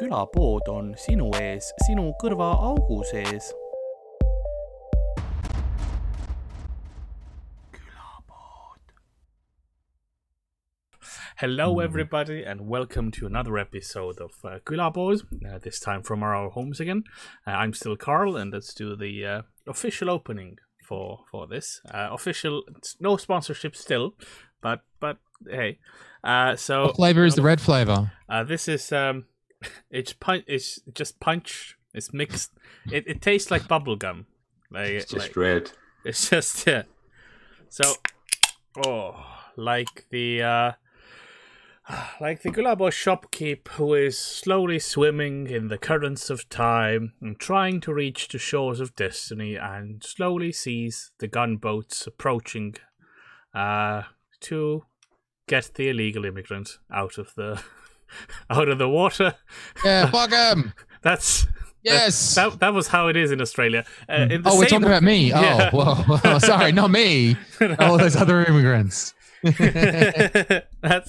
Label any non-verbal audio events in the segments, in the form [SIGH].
külapood on sinu ees, sinu kõrvaaugu sees. Hello, everybody, and welcome to another episode of uh, Külapood. Uh, this time from our homes again. Uh, I'm still Carl, and let's do the uh, official opening for for this. Uh, official, no sponsorship still, but but hey. Uh, so What flavor is the red flavor? uh, this is um, it's punch. It's just punch. It's mixed. It, it tastes like bubble gum. Like, It's just like- red. it's just yeah. So, oh, like the uh, like the Gulabo shopkeep who is slowly swimming in the currents of time and trying to reach the shores of destiny, and slowly sees the gunboats approaching, uh, to get the illegal immigrant out of the [LAUGHS] [LAUGHS] out of the water. Yeah, [LAUGHS] fuck him. That's Yes. that, that was how it is in Australia. Uh, in the oh, we're talking about me. [LAUGHS] Oh, Yeah. well, sorry, not me. All those other immigrants. that's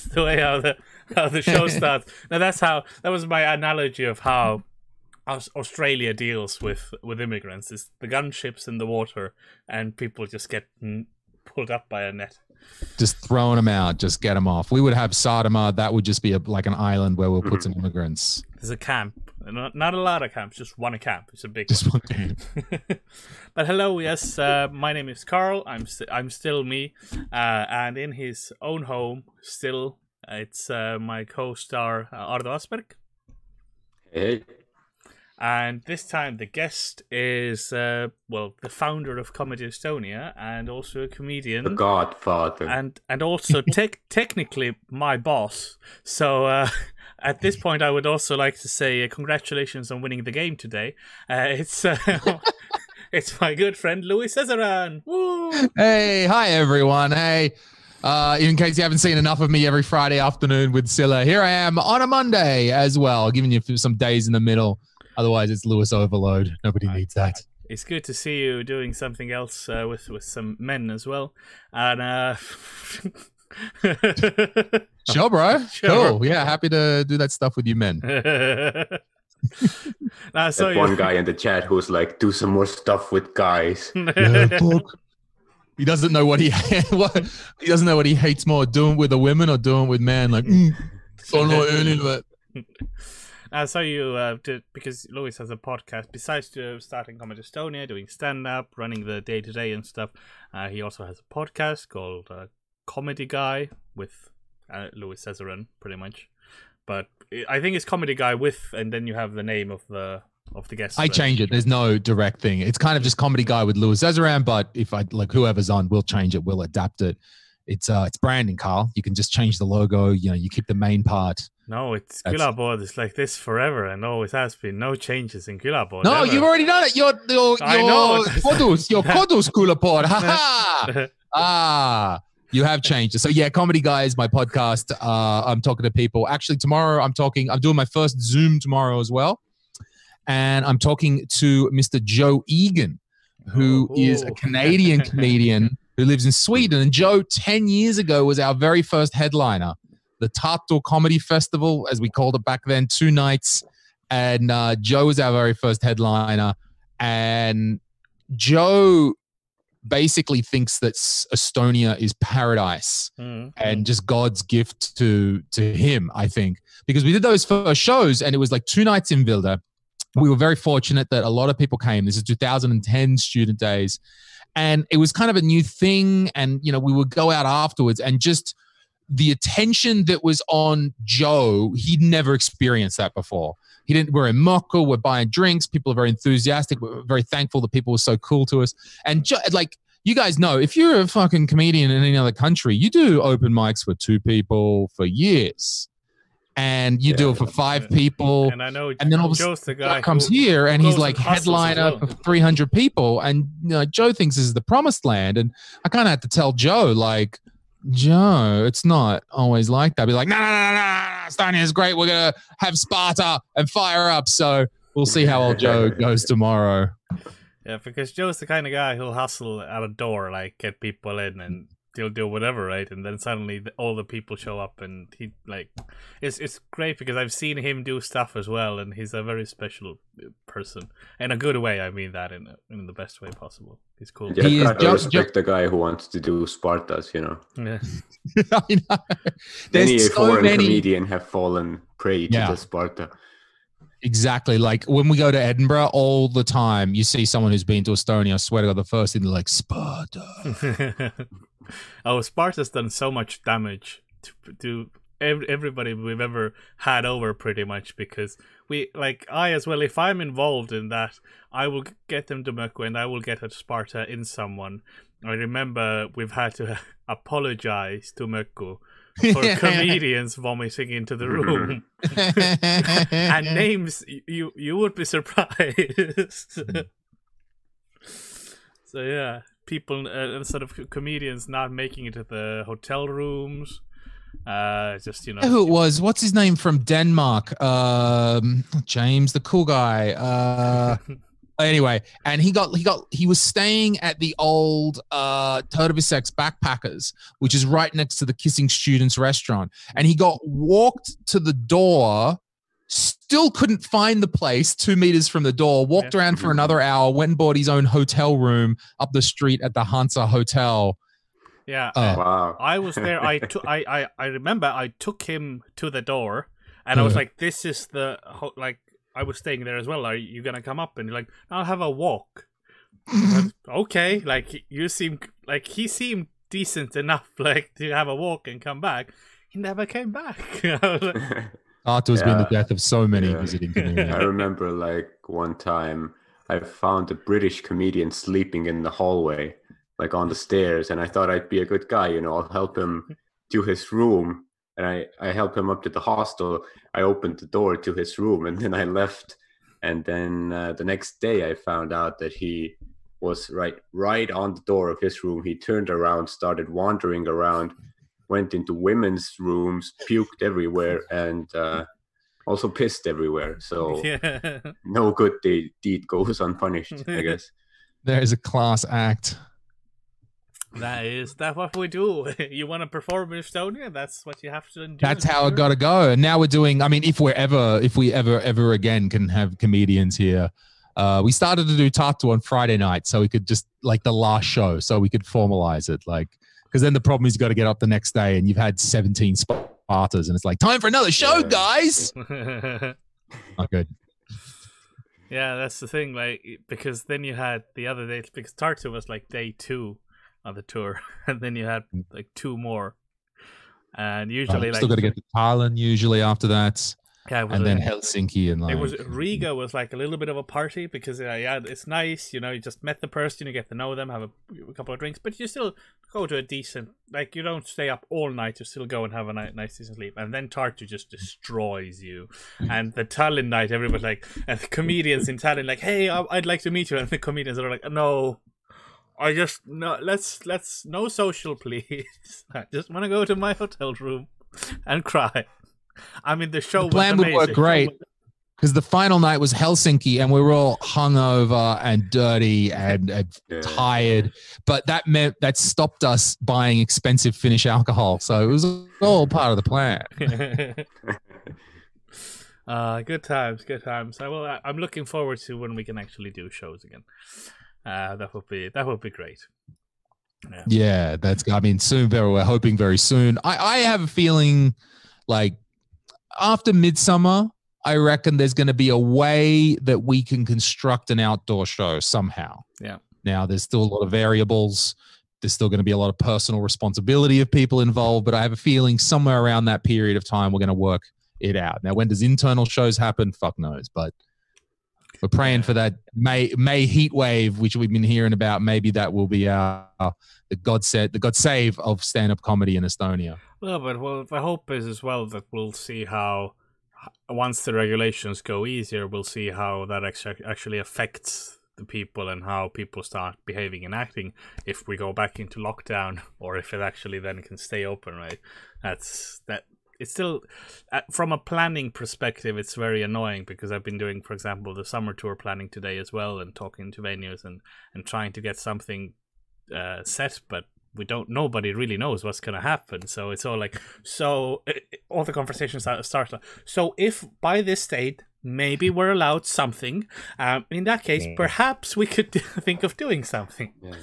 the way how the how the show starts. Now that's how that was my analogy of how Australia deals with with immigrants is the gunships in the water and people just get pulled up by a net. Just throwing them out, just get them off. We would have Sadama. That would just be a, like an island where we'll put some immigrants. There's a camp, not, not a lot of camps, just one camp. It's a big Just one game. [LAUGHS] but hello, yes, uh, my name is Carl. I'm st- I'm still me, uh, and in his own home, still, it's uh, my co-star uh, Ardo Asperg. Hey, And this time, the guest is, uh, well, the founder of Comedy Estonia and also a comedian. the. Godfather. And and also [LAUGHS] tec- technically my boss. So uh, at this point, I would also like to say uh, congratulations on winning the game today. Uh, it's uh, [LAUGHS] it's my good friend Louis Zezeran. Woo! Hey, hi everyone. Hey, uh, in case you haven't seen enough of me every Friday afternoon with Scylla, here I am on a Monday as well, giving you some days in the middle. Otherwise, it's Louis overload. Nobody needs that. It's good to see you doing something else uh, with with some men as well. And uh, [LAUGHS] Sure, bro. Sure. Cool. Yeah, happy to do that stuff with you men. [LAUGHS] I saw that you. one guy in the chat who's like, do some more stuff with guys. [LAUGHS] Yeah. He doesn't know what he what he doesn't know what he hates more, doing with the women or doing with men. Like, mm, don't know any of it. I saw you uh, did, because Louis has a podcast. Besides uh, starting Comedy Estonia, doing stand up, running the day to day and stuff, uh, he also has a podcast called uh, Comedy Guy with uh, Louis Zezeran, pretty much. But I think it's Comedy Guy with, and then you have the name of the of the guest. I change it. There's no direct thing. It's kind of just comedy guy with Louis Zezeran, but if I like whoever's on, we'll change it. We'll adapt it. It's uh it's branding, Carl. You can just change the logo. You know, you keep the main part. No, it's Külapood is like this forever and always has been. No changes in Külapood. No, ever. you've already done it. Your your your. Kodus, [LAUGHS] your Kodus Külapood. Ha ha. [LAUGHS] Ah, you have changed. So yeah, comedy guy is my podcast. Uh, I'm talking to people. Actually, tomorrow I'm talking. I'm doing my first Zoom tomorrow as well, and I'm talking to Mr. Joe Egan, who is a. Canadian comedian [LAUGHS] who lives in Sweden. And Joe, ten years ago, was our very first headliner, the Tartu Comedy Festival, as we called it back then, two nights. And uh, Joe was our very first headliner, and Joe basically thinks that Estonia is paradise Mm, and just God's gift to to him. I think because we did those first shows and it was like two nights in Vilda. We were very fortunate that a lot of people came. This is 2010 student days, and it was kind of a new thing. And you know, we would go out afterwards and just the attention that was on Joe, he'd never experienced that before. He didn't. We're in Möku. We're buying drinks. People are very enthusiastic. We're very thankful that people were so cool to us. And jo- like you guys know, if you're a fucking comedian in any other country, you do open mics for two people for years, and you do it for five people. and I know And then all of a Joe's the guy Guy comes who- here and he's like headliner for 300 people, and you know, Joe thinks this is the promised land, and I kind of had to tell Joe like. Joe, it's not always like that. Be like, no, no, no, no, no, Estonia is great. We're gonna have Sparta and fire up. So we'll see how old Joe [LAUGHS] goes tomorrow. Yeah, because Joe's the kind of guy who'll hustle at a door, like get people in, and he'll do whatever, right? And then suddenly the, all the people show up, and he like it's it's great because I've seen him do stuff as well, and he's a very special uh, person in a good way. I mean that in in the best way possible. He's cool. Yeah, He is I just- respect the guy who wants to do Spartas, you know. [LAUGHS] Yeah. [LAUGHS] I know. There's Many a so foreign many. comedian have fallen prey to Yeah. the Sparta. Exactly. Like when we go to Edinburgh, all the time you see someone who's been to Estonia. I swear to God, the first thing they're like Sparta. [LAUGHS] [LAUGHS] oh, Sparta's done so much damage to, to ev- everybody we've ever had over, pretty much. Because we, like, I as well, if I'm involved in that, I will get them to Möku and I will get a Sparta in someone. I remember we've had to [LAUGHS] apologize to Möku [LAUGHS] for comedians vomiting into the room. and names you you would be surprised. so yeah, people uh, sort of comedians not making it to the hotel rooms. Uh, just you know, who it was? What's his name from Denmark? Um, James, the cool guy. Uh, [LAUGHS] anyway, and he got he got he was staying at the old uh Turdovisex Backpackers, which is right next to the Kissing Students restaurant, and he got walked to the door. Still couldn't find the place two meters from the door. Walked Yeah. around for another hour. Went and bought his own hotel room up the street at the Hansa Hotel. yeah. Oh. Wow. I was there. I. [LAUGHS] I, I I remember. I took him to the door, and I was Uh. like, "This is the ho- like." I was staying there as well. Are you gonna come up? And you're like, "I'll have a walk." [LAUGHS] okay, like you seem like he seemed decent enough, [LAUGHS] like to have a walk and come back. He never came back. I was like, Arthur has been the death of so many Yeah. visiting [LAUGHS] comedians. I remember like one time I found a British comedian sleeping in the hallway, like on the stairs, and I thought I'd be a good guy, you know, I'll help him to his room. And I, I helped him up to the hostel. I opened the door to his room and then I left. And then uh, the next day I found out that he was right right on the door of his room. He turned around, started wandering around, went into women's rooms, [LAUGHS] puked everywhere, and uh, also pissed everywhere. So yeah. [LAUGHS] no good de- deed goes unpunished, I [LAUGHS] guess. There is a class act. That is that what we do. You want to perform in Estonia? That's what you have to do. That's how it got to go. And now we're doing. I mean, if we're ever, if we ever, ever again can have comedians here, uh, we started to do Tartu on Friday night, so we could just like the last show, so we could formalize it, like because then the problem is you got to get up the next day and you've had 17 Spartas, and it's like time for another show, Yeah. guys. [LAUGHS] Not good. yeah, that's the thing. Like because then you had the other days because Tartu was like day two on the tour, [LAUGHS] and then you had mm. like two more. And usually, like still got to get to Tallinn usually after that, yeah, and then Helsinki and like It was Riga was like a little bit of a party because uh, yeah, it's nice. You know, you just met the person, you get to know them, have a, a couple of drinks, but you still go to a decent. Like you don't stay up all night. You still go and have a nice, nice decent sleep, and then Tartu just destroys you. And the Tallinn night, everybody like, and the comedians in Tallinn like, hey, I'd like to meet you, and the comedians are like, no. I just no. Let's let's no social, please. [LAUGHS] I just want to go to my hotel room and cry. I mean, the show The plan was would work great. because the final night was Helsinki and we were all hungover and dirty and, and [LAUGHS] Yeah. tired. But that meant that stopped us buying expensive Finnish alcohol. So it was all part of the plan. [LAUGHS] [LAUGHS] uh, good times, good times. I will. I'm looking forward to when we can actually do shows again. Uh, that would be that would be great. Yeah. Yeah, that's. I mean, soon. Very. We're hoping very soon. I, I have a feeling like after Midsummer, I reckon there's going to be a way that we can construct an outdoor show somehow. Yeah. Now, there's still a lot of variables. There's still going to be a lot of personal responsibility of people involved, but I have a feeling somewhere around that period of time, we're going to work it out. Now, when does internal shows happen? Fuck knows, but we're praying for that May May heat wave, which we've been hearing about. Maybe that will be our the God said the God save of stand up comedy in Estonia. Well, but well, the hope is as well that we'll see how once the regulations go easier, we'll see how that actu- actually affects the people and how people start behaving and acting if we go back into lockdown [LAUGHS] or if it actually then can stay open right? That's that it's still uh, from a planning perspective it's very annoying because i've been doing for example the summer tour planning today as well and talking to venues and and trying to get something uh, set but we don't nobody really knows what's going to happen so it's all like so it, all the conversations start, start so if by this date maybe we're allowed something um, in that case Yeah. perhaps we could [LAUGHS] think of doing something Yeah.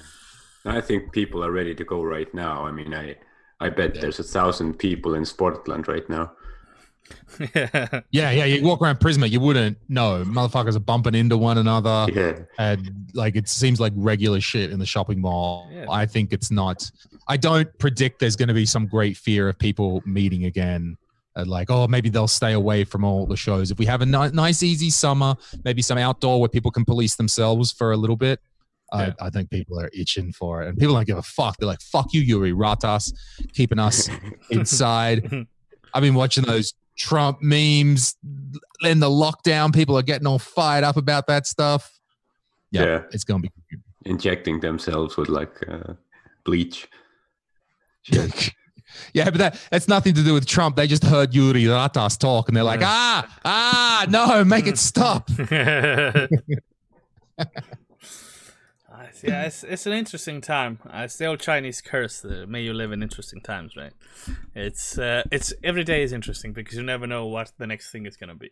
I think people are ready to go right now. I mean, I I bet Yeah. there's a thousand people in Sportland right now. [LAUGHS] Yeah, yeah. You walk around Prisma, you wouldn't know. Motherfuckers are bumping into one another. Yeah. and like it seems like regular shit in the shopping mall. Yeah. I think it's not. I don't predict there's going to be some great fear of people meeting again. And like, oh, maybe they'll stay away from all the shows. If we have a ni- nice, easy summer, maybe some outdoor where people can police themselves for a little bit. Yeah. I, I think people are itching for it, and people don't give a fuck. They're like, "Fuck you, Jüri Ratas, keeping us [LAUGHS] inside." [LAUGHS] I've been watching those Trump memes in the lockdown. People are getting all fired up about that stuff. Yeah, Yeah. it's gonna be. Injecting themselves with like uh, bleach. Shit. [LAUGHS] yeah, but that that's nothing to do with Trump. They just heard Jüri Ratas talk, and they're like, Yeah. ah, ah, no, make it stop. [LAUGHS] [LAUGHS] Uh, yeah, it's, it's an interesting time. Uh, it's the old Chinese curse: uh, "May you live in interesting times." Right? It's uh, it's every day is interesting because you never know what the next thing is gonna be.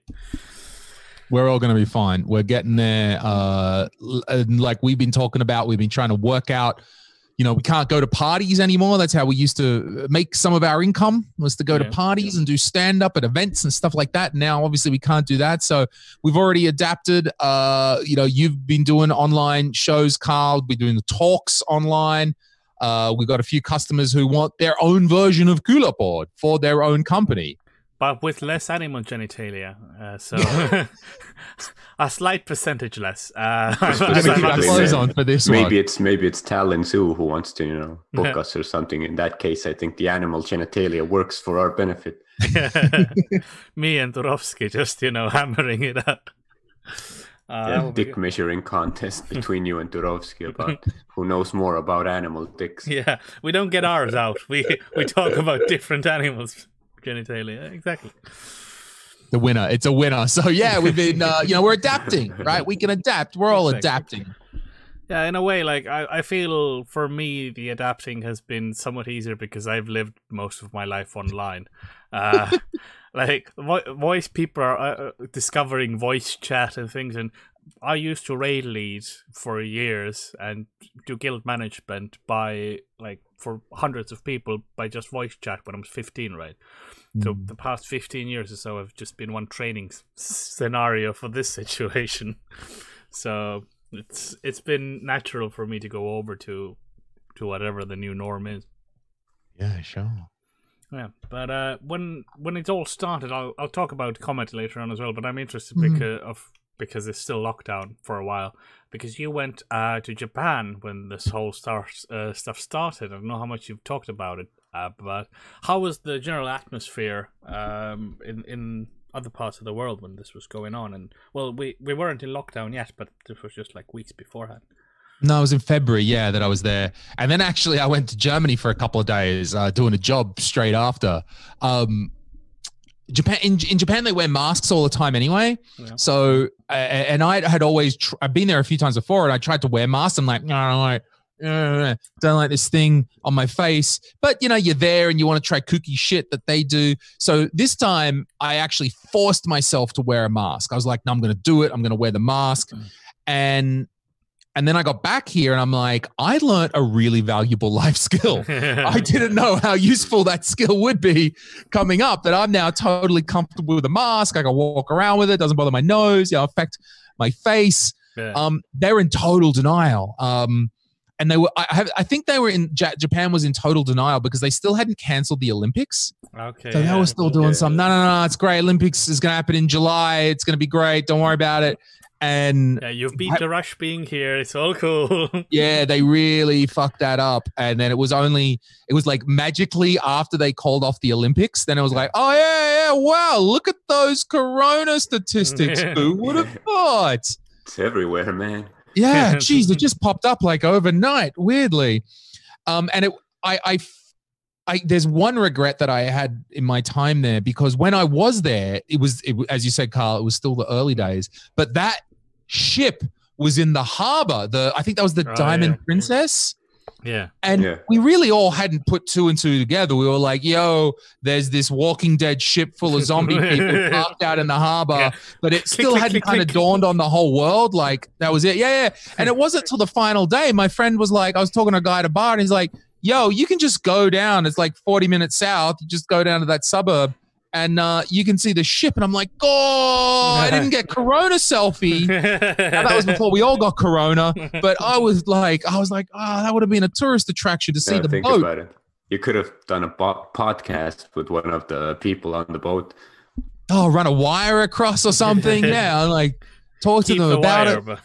We're all gonna be fine. We're getting there. Uh, and like we've been talking about, we've been trying to work out. You know, we can't go to parties anymore. That's how we used to make some of our income was to go to Yeah. parties and do stand up at events and stuff like that. Now, obviously, we can't do that. So we've already adapted. Uh, you know, you've been doing online shows, Carl. We're doing the talks online. Uh, we've got a few customers who want their own version of Külapood for their own company. But with less animal genitalia. Uh, so [LAUGHS] [LAUGHS] a slight percentage less. Uh, We're That's gonna as I keep our must exactly clothes say. it. on for this maybe it's maybe it's Tallinn Zoo who wants to you know book Yeah. us or something. In that case, I think the animal genitalia works for our benefit. [LAUGHS] Me and Turovski just you know hammering it up. Uh, yeah, that would be dick measuring contest between you and Turovski about who knows more about animal dicks. Yeah, we don't get ours out. We we talk about different animals genitalia. Exactly. the winner. It's a winner. So yeah, we've been, [LAUGHS] uh, you know, we're adapting, right? We can adapt. We're all Exactly. adapting. Yeah, in a way, like I, I feel for me the adapting has been somewhat easier because I've lived most of my life online. Uh, [LAUGHS] like vo- voice people are uh, uh, discovering voice chat and things, and I used to raid lead for years and do guild management by like for hundreds of people by just voice chat when I was fifteen, right? So Mm. the past fifteen years or so have just been one training scenario for this [LAUGHS] situation. So it's it's been natural for me to go over to to whatever the new norm is. Yeah, sure. Yeah, but uh, when when it all started, I'll I'll talk about comment later on as well. But I'm interested Mhm. because of because it's still lockdown for a while. Because you went uh, to Japan when this whole start uh, stuff started. I don't know how much you've talked about it, uh, but how was the general atmosphere um, in in other parts of the world when this was going on? And well, we we weren't in lockdown yet, but this was just like weeks beforehand. No, it was in February. Yeah, that I was there, and then actually I went to Germany for a couple of days, uh, doing a job straight after. Um, Japan in, in Japan they wear masks all the time anyway. Yeah. So uh, and I had always tr- I've been there a few times before, and I tried to wear masks. I'm like, no, no, no, don't like this thing on my face. But you know, you're there and you want to try kooky shit that they do. So this time I actually forced myself to wear a mask. I was like, no, I'm going to do it. I'm going to wear the mask, Mm. and and then I got back here and I'm like, I learned a really valuable [LAUGHS] life skill. [LAUGHS] I didn't know how useful that skill would be coming up. That I'm now totally comfortable with a mask. I can walk around with it. Doesn't bother my nose. You know, affect my face. Yeah. Um, they're in total denial. Um, and they were. I have. I think they were in Ja- Japan was in total denial because they still hadn't canceled the Olympics. okay. So they yeah. were still doing Okay. some. No, no, no. It's great. Olympics is going to happen in July. It's going to be great. Don't worry about it. And Yeah, you've beat I- the rush being here. It's all cool. [LAUGHS] yeah, they really fucked that up. And then it was only, it was like magically after they called off the Olympics, then it was like, oh, yeah, yeah, wow, look at those corona statistics. [LAUGHS] Who would have thought? It's everywhere, man. Yeah, [LAUGHS] geez, it just popped up like overnight, weirdly. Um, and it, I, I, I, there's one regret that I had in my time there because when I was there, it was, it, as you said, Carl, it was still the early days, but that ship was in the harbor. The, I think that was the Oh, Diamond yeah. Princess. Yeah. And Yeah. we really all hadn't put two and two together. We were like, yo, there's this Walking Dead ship full of zombie people [LAUGHS] parked out in the harbor, Yeah. but it [LAUGHS] still click, hadn't click, kind of click. dawned on the whole world. Like, that was it. Yeah, yeah. And it wasn't till the final day. My friend was like, I was talking to a guy at a bar, and he's like, yo, you can just go down. It's like 40 minutes south. You just go down to that suburb. And uh, you can see the ship, and I'm like, "Oh, I didn't get Corona selfie." [LAUGHS] Now, that was before we all got corona but i was like i was like oh that would have been a tourist attraction to see Yeah, the think boat about it. You could have done a bo- podcast with one of the people on the boat. oh run a wire across or something [LAUGHS] yeah and like talk to Keep them the about wire, it but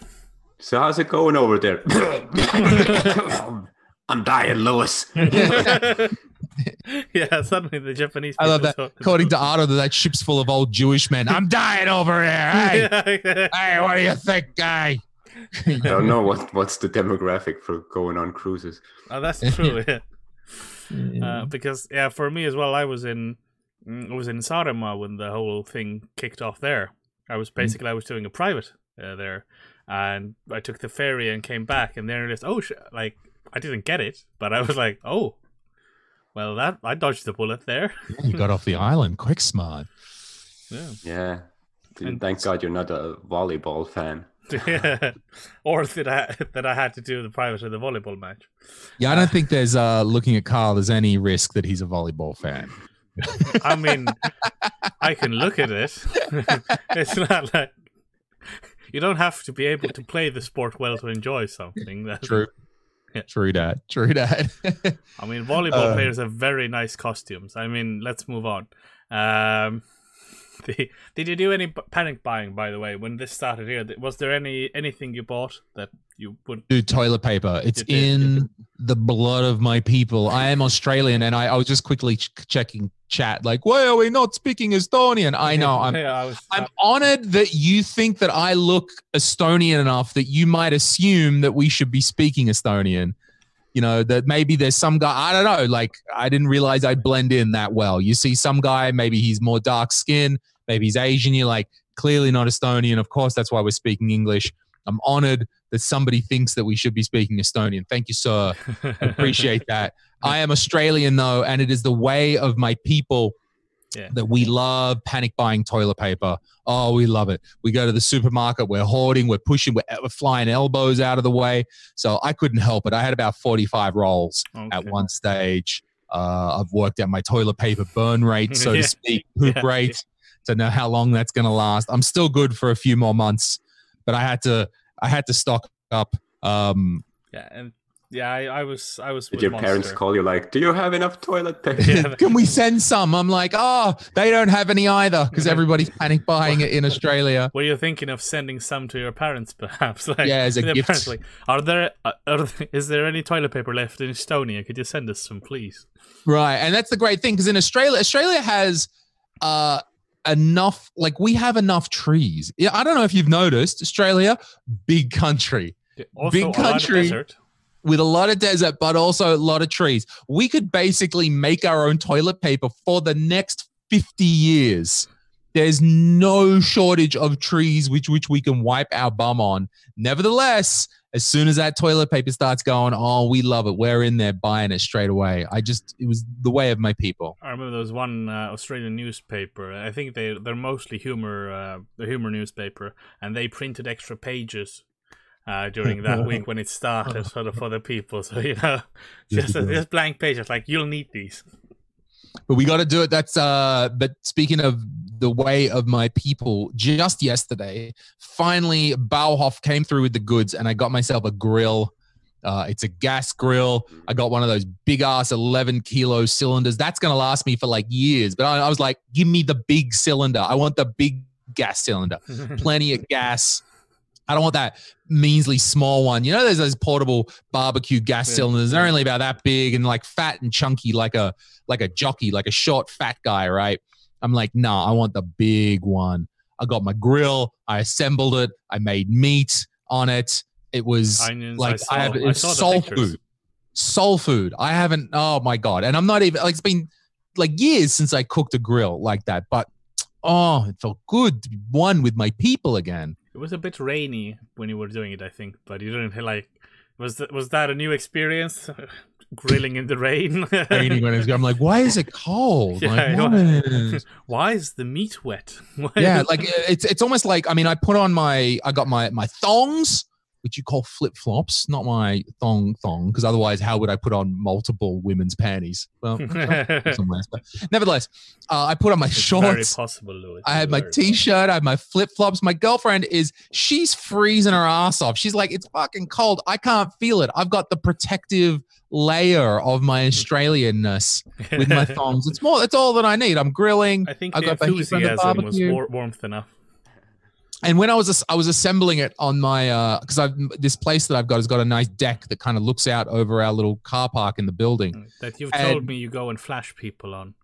So how's it going over there? [LAUGHS] I'm dying, Louis. [LAUGHS] yeah, suddenly the Japanese. i love that talk- according to otto that that ship's full of old jewish men i'm dying over here [LAUGHS] hey hey what do you think guy I don't know what what's the demographic for going on cruises. oh, that's [LAUGHS] true. Yeah. Uh, because yeah, for me as well, I was in mm, I was in Saaremaa when the whole thing kicked off. There, I was basically I was doing a private uh, there, and I took the ferry and came back, and then I realized, oh, sh-, like I didn't get it, but I was like, oh, well, that I dodged the bullet there. you got off the [LAUGHS] island quick smart Yeah. Yeah. And- Thank God you're not a volleyball fan. [LAUGHS] or that I that I had to do the private of the volleyball match. yeah i don't think there's uh looking at carl there's any risk that he's a volleyball fan [LAUGHS] I mean, I can look at it. it's not like you don't have to be able to play the sport well to enjoy something. That, true Yeah. True that true that [LAUGHS] I mean, volleyball Uh. players have very nice costumes. I mean, let's move on. Um, [LAUGHS] the, did you do any panic buying, by the way, when this started here? Was there any anything you bought that you would? Dude, toilet paper. It's did, in the blood of my people. I am Australian, and I, I was just quickly ch- checking chat. Like, why are we not speaking Estonian? I know. I'm [LAUGHS] yeah, I was. I'm honored that you think that I look Estonian enough that you might assume that we should be speaking Estonian. You know, that maybe there's some guy, I don't know, like I didn't realize I'd blend in that well. You see some guy, maybe he's more dark skin, maybe he's Asian, you're like, clearly not Estonian. Of course, that's why we're speaking English. I'm honored that somebody thinks that we should be speaking Estonian. Thank you, sir. I [LAUGHS] appreciate that. I am Australian though, and it is the way of my people Yeah. that we love panic buying toilet paper. Oh, we love it. We go to the supermarket, we're hoarding, we're pushing, we're, we're flying elbows out of the way. So I couldn't help it. I had about 45 rolls at one stage. Uh, I've worked out my toilet paper burn rate, so [LAUGHS] Yeah. to speak, poop Yeah. rate, to know how long that's going to last. I'm still good for a few more months, but I had to, I had to stock up. Um, Yeah, and yeah, I, I was I was Did with your parents call you like, do you have enough toilet paper? Yeah. [LAUGHS] can we send some? I'm like, oh, they don't have any either because [LAUGHS] everybody's panic buying it in Australia. [LAUGHS] Were you're thinking of sending some to your parents, perhaps? Like, Yeah, as a gift. parents, like, are there? Uh, are, is there any toilet paper left in Estonia? Could you send us some, please? Right. And that's the great thing because in Australia, Australia has uh enough like we have enough trees. Yeah, I don't know if you've noticed, Australia, big country Also, Big a lot of country. with a lot of desert but also a lot of trees. We could basically make our own toilet paper for the next 50 years. There's no shortage of trees which which we can wipe our bum on. Nevertheless, as soon as that toilet paper starts going, oh, we love it. We're in there buying it straight away. I just it was the way of my people. I remember there was one uh, Australian newspaper. I think they they're mostly humor, uh, the humor newspaper, and they printed extra pages uh, during that [LAUGHS] week when it started, sort of for the people. So you know, [LAUGHS] just a, just blank pages like you'll need these. but we got to do it that's uh but speaking of the way of my people just yesterday finally bauhof came through with the goods and i got myself a grill uh, it's a gas grill. I got one of those big ass 11 kilo cylinders. That's going to last me for like years. But I, I was like, give me the big cylinder. I want the big gas cylinder. [LAUGHS] Plenty of gas. I don't want that measly small one. You know, there's those portable barbecue gas Yeah. cylinders. They're only about that big and like fat and chunky, like a like a jockey, like a short fat guy, right? I'm like, nah, I want the big one. I got my grill. I assembled it. I made meat on it. It was Onions. like I, saw, I, have I it's saw soul food. Soul food. I haven't. Oh my god! And I'm not even like it's been like years since I cooked a grill like that. But oh, it felt good to be one with my people again. It was a bit rainy when you were doing it, I think, but you didn't like. Was that was that a new experience? [LAUGHS] Grilling in the rain. [LAUGHS] Raining when it's I'm like, why is it cold? Yeah, like, I what is- [LAUGHS] Why is the meat wet? [LAUGHS] Yeah, like it's it's almost like I mean, I put on my I got my my thongs, which you call flip flops, not my thong thong, because otherwise, how would I put on multiple women's panties? Well, [LAUGHS] somewhere. But nevertheless, uh, I put on my It's very shorts. possible, Louis. I had my t-shirt. I had my flip-flops. My girlfriend is she's freezing her ass off. She's like, it's fucking cold. I can't feel it. I've got the protective layer of my [LAUGHS] Australianness with my [LAUGHS] thongs. It's more. That's all that I need. I'm grilling. I think I the got from the enthusiasm was war- warmth enough. And when I was I was assembling it on my uh because I've this place that I've got has got a nice deck that kind of looks out over our little car park in the building. That you've And- told me you go and flash people on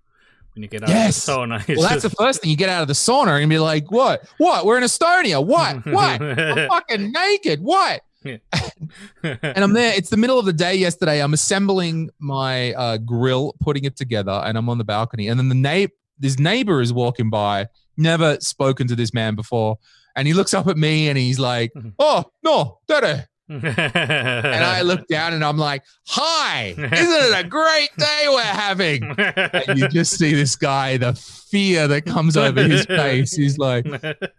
when you get out Yes. of the sauna. [LAUGHS] It's Well, that's the first thing you get out of the sauna and be like, what? What? We're in Estonia. What? [LAUGHS] What? I'm fucking naked. What? [LAUGHS] and I'm there. It's the middle of the day yesterday. I'm assembling my uh, grill, putting it together, and I'm on the balcony. And then the neighbor, this neighbor is walking by. Never spoken to this man before, and he looks up at me and he's like, Mhm. "Oh no, Dada." and [LAUGHS] And I look down and I'm like, "Hi, isn't it a great day we're having?" And you just see this guy, the fear that comes over his [LAUGHS] face. He's like,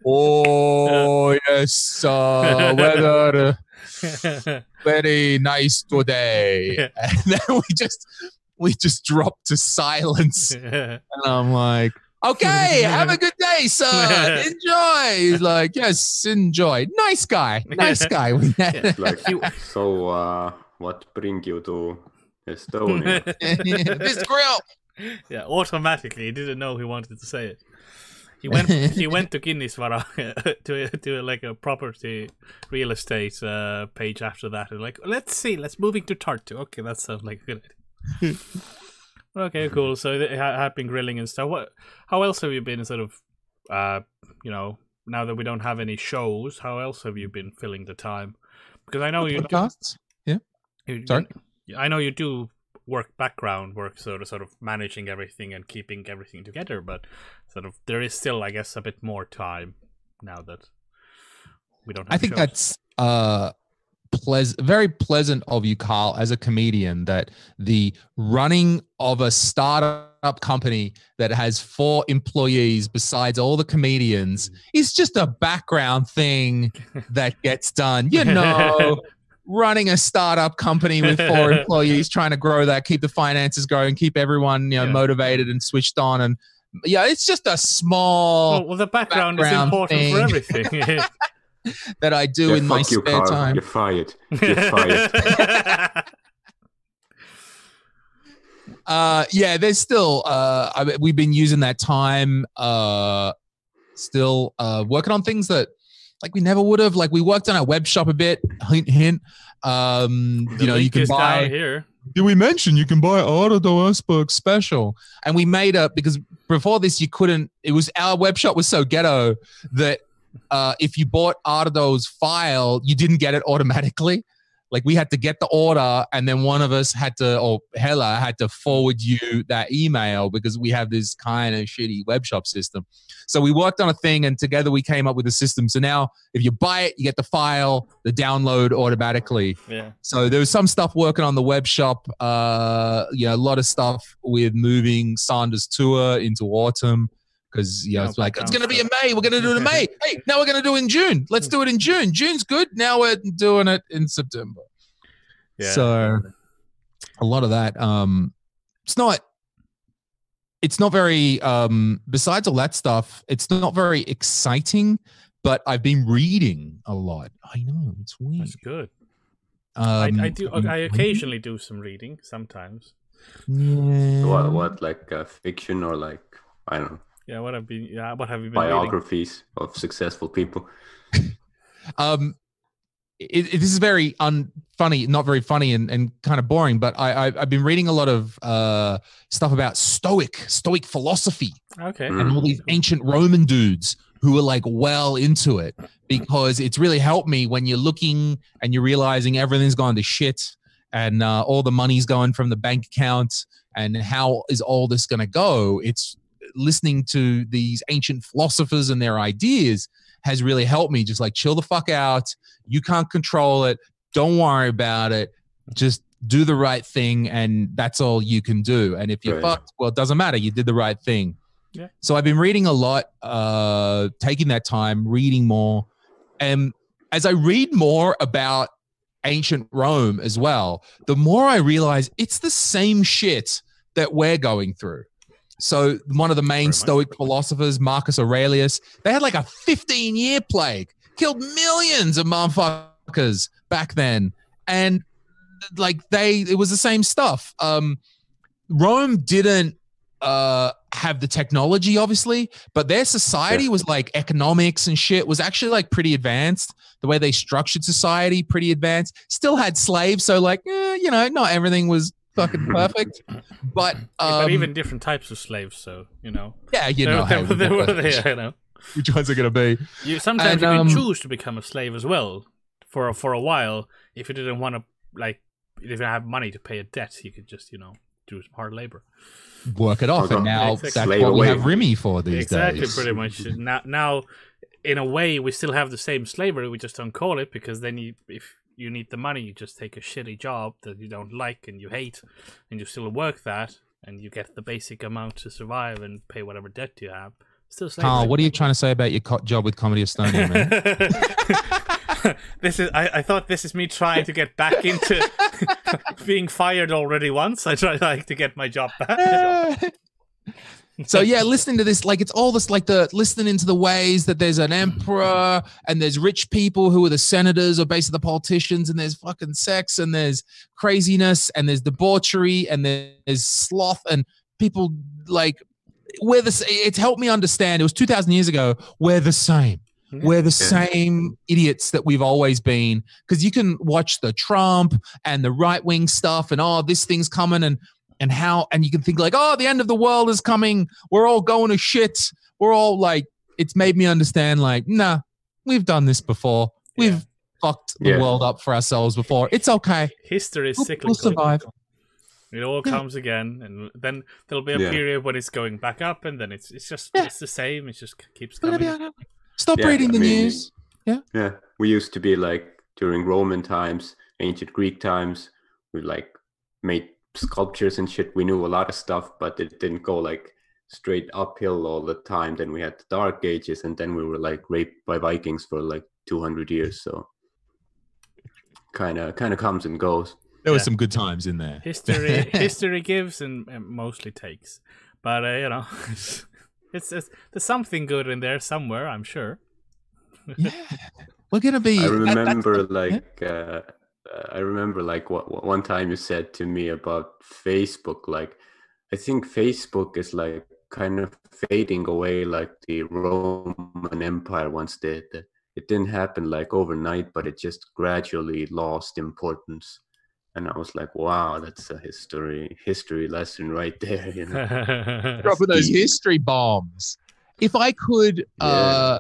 "Oh yes, uh, weather." uh, very nice today. And then we just we just drop to silence. [LAUGHS] And I'm like, okay, [LAUGHS] have a good day, sir. [LAUGHS] Enjoy. He's like, yes, enjoy. Nice guy. Nice guy. Like, [LAUGHS] so uh, what bring you to Estonia? this grill. yeah, automatically, he didn't know he wanted to say it. He went. he went to Kinnisvara to to like a property real estate uh, page after that, and like, let's see, let's moving to Tartu. Okay, that sounds like a good idea. Okay, cool. So they ha- have been grilling and stuff. What? How else have you been? Sort of, uh, you know, now that we don't have any shows, how else have you been filling the time? Because I know you. Podcasts. You, Sorry? I know you do work background work, sort of, sort of managing everything and keeping everything together, but sort of there is still, I guess, a bit more time now that we don't. Have I think shows. that's uh pleas- very pleasant of you, Carl, as a comedian, that the running of a startup company that has four employees besides all the comedians mm. is just a background thing [LAUGHS] that gets done. You know, [LAUGHS] running a startup company with four [LAUGHS] employees, trying to grow that, keep the finances going, keep everyone, you know, Yeah. motivated and switched on. And yeah, it's just a small well, well, the background, is background important for everything. [LAUGHS] that I do Yeah, in my you, spare Carl. time. You're fired. You're fired. [LAUGHS] [LAUGHS] uh yeah there's still uh I, we've been using that time uh still uh working on things that like we never would have like we worked on our web shop a bit hint hint um The you know you can buy here. did we mention you can buy Ardo Iceberg special and we made a because before this you couldn't it was our web shop was so ghetto that uh if you bought Ardo's file you didn't get it automatically like we had to get the order and then one of us had to or Hella had to forward you that email because we have this kind of shitty web shop system so we worked on a thing and together we came up with a system so now if you buy it you get the file the download automatically Yeah. so there was some stuff working on the web shop. Uh, you know, a lot of stuff with moving Sanders tour into autumn because you know Yeah, it's like it's going to be in May. We're going to do it in May. [LAUGHS] Hey, now we're going to do it in June. Let's do it in June. June's good. Now we're doing it in September. Yeah. So a lot of that. Um, it's not. It's not very. Um, besides all that stuff, it's not very exciting. But I've been reading a lot. I know it's weird. That's good. Um, I, I do. I occasionally do some reading sometimes. Yeah. what, what, like uh, fiction or like, I don't know, Yeah. What have been? Yeah. What have you been reading? biographies of successful people? [LAUGHS] Um, it, it- this is very unfunny, not very funny, and, and kind of boring. But I, I I've been reading a lot of uh stuff about Stoic Stoic philosophy Okay. Mm. and all these ancient Roman dudes who are like well into it because it's really helped me when you're looking and you're realizing everything's gone to shit and uh, all the money's going from the bank account and how is all this going to go it's listening to these ancient philosophers and their ideas has really helped me just like chill the fuck out you can't control it Don't worry about it. Just do the right thing, and that's all you can do. And if you're Right. fucked, well, it doesn't matter. You did the right thing. Yeah. So I've been reading a lot, uh, taking that time, reading more. And as I read more about ancient Rome as well, the more I realize it's the same shit that we're going through. So one of the main. Stoic philosophers, Marcus Aurelius, they had like a 15 year plague, killed millions of motherfuckers back then. And like they, it was the same stuff. Um, Rome didn't uh, have the technology, obviously, but their society was like economics and shit was actually like pretty advanced. The way they structured society, pretty advanced. Still had slaves, so like, eh, you know, not everything was fucking perfect. But um, but even different types of slaves, so you know. yeah, you know, there- hey, we there got were you know. which ones are gonna be? You sometimes And, you can um, choose to become a slave as well for for a while if you didn't want to like if you didn't have money to pay a debt, you could just you know do some hard labor. Work it off, and now Exactly. that's Slave what we have Remy for these exactly, days. pretty much. Now, now, in a way, we still have the same slavery. We just don't call it because then you, if you need the money, you just take a shitty job that you don't like and you hate, and you still work that, and you get the basic amount to survive and pay whatever debt you have. Still slavery. Carl, what are you trying to say about your co- job with Comedy Estonia, man? [LAUGHS] this is. I, I thought this is me trying to get back into [LAUGHS] being fired already once. I try like to get my job back. [LAUGHS] so yeah, listening to this, like it's all this, like the listening to the ways that there's an emperor and there's rich people who are the senators or basically the politicians, and there's fucking sex and there's craziness and there's debauchery and there's sloth and people like we're the. s- It's helped me understand. It was two thousand years ago. We're the same. Mm-hmm. We're the same idiots that we've always been. Because you can watch the Trump and the right wing stuff, and oh, this thing's coming, and and how, and you can think like, oh, the end of the world is coming. We're all going to shit. We're all like, it's made me understand. Like, nah, we've done this before. We've Yeah. fucked the Yeah. world up for ourselves before. It's okay. History is We'll, cyclical. we'll survive. It all Yeah. comes again, and then there'll be a Yeah. period when it's going back up, and then it's it's just Yeah. it's the same. It just keeps gonna coming. okay. Stop Yeah, reading I the mean, news. Yeah yeah, we used to be like during Roman times, ancient Greek times. We like made sculptures and shit. We knew a lot of stuff, but it didn't go like straight uphill all the time. Then we had the Dark Ages, and then we were like raped by Vikings for like 200 years. So kind of kind of comes and goes. There were Yeah. some good times in there. History [LAUGHS] history gives and, and mostly takes, but uh, you know, [LAUGHS] it's, it's there's something good in there somewhere. I'm sure. yeah. We're gonna be. I remember the- like uh, I remember like what, what one time you said to me about Facebook like I think Facebook is like kind of fading away like the Roman Empire once did. That It didn't happen like overnight, but it just gradually lost importance. And I was like, wow, that's a history history lesson right [LAUGHS] there. You know? [LAUGHS] dropping those history bombs. If I could, uh,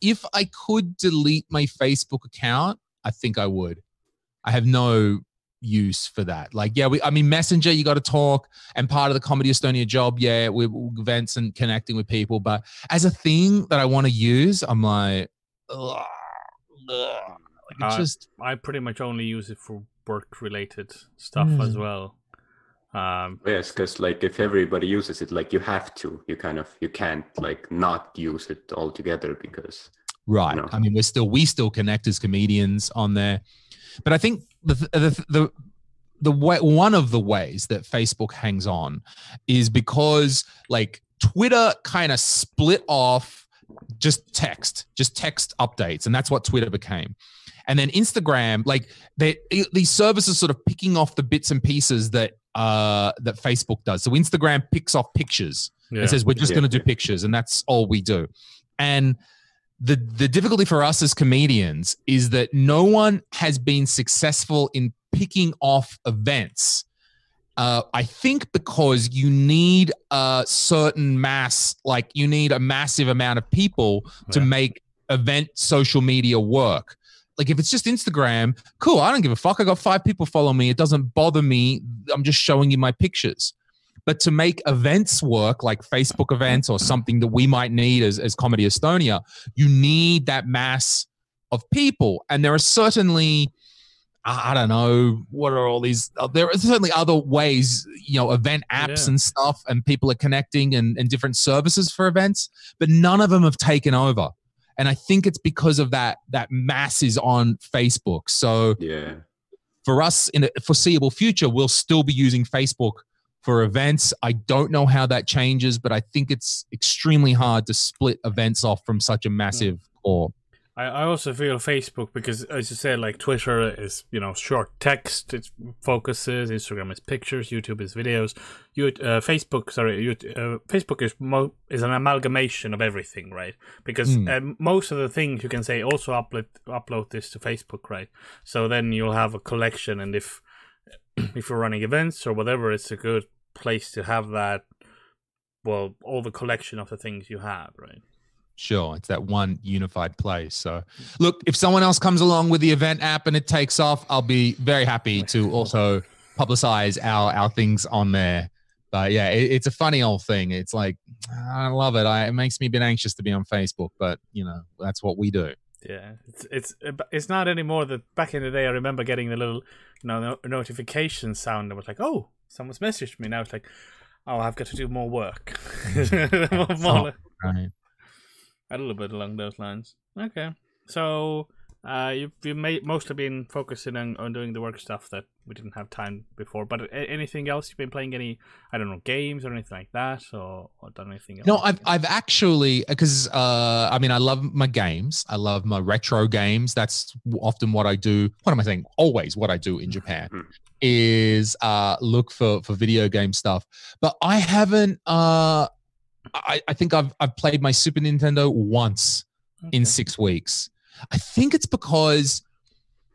if I could delete my Facebook account, I think I would. I have no use for that. Like, yeah, we, I mean, Messenger, you got to talk, and part of the Comedy Estonia job, yeah, with events and connecting with people. But as a thing that I want to use, I'm like, ugh, ugh. like Uh, just I pretty much only use it for work related stuff as Mm. well. Um, Yes, because like if everybody uses it, like you have to, you kind of you can't like not use it altogether because Right. No. I mean, we're still we still connect as comedians on there, but I think the the the the way one of the ways that Facebook hangs on is because like Twitter kind of split off just text, just text updates, and that's what Twitter became. And then Instagram, like they these services sort of picking off the bits and pieces that uh that Facebook does. So Instagram picks off pictures yeah. it says we're just Yeah. going to do pictures and that's all we do and the the difficulty for us as comedians is that no one has been successful in picking off events uh, I think because you need a certain mass, like you need a massive amount of people to make event social media work. Like if it's just Instagram, cool. I don't give a fuck. I got five people follow me. It doesn't bother me. I'm just showing you my pictures. But to make events work, like Facebook events or something that we might need as, as Comedy Estonia, you need that mass of people. And there are certainly I, I don't know what are all these. uh, There are certainly other ways, you know, event apps Yeah. and stuff, and people are connecting and, and different services for events, but none of them have taken over. And I think it's because of that that mass is on Facebook. So Yeah. for us in the foreseeable future, we'll still be using Facebook for events. I don't know how that changes, but I think it's extremely hard to split events off from such a massive core. I, I also feel Facebook because, as you said, like Twitter is you know short text, it focuses. Instagram is pictures. YouTube is videos. You uh, Facebook, sorry, you, uh, Facebook is mo- is an amalgamation of everything, right? Because Hmm. um, most of the things you can say also upload upload this to Facebook, right? So then you'll have a collection, and if if you're running events or whatever, it's a good place to have that. Well, all the collection of the things you have, right? Sure, it's that one unified place. So, look, if someone else comes along with the event app and it takes off, I'll be very happy to also publicize our our things on there. But yeah, it, it's a funny old thing. It's like I love it. I, it makes me a bit anxious to be on Facebook, but you know that's what we do. Yeah, it's it's uh, it's not anymore. That back in the day, I remember getting the little, you know, no- notification sound. that was like, oh, someone's messaged me. Now it's like, oh, I've got to do more work. [LAUGHS] more, more, Right. a little bit along those lines. Okay, so uh, you've you may mostly been focusing on, on doing the work stuff that we didn't have time before. But a- anything else you've been playing? Any I don't know games or anything like that, or, or done anything else? No, I've I've actually because uh, I mean I love my games. I love my retro games. That's often what I do. What am I saying? Always what I do in Japan [LAUGHS] is uh, look for for video game stuff. But I haven't. Uh, I I think I've I've played my Super Nintendo once Okay. in six weeks. I think it's because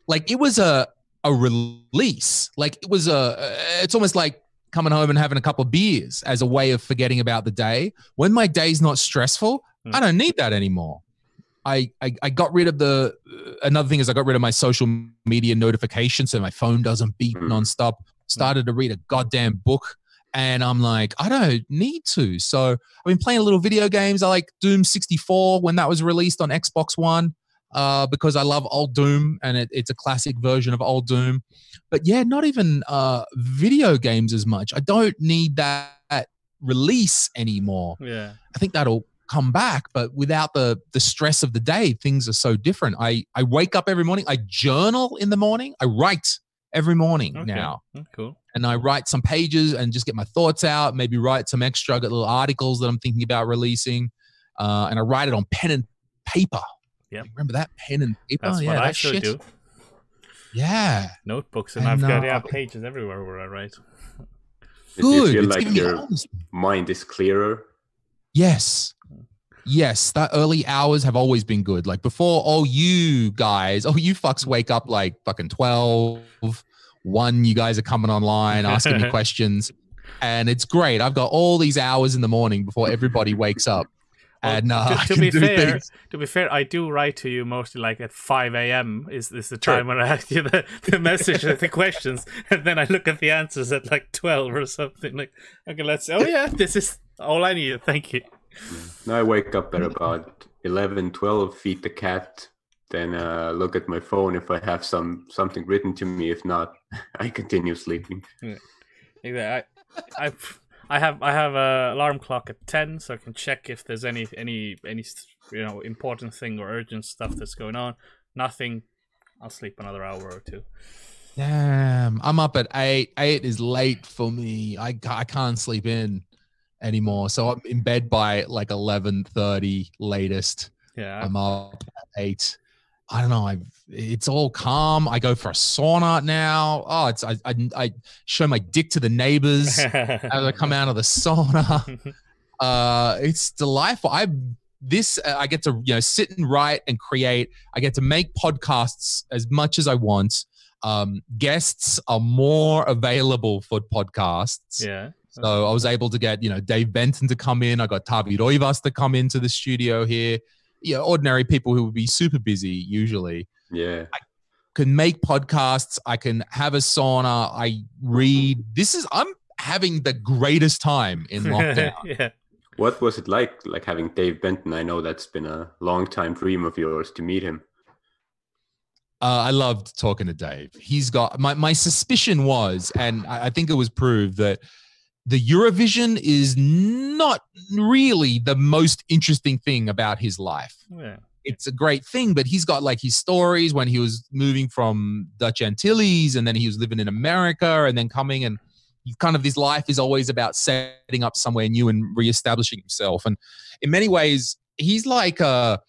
like it was a a release. Like it was a it's almost like coming home and having a couple of beers as a way of forgetting about the day. When my day's not stressful, Hmm. I don't need that anymore. I, I I got rid of the uh, another thing is I got rid of my social media notifications so my phone doesn't beep Hmm. nonstop. Started to read a goddamn book and I'm like, I don't need to. So I've been playing a little video games. I like Doom 64 when that was released on Xbox One uh, because I love old Doom and it, it's a classic version of old Doom. But yeah, not even uh, video games as much. I don't need that, that release anymore. Yeah. I think that'll come back, but without the the stress of the day, things are so different. I I wake up every morning. I journal in the morning. I write every morning Okay. now Mm, Cool. and I write some pages and just get my thoughts out. Maybe write some extra, little articles that I'm thinking about releasing, uh, and I write it on pen and paper. Yep. remember that pen and paper? That's yeah, what that I should shit. do. Yeah, Notebooks, and I I've got yeah pages everywhere where I write. Do you good. feel It's like your mind is clearer? Yes. Yes, that early hours have always been good. Like before, all you guys, oh, you fucks wake up like fucking 12, 1, you guys are coming online asking me [LAUGHS] questions. And it's great. I've got all these hours in the morning before everybody wakes up. Well, and uh, to- [LAUGHS] to be fair, things. To be fair, I do write to you mostly like at 5 a.m. is is the Sure. time when I ask you the, the message, the questions, [LAUGHS] and then I look at the answers at like 12 or something. Like, okay, let's. Oh yeah, this is all I need. Thank you. Now I wake up at about 11, 12, feed the cat, then uh, look at my phone if I have some something written to me. If not, [LAUGHS] I continue sleeping. Yeah, I, I, I have I have a alarm clock at 10, so I can check if there's any any any you know important thing or urgent stuff that's going on. Nothing. I'll sleep another hour or two. Damn, I'm up at eight. Eight is late for me. I, I can't sleep in anymore. So I'm in bed by like 11.30 latest. Yeah, I'm up at eight. I don't know. I've, it's all calm. I go for a sauna now. Oh, it's I, I, I show my dick to the neighbors [LAUGHS] as I come out of the sauna. [LAUGHS] Uh, it's delightful. I this uh, I get to you know sit and write and create. I get to make podcasts as much as I want. Um, guests are more available for podcasts. yeah. So I was able to get, you know, Dave Benton to come in. I got Taavi Rõivas to come into the studio here. You know, ordinary people who would be super busy usually Yeah. I can make podcasts. I can have a sauna. I read. This is, I'm having the greatest time in [LAUGHS] lockdown. yeah. What was it like, like having Dave Benton? I know that's been a long time dream of yours to meet him. Uh, I loved talking to Dave. He's got my my suspicion was, and I, I think it was proved that the Eurovision is not really the most interesting thing about his life. Yeah. It's a great thing, but he's got like his stories when he was moving from Dutch Antilles and then he was living in America and then coming and kind of his life is always about setting up somewhere new and reestablishing himself. And in many ways, he's like a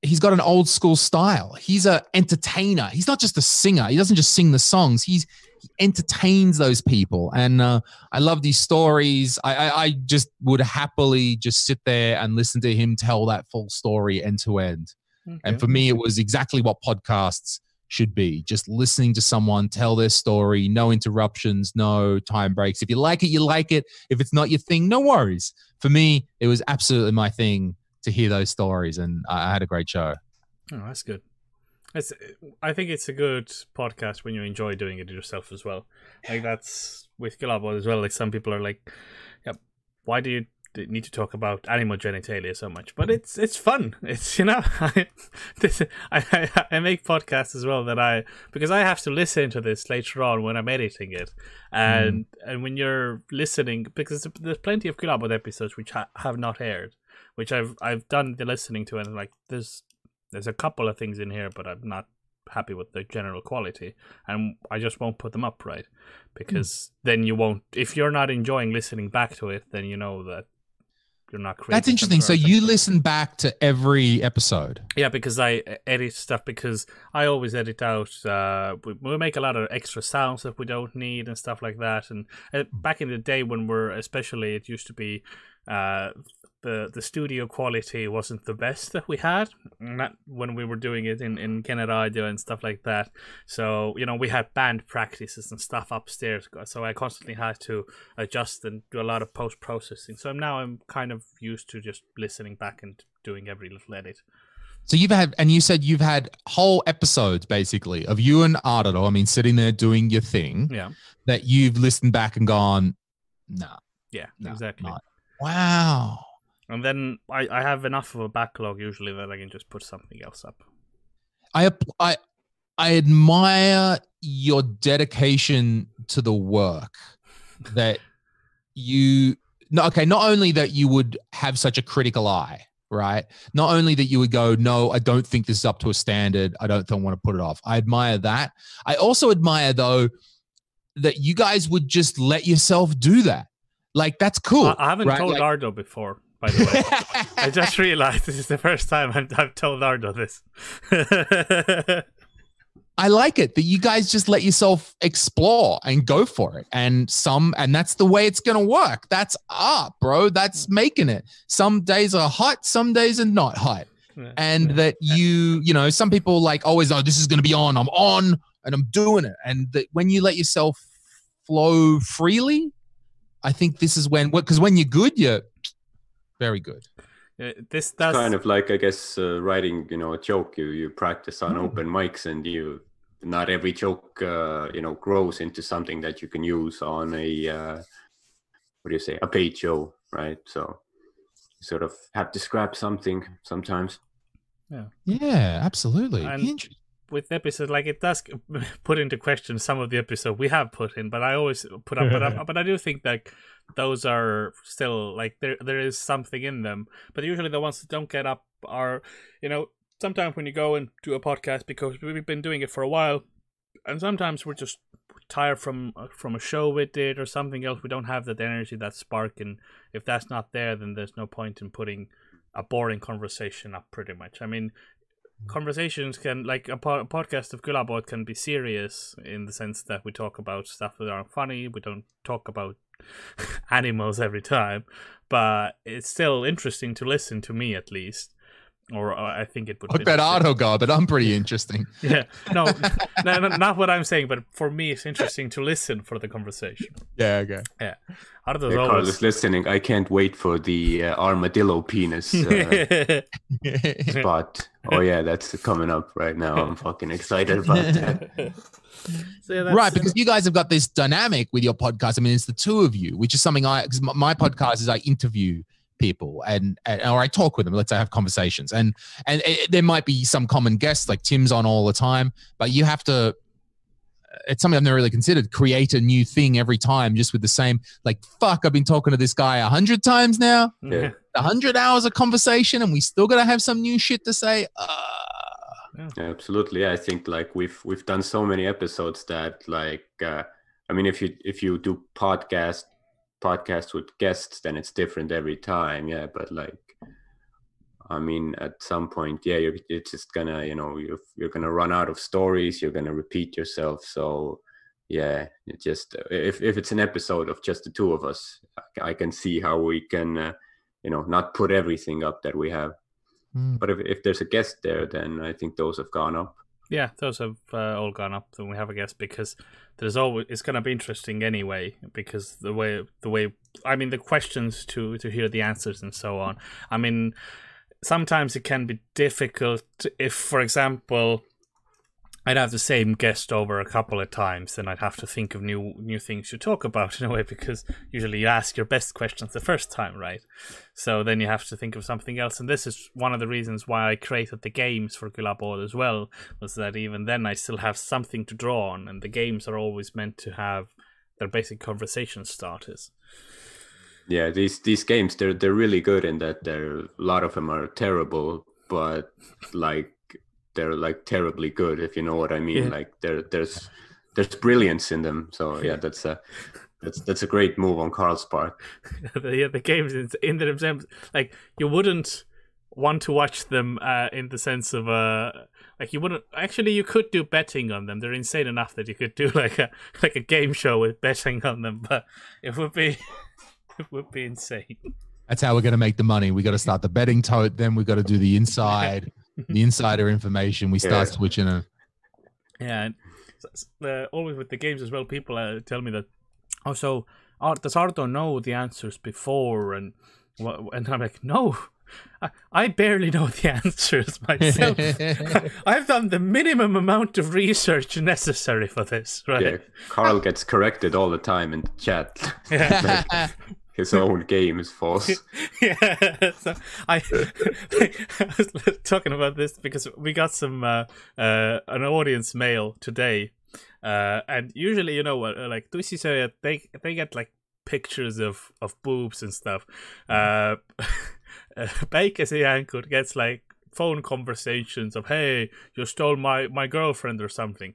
he's got an old school style. He's a entertainer. He's not just a singer. He doesn't just sing the songs. He's he entertains those people, and uh, I love these stories. I, I, I just would happily just sit there and listen to him tell that full story end to end. And for me, it was exactly what podcasts should be just listening to someone tell their story, no interruptions, no time breaks. If you like it, you like it. If it's not your thing, no worries. For me, it was absolutely my thing to hear those stories, and I had a great show. Oh, that's good. It's, I think it's a good podcast when you enjoy doing it yourself as well. Like that's with Külapood as well. Like some people are like, "Yeah, why do you need to talk about animal genitalia so much?" But it's it's fun. It's you know, [LAUGHS] I, this, I, I make podcasts as well that I because I have to listen to this later on when I'm editing it, and hmm. and when you're listening because there's plenty of Külapood episodes which ha- have not aired, which I've I've done the listening to, and like there's there's a couple of things in here, but I'm not happy with the general quality, and I just won't put them up right because then you won't. If you're not enjoying listening back to it, then you know that you're not. That's interesting. So you listen back to every episode. Yeah, because I edit stuff because I always edit out. Uh, we, we make a lot of extra sounds that we don't need and stuff like that. And uh, back in the day when we're especially, it used to be. Uh, the the studio quality wasn't the best that we had mm, not when we were doing it in in Canada and stuff like that so you know we had band practices and stuff upstairs so I constantly had to adjust and do a lot of post processing so now I'm kind of used to just listening back and doing every little edit so you've had, and you said you've had whole episodes basically of you and Ardo. I mean, sitting there doing your thing. Yeah. That you've listened back and gone, nah. Yeah, nah, exactly. Wow. And then I, I have enough of a backlog usually that I can just put something else up. I I I admire your dedication to the work [LAUGHS] that you no okay not only that you would have such a critical eye right? Not only that you would go no i don't think this is up to a standard. I don't, don't want to put it off. I admire that. I also admire though that you guys would just let yourself do that. Like that's cool I, I haven't right? told like, Ardo before by the way. [LAUGHS] I just realized this is the first time I've, I've told Ardo this. I like it that you guys just let yourself explore and go for it. And some, and that's the way it's going to work. That's art, bro. That's making it. Some days are hot, some days are not hot. And that you, you know, some people like always, oh, this is going to be on. I'm on and I'm doing it. And that when you let yourself flow freely, I think this is when, because when you're good, you're very good. Uh, this does kind of like I guess uh, writing, you know, a joke. You you practice on mm. open mics, and you not every joke, uh, you know, grows into something that you can use on a uh, what do you say, a paid show, right? So you sort of have to scrap something sometimes. Yeah. Yeah, absolutely. And with episodes like it does [LAUGHS] put into question some of the episode we have put in, but I always put up, but I, [LAUGHS] but I do think that those are still like there there is something in them. But usually the ones that don't get up are, you know, sometimes when you go and do a podcast because we've been doing it for a while, and sometimes we're just tired from uh, from a show we did or something else. We don't have that energy, that spark, and if that's not there, then there's no point in putting a boring conversation up. Pretty much. I mean, conversations can like a, po- a podcast of Külapood can be serious in the sense that we talk about stuff that aren't funny. We don't talk about [LAUGHS] animals every time, but it's still interesting to listen to me at least. Or uh, I think it would. Look that auto guy, but I'm pretty interesting. [LAUGHS] yeah, no, [LAUGHS] no, no, not what I'm saying, but for me, it's interesting to listen for the conversation. Yeah, okay. Yeah, out of those yeah. Carlos listening. I can't wait for the uh, armadillo penis uh, spot. Oh yeah, that's coming up right now. I'm fucking excited about that. [LAUGHS] So yeah, right, because you guys have got this dynamic with your podcast. I mean, it's the two of you, which is something I, because my podcast is I interview people and, and or I talk with them. Let's say I have conversations, and and it, there might be some common guests like Tim's on all the time, but you have to. Eh, it's something I've never really considered. Create a new thing every time, just with the same. Like fuck, I've been talking to this guy a hundred times now. Yeah. A hundred hours of conversation, and we still gotta have some new shit to say. Uh, Yeah, absolutely. I think like we've we've done so many episodes that like uh, I mean if you if you do podcast podcast with guests then it's different every time. Yeah, but like I mean at some point yeah you're, you're just gonna you know you're you're gonna run out of stories. You're gonna repeat yourself. So yeah, it just if if it's an episode of just the two of us, I can see how we can uh, you know not put everything up that we have. Hmm. But if, if there's a guest there, then I think those have gone up. Yeah, those have uh, all gone up. Then we have a guest because there's always it's going to be interesting anyway because the way the way I mean the questions to to hear the answers and so on. I mean sometimes it can be difficult if, for example, I'd have the same guest over a couple of times, then I'd have to think of new new things to talk about [LAUGHS] in a way because usually you ask your best questions the first time, right? So then you have to think of something else, and this is one of the reasons why I created the games for Külapood as well. Was that even then I still have something to draw on, and the games are always meant to have their basic conversation starters. Yeah, these these games they're they're really good in that there a lot of them are terrible, but like they're like terribly good if you know what I mean. Yeah. Like there there's there's brilliance in them. So yeah, that's a that's that's a great move on Carl's part. [LAUGHS] the, yeah, the games in, in themselves, like you wouldn't want to watch them uh, in the sense of uh, like you wouldn't actually you could do betting on them. They're insane enough that you could do [LAUGHS] like a like a game show with betting on them, but it would be [LAUGHS] it would be insane. That's how we're going to make the money. We got to start the betting tote. Then we got to do the inside, the insider information. We start Yeah. switching it. Yeah, and s- s- uh, always with the games as well. People uh, tell me that, oh, so uh, does Ardo know the answers before? And and I'm like, no, I, I barely know the [LAUGHS] answers myself. [LAUGHS] I've done the minimum amount of research necessary for this, right? Yeah, Carl gets corrected all the time in chat. Yeah. [LAUGHS] His own game is false. [LAUGHS] yeah, so I, [LAUGHS] I was talking about this because we got some uh, uh, an audience mail today, uh, and usually you know what, uh, like said, they they get like pictures of of boobs and stuff. Uh, [LAUGHS] Baker Yankut gets like phone conversations of hey, you stole my my girlfriend or something.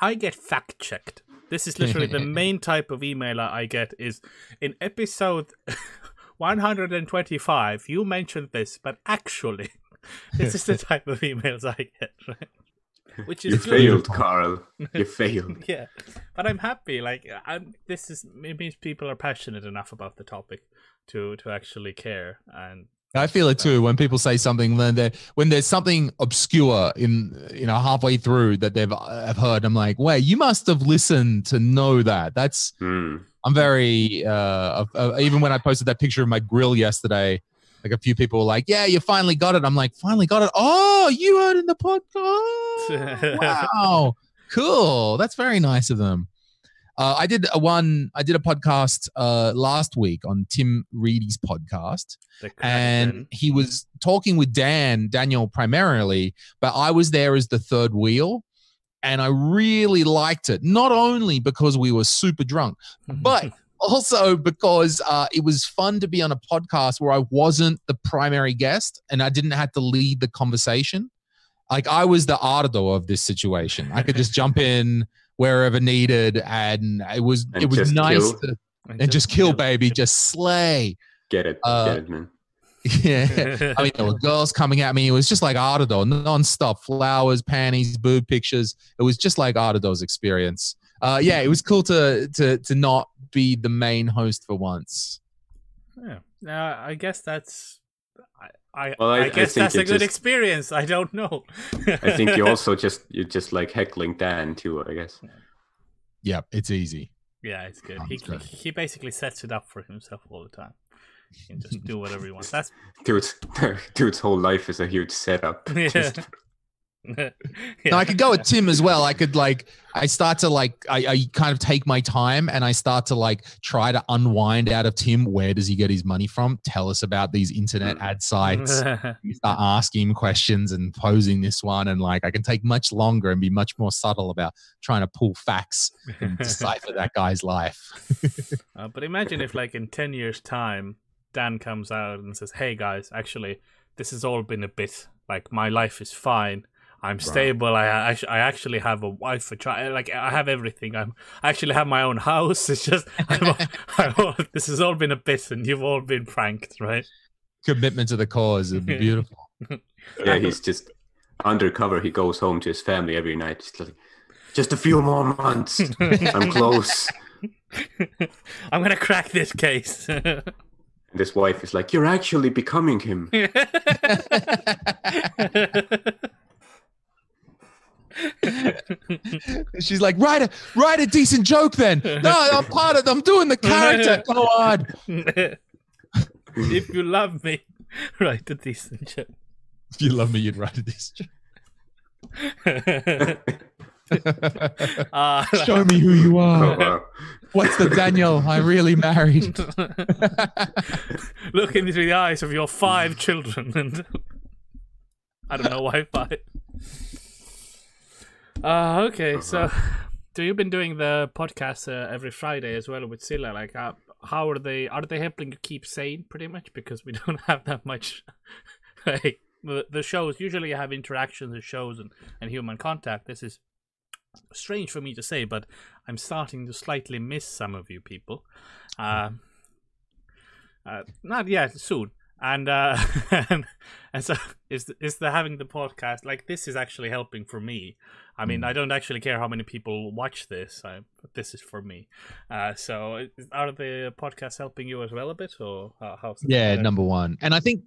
I get fact checked. This is literally the [LAUGHS] main type of email I I get is in episode [LAUGHS] 125 you mentioned this but actually [LAUGHS] this is the type of emails I get right? which is You good. failed, Carl. You failed. yeah but I'm happy like I'm this is it means people are passionate enough about the topic to to actually care and I feel it too when people say something when they when there's something obscure in you know halfway through that they've have heard. I'm like, wait, you must have listened to know that. That's Hmm. I'm very uh, uh, even when I posted that picture of my grill yesterday, like a few people were like, "Yeah, you finally got it." I'm like, "Finally got it." Oh, you heard in the podcast. [LAUGHS] wow, cool. That's very nice of them. Uh, I did a one. I did a podcast uh, last week on Tim Reedy's podcast, and he was talking with Dan Daniel primarily, but I was there as the third wheel, and I really liked it. Not only because we were super drunk, [LAUGHS] but also because uh, it was fun to be on a podcast where I wasn't the primary guest and I didn't have to lead the conversation. Like I was the Ardo of this situation. I could just jump [LAUGHS] in wherever needed, and it was And it was nice kill. to and just kill, baby, just slay. Get it, Uh, get it, man. [LAUGHS] Yeah. I mean, there were girls coming at me. It was just like Ardo, non-stop flowers, panties, boob pictures. It was just like Ardo's experience. Uh, yeah, it was cool to to to not be the main host for once. yeah uh, I guess that's I I, Well, I- I I guess think that's a good just- experience I don't know [LAUGHS] I think you [LAUGHS] also just you just like heckling Dan too. I guess. Yep, it's easy. Yeah, it's good. Um, he good. he basically sets it up for himself all the time. He can just do whatever he wants. [LAUGHS] That's Dude's dude's whole life is a huge setup. yeah. Just- Yeah. No, I could go with Tim as well. I could like I start to like I, I kind of take my time and I start to like try to unwind out of Tim. Where does he get his money from? Tell us about these internet ad sites. [LAUGHS] you start asking him questions and posing this one, and like I can take much longer and be much more subtle about trying to pull facts and [LAUGHS] decipher that guy's life. [LAUGHS] Uh, but imagine if, like, in 10 years' time, Dan comes out and says, Hey guys, actually, this has all been a bit. Like, my life is fine. I'm stable. I, I I actually have a wife, a child. Eh, like I have everything. I'm I actually have my own house. [LAUGHS] It's just I'm, [LAUGHS] I'm this has all been a bit, and you've all been pranked, right? Commitment to the cause would [LAUGHS] be beautiful. Yeah, he's just undercover. He goes home to his family every night. Just like, just a few more months. I'm close. I'm gonna crack this case. And his wife is like, "You're actually becoming him." [LAUGHS] She's like, write a write a decent joke then. No, I'm part of I'm doing the character. [LAUGHS] Go on. [LAUGHS] if you love me, write a decent joke. If you love me, you'd write a decent joke. uh, Show me who you Oh, are. wow. What's the Daniel I really married? look into the eyes of your five children and I don't know why five. Uh, okay, so [LAUGHS] so you've been doing the podcast uh, every Friday as well with Silla. Like, uh, how are they? Are they helping you keep sane, pretty much? Because we [LAUGHS] don't have that much. [LAUGHS] like, the, the shows usually have interactions, the shows, and, and human contact. This is strange for me to say, but I'm starting to slightly miss some of you people. Uh, uh, not yet, soon. And uh, and, and so is is the having the podcast like this is actually helping for me. I mean, I don't actually care how many people watch this, I, but this is for me. Uh, so are the podcasts helping you as well a bit, or uh, how's Yeah, that? number one. And I think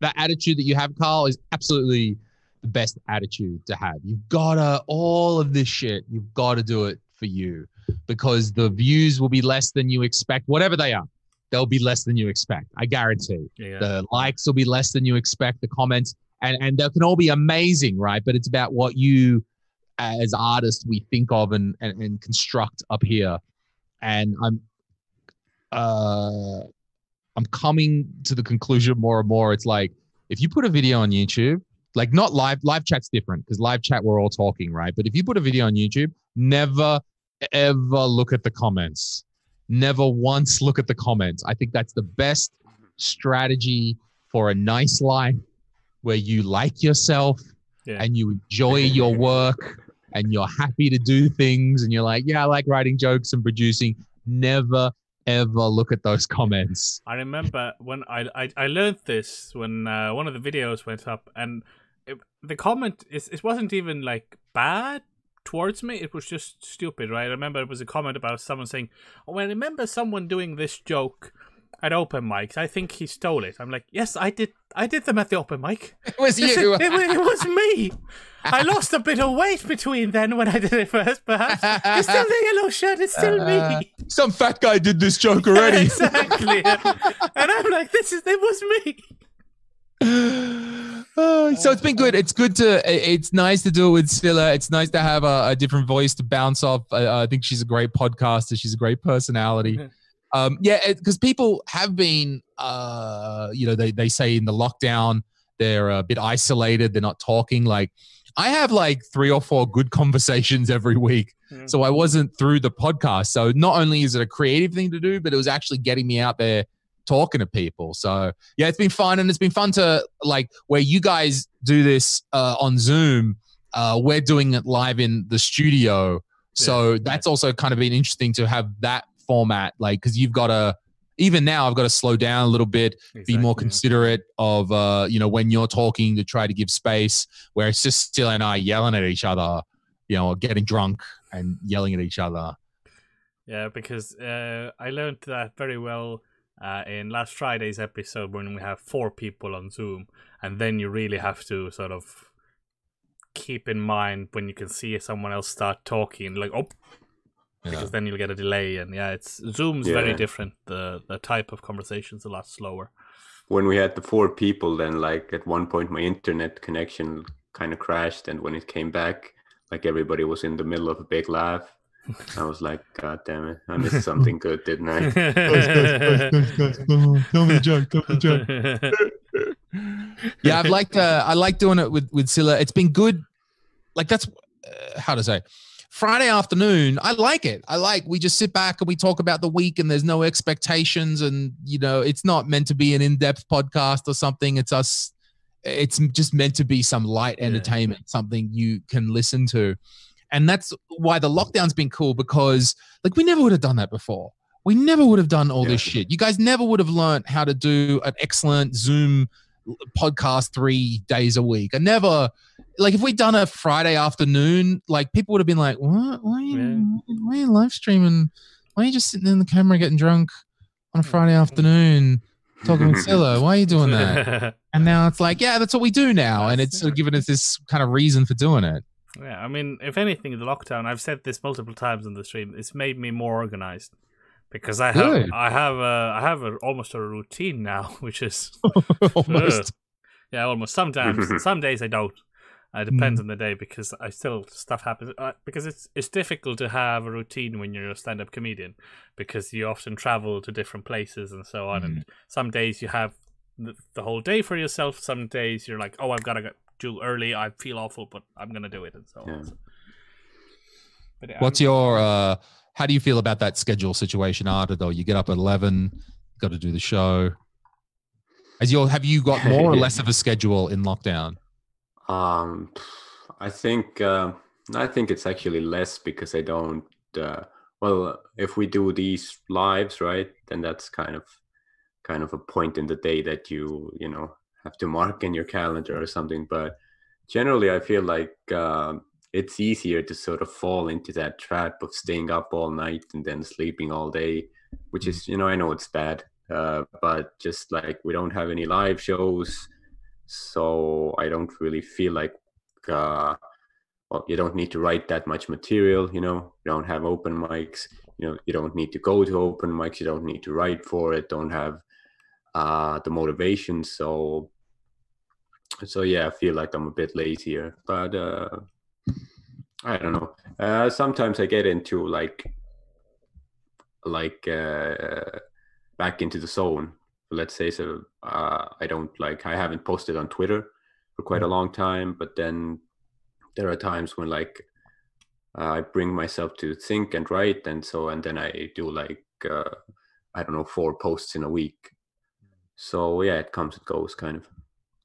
that attitude that you have, Carl, is absolutely the best attitude to have. You've gotta all of this shit, you've got to do it for you because the views will be less than you expect, whatever they are. They'll be less than you expect. I guarantee. Yeah. The likes will be less than you expect, the comments, and, and they can all be amazing, right? But it's about what you as artists we think of and, and, and construct up here. And I'm uh I'm coming to the conclusion more and more. It's like if you put a video on YouTube, like not live, live chat's different because live chat we're all talking, right? But if you put a video on YouTube, never ever look at the comments. Never once look at the comments. I think that's the best strategy for a nice life where you like yourself Yeah. and you enjoy your work and you're happy to do things and you're like, yeah, I like writing jokes and producing. Never ever look at those [LAUGHS] comments. I remember when I I, I learned this when uh, one of the videos went up, and it, the comment is it wasn't even like bad towards me. It was just stupid, right? I remember it was a comment about someone saying, "Oh, I remember someone doing this joke." At open mics, I think he stole it. I'm like, yes, I did. I did them at the open mic. [LAUGHS] It was Yes, you. It, it, it was me. I lost a bit of weight between then when I did it first, perhaps. It's still the yellow shirt. It's still Uh, me. Some fat guy did this joke already. [LAUGHS] exactly. and I'm like, this is it was me. [SIGHS] Oh, so it's been good. It's good to. It's nice to do it with Silla. It's nice to have a, a different voice to bounce off. I, I think she's a great podcaster. She's a great personality. Um, yeah, because people have been, uh, you know, they they say in the lockdown they're a bit isolated. They're not talking. Like I have like three or four good [LAUGHS] conversations every week. Mm. So I wasn't through the podcast. So not only is it a creative thing to do, but it was actually getting me out there talking to people. So yeah, it's been fun, and it's been fun to like where you guys do this uh, on Zoom. Uh, we're doing it live in the studio, so that's also kind of been interesting to have that format, like because you've got to. Even now, I've got to slow down a little bit, be more Exactly. considerate of, uh, you know, when you're talking to try to give space. Where it's just still and I yelling at each other, you know, or getting drunk and yelling at each other. Yeah, because uh, I learned that very well uh, in last Friday's episode when we have four people on Zoom, and then you really have to sort of keep in mind when you can see someone else start talking, like oh, because then you'll get a delay, and yeah, it's Zoom's very different. The the type of conversation's a lot slower. when we had the four people, then like at one point my internet connection kind of crashed, and when it came back, like everybody was in the middle of a big laugh. I was like, God damn it, I missed something good, didn't I? Guys, guys, guys, tell me a joke, tell me a joke. yeah, I've liked uh, I like doing it with with Silla. It's been good. Like that's uh, how to say. Friday afternoon, I like it. I like we just sit back and we talk about the week, and there's no expectations, and you know it's not meant to be an in-depth podcast or something. It's us. It's just meant to be some light Yeah. entertainment, something you can listen to, and that's why the lockdown's been cool because like we never would have done that before. We never would have done all this shit. You guys never would have learned how to do an excellent Zoom podcast three days a week. I never like if we'd done a Friday afternoon, like people would have been like, "What? Why are you, why are you live streaming? Why are you just sitting in the camera getting drunk on a mm. Friday afternoon talking with Silla? Why are you doing that?" [LAUGHS] And now it's like, yeah, that's what we do now, and it's sort of given us this kind of reason for doing it. Yeah, I mean, if anything, the lockdown. I've said this multiple times on the stream. It's made me more organized because I have, Good. I have, a, I have a, almost a routine now, [LAUGHS] which is [LAUGHS] Almost. yeah, almost. Sometimes, some days I don't. Uh, It depends on the day because I still stuff happens uh, because it's it's difficult to have a routine when you're a stand-up comedian because you often travel to different places and so on. And some days you have the, the whole day for yourself. Some days you're like, oh, I've got to get do early. I feel awful, but I'm gonna do it and so Yeah. on. But yeah, What's I'm- your? uh How do you feel about that schedule situation, Ardo? Though you get up at eleven, got to do the show. As your, have you got more or [LAUGHS] less of a schedule in lockdown? Um, I think uh, I think it's actually less because I don't. Uh, well, if we do these lives, right, then that's kind of kind of a point in the day that you you know have to mark in your calendar or something. But generally, I feel like uh, it's easier to sort of fall into that trap of staying up all night and then sleeping all day, which is you know I know it's bad, uh, but just like we don't have any live shows so I don't really feel like uh, well, you don't need to write that much material. You know, you don't have open mics. You know, you don't need to go to open mics. You don't need to write for it. Don't have uh, the motivation. So, so yeah, I feel like I'm a bit lazier. But uh, I don't know. Uh, sometimes I get into like like uh, back into the zone let's say so uh, i don't like i haven't posted on twitter for quite a long time but then there are times when like uh, i bring myself to think and write and so and then i do like uh, i don't know four posts in a week so yeah it comes and goes kind of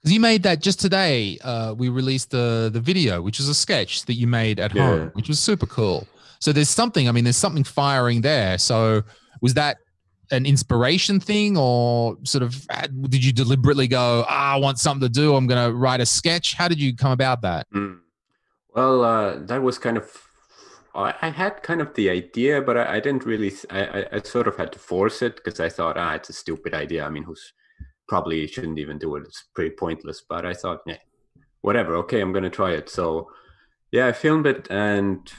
Because you made that just today. Uh, we released the the video, which is a sketch that you made at Yeah. home, which was super cool. So there's something. I mean, there's something firing there. So was that an inspiration thing, or sort of uh, did you deliberately go, ah, I want something to do. I'm going to write a sketch. How did you come about that? Mm. Well, uh, that was kind of. I I had kind of the idea, but I, I didn't really. I sort of had to force it because I thought, ah, it's a stupid idea. I mean, who's probably shouldn't even do it. It's pretty pointless. But I thought, yeah, whatever. Okay, I'm gonna try it. So, yeah, I filmed it and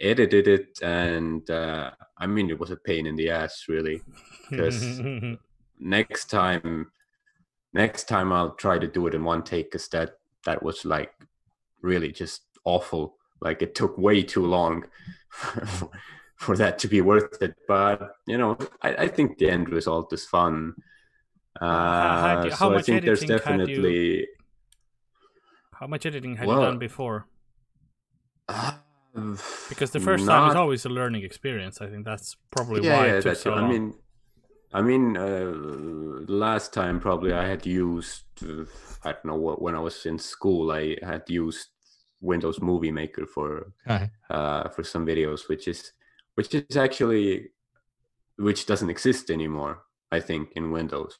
edited it, and uh, I mean, it was a pain in the ass, really, because [LAUGHS] next time next time i'll try to do it in one take because that that was like really just awful like it took way too long for, [LAUGHS] for that to be worth it but you know i, I think the end result is fun uh, how you- how so i think there's had you- definitely How much editing had Well, you done before? uh, Because the first time is always a learning experience. I think that's probably yeah, why yeah, it took so I long. mean, I mean, uh, last time probably I had used, uh, I don't know what, when I was in school, I had used Windows Movie Maker for Okay. uh, for some videos, which is which is actually which doesn't exist anymore. I think in Windows,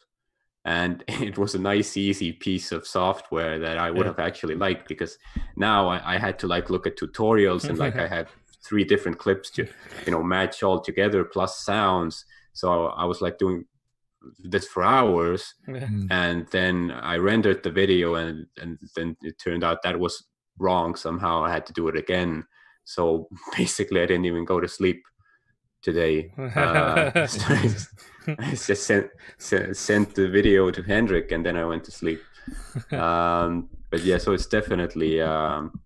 and [LAUGHS] it was a nice, easy piece of software that I would Yeah. have actually liked because now I, I had to like look at tutorials and like I [LAUGHS] had three different clips to you know match all together plus sounds. So I was like doing this for hours Mm. and then I rendered the video and and then it turned out that was wrong somehow I had to do it again so [LAUGHS] basically I didn't even go to sleep today uh, so I [LAUGHS] [LAUGHS] just- sent, sent sent the video to Hendrik and then I went to sleep [LAUGHS] um but yeah, so it's definitely um,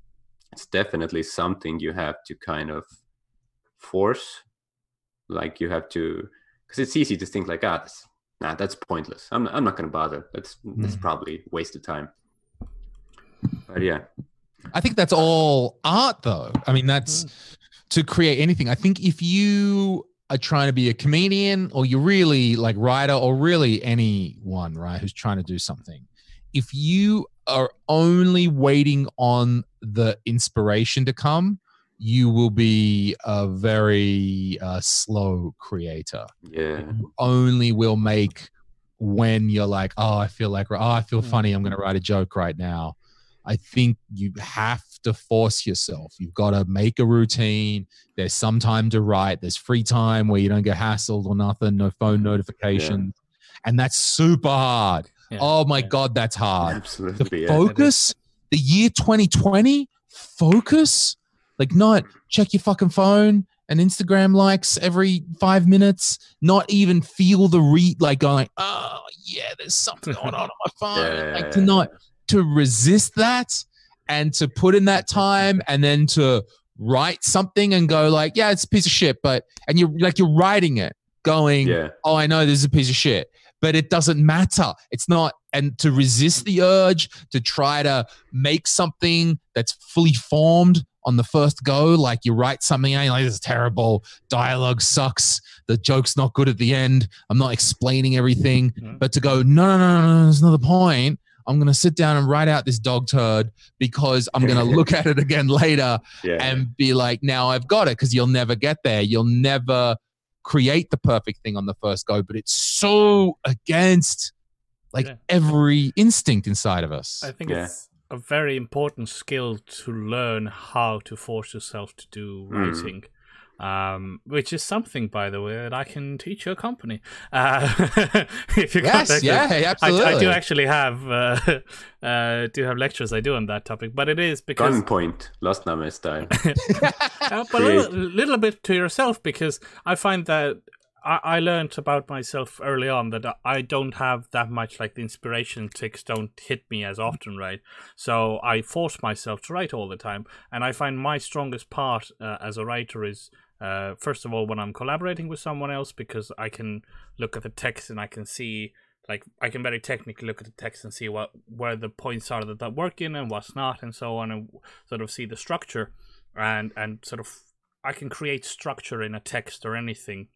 it's definitely something you have to kind of force. Like you have to, because it's easy to think like, ah, that's, nah, that's pointless. I'm I'm not gonna bother. That's that's Mm. probably wasted time. But yeah, I think that's all art, though. I mean, that's to create anything. I think if you are trying to be a comedian or you're really like writer or really anyone, right, who's trying to do something, if you are only waiting on the inspiration to come, you will be a very uh, slow creator. yeah, You only will make when you're like, oh, I feel like, oh, I feel Mm. funny. I'm going to write a joke right now. I think you have to force yourself. You've got to make a routine. There's some time to write. There's free time where you don't get hassled or nothing, no phone notifications. And that's super hard. Yeah, Oh my yeah. God, that's hard. The absolutely. Yeah. focus, the year 2020, focus, like not check your fucking phone and Instagram likes every five minutes, not even feel the re like going, oh, yeah, there's something going on on my phone. [LAUGHS] Like to not, to resist that and to put in that time and then to write something and go like, yeah, it's a piece of shit, but, and you're like, you're writing it going, Yeah, oh, I know this is a piece of shit, but it doesn't matter. It's not, and to resist the urge to try to make something that's fully formed on the first go, like you write something, and like, this is terrible. Dialogue sucks. The joke's not good at the end. I'm not explaining everything. Mhm. But to go, no, no, no, no, no, there's another point. I'm going to sit down and write out this dog turd because I'm going [LAUGHS] to look at it again later yeah, and be like, now I've got it because you'll never get there. You'll never create the perfect thing on the first go, but it's so against like Yeah. every instinct inside of us. I think Yeah. it's a very important skill to learn how to force yourself to do Mm. Writing. Um, which is something, by the way, that I can teach your company. Uh, [LAUGHS] if you yes, contact yeah, us. hey, I, absolutely. I do actually have uh, [LAUGHS] uh, do have lectures I do on that topic, but it is because gunpoint, last Name style. [LAUGHS] uh, but a little, little bit to yourself because I find that I, I learned about myself early on that I don't have that much like the inspiration ticks don't hit me as often, right? So I force myself to write all the time, and I find my strongest part uh, as a writer is. Uh, first of all, when I'm collaborating with someone else, because I can look at the text and I can see, like, I can very technically look at the text and see what where the points are that I work in and what's not, and so on, and sort of see the structure and and sort of I can create structure in a text or anything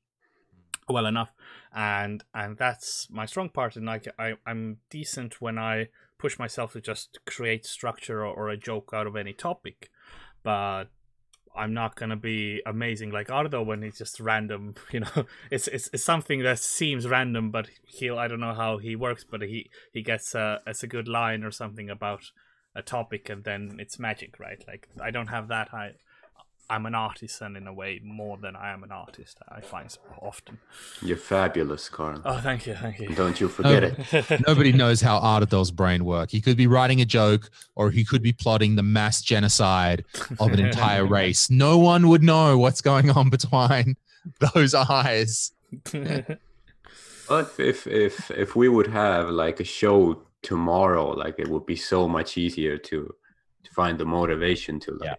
well enough, and and that's my strong part. And like I I'm decent when I push myself to just create structure or, or a joke out of any topic, but I'm not gonna be amazing like Ardo when he's just random. [LAUGHS] You know, it's it's, it's something that seems random, but he'll I don't know how he works, but he he gets a it's a good line or something about a topic, and then it's magic, right? Like I don't have that. I I'm an artisan in a way more than I am an artist. I find so often. You're fabulous, Carl. Oh, thank you, thank you. Don't you forget Oh. it. [LAUGHS] Nobody knows how Ardo's brain work. He could be writing a joke or he could be plotting the mass genocide of an entire [LAUGHS] race. No one would know what's going on between [LAUGHS] those eyes. Well, if, if if if we would have like a show tomorrow, like it would be so much easier to to find the motivation to Yeah.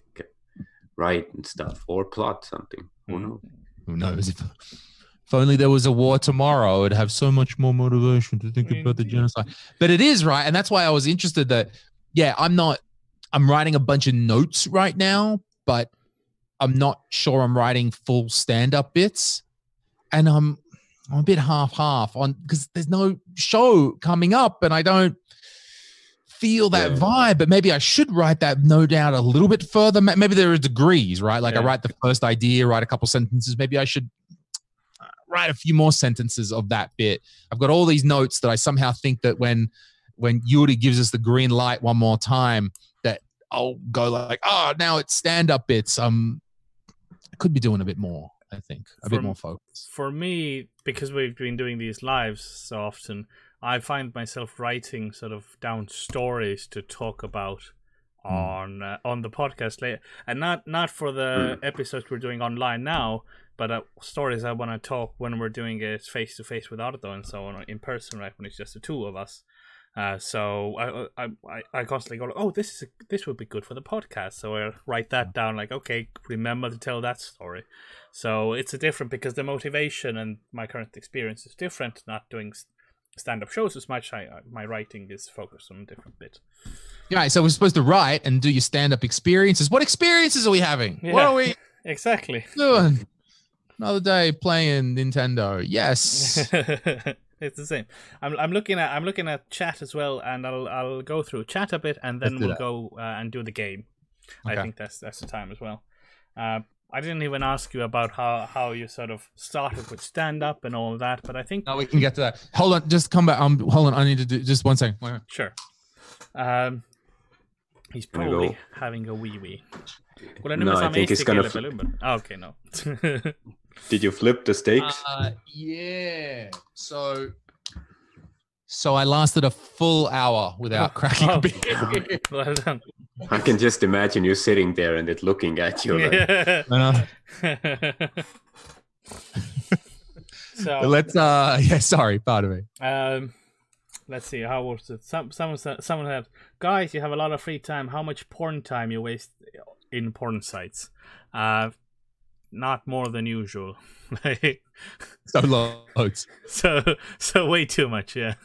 Like write and stuff or plot something. Who Mm. knows? Who knows if if only there was a war tomorrow, I'd have so much more motivation to think about the genocide. But it is right, and that's why I was interested that yeah, I'm not I'm writing a bunch of notes right now, but I'm not sure I'm writing full stand-up bits. And I'm I'm a bit half-half on because there's no show coming up and I don't feel that Yeah. vibe, but maybe I should write that no doubt a little bit further. Maybe there are degrees, right? Like I write the first idea, write a couple sentences. Maybe I should uh, write a few more sentences of that bit. I've got all these notes that I somehow think that when when Jüri gives us the green light one more time, that I'll go like, oh, now it's stand up bits. Um, I could be doing a bit more. I think a bit more focus. For me, because we've been doing these lives so often, I find myself writing sort of down stories to talk about Hmm. on uh, on the podcast later, and not not for the episodes we're doing online now, but uh, stories I want to talk when we're doing it face to face with Ardo and so on in person, right? When it's just the two of us. Uh, so I, I I I constantly go, oh, this is a, this would be good for the podcast. So I write that down, like, okay, remember to tell that story. So it's a different because the motivation and my current experience is different. Not doing stand up shows as much. I, my writing is focused on a different bit. Yeah, so we're supposed to write and do your stand up experiences. What experiences are we having? What are we [LAUGHS] Exactly. doing? Another day playing Nintendo. Yes. [LAUGHS] it's the same. I'm I'm looking at I'm looking at chat as well, and I'll I'll go through chat a bit, and then we'll that. go uh, and do the game. I think that's that's the time as well. Uh, I didn't even ask you about how how you sort of started with stand up and all of that, but I think no, we can get to that. Hold on, just come back. Um, hold on. I need to do just one second. Wait, wait. sure. Um, he's probably having a wee wee. No, I think it's gonna fl- Oh, okay, no. [LAUGHS] Did you flip the stakes? Uh, yeah. So, so I lasted a full hour without cracking Oh. a beer. [LAUGHS] well done. I can just imagine you sitting there and it looking at you. Like, Yeah. No, no. [LAUGHS] so Let's. Uh, yeah. Sorry, pardon me. Um, let's see. How was it? Some someone said, someone said, "Guys, you have a lot of free time. How much porn time you waste in porn sites? Uh, not more than usual. [LAUGHS] So loads. so so way too much. Yeah.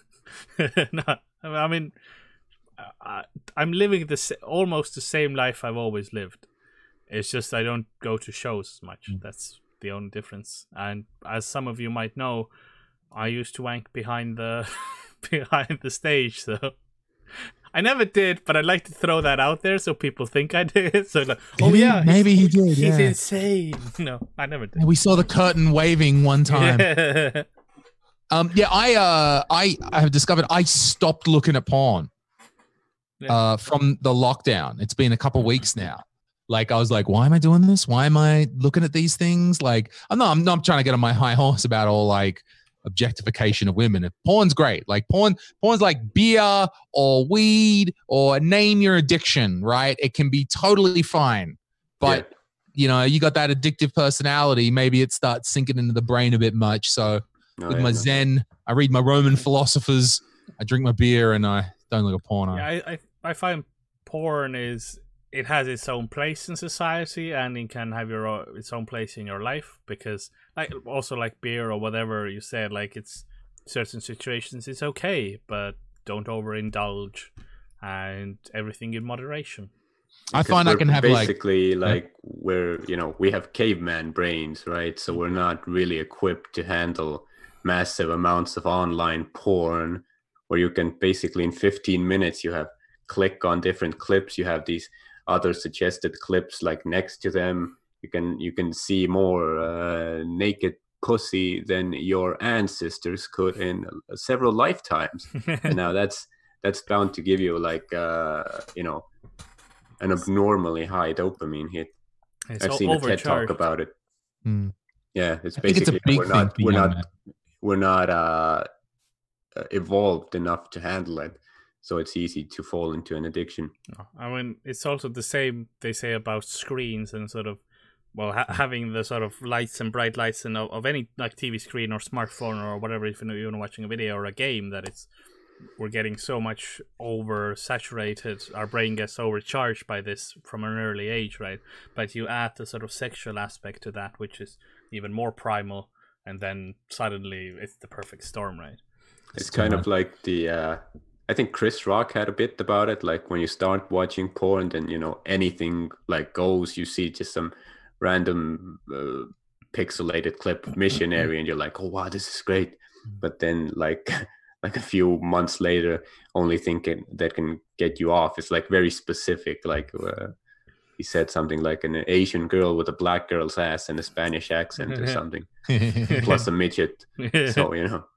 [LAUGHS] not. I mean, I, I'm living the almost the same life I've always lived. It's just I don't go to shows as much. Mm. That's the only difference. And as some of you might know, I used to wank behind the [LAUGHS] behind the stage. So I never did, but I'd like to throw that out there so people think I did. [LAUGHS] So like, oh he? yeah, maybe he did. he's Yeah. insane. No, I never did. We saw the curtain waving one time. Yeah. Um, yeah, I uh, I I have discovered I stopped looking at porn uh, from the lockdown. It's been a couple weeks now. Like I was like, why am I doing this? Why am I looking at these things? Like I'm not I'm not trying to get on my high horse about all like objectification of women. If Porn's great. Like porn, porn's like beer or weed or name your addiction, right? It can be totally fine. But yeah. you know, you got that addictive personality. Maybe it starts sinking into the brain a bit much. So No, with yeah, my no. Zen. I read my Roman philosophers. I drink my beer, and I don't look at porn. Yeah, I, I I find porn is it has its own place in society and it can have your own, its own place in your life because like also like beer or whatever you said like it's certain situations it's okay but don't overindulge and everything in moderation. I find I can have like basically like we're you know we have caveman brains right so we're not really equipped to handle massive amounts of online porn where you can basically in 15 minutes you have click on different clips. You have these other suggested clips like next to them. You can you can see more uh, naked pussy than your ancestors could in several lifetimes. [LAUGHS] Now that's that's bound to give you like uh you know an abnormally high dopamine hit. It's i've seen a ted talk about it. Hmm. yeah it's I think it's basically we're not we're not men. We're not uh uh, evolved enough to handle it so it's easy to fall into an addiction I mean, it's also the same they say about screens and sort of, well, ha- having the sort of lights and bright lights and of, of any like TV screen or smartphone or whatever, if you're even watching a video or a game, that it's we're getting so much oversaturated. Our brain gets overcharged by this from an early age, right? But you add the sort of sexual aspect to that, which is even more primal, and then suddenly it's the perfect storm, right? it's Still kind not- of like the uh i think chris rock had a bit about it like when you start watching porn then you know anything like goes. You see just some random uh, pixelated clip of missionary and you're like oh wow this is great. But then like [LAUGHS] like a few months later only thinking that can get you off is like very specific like uh, he said something like an asian girl with a black girl's ass and a spanish accent or [LAUGHS] something plus a midget so you know [LAUGHS]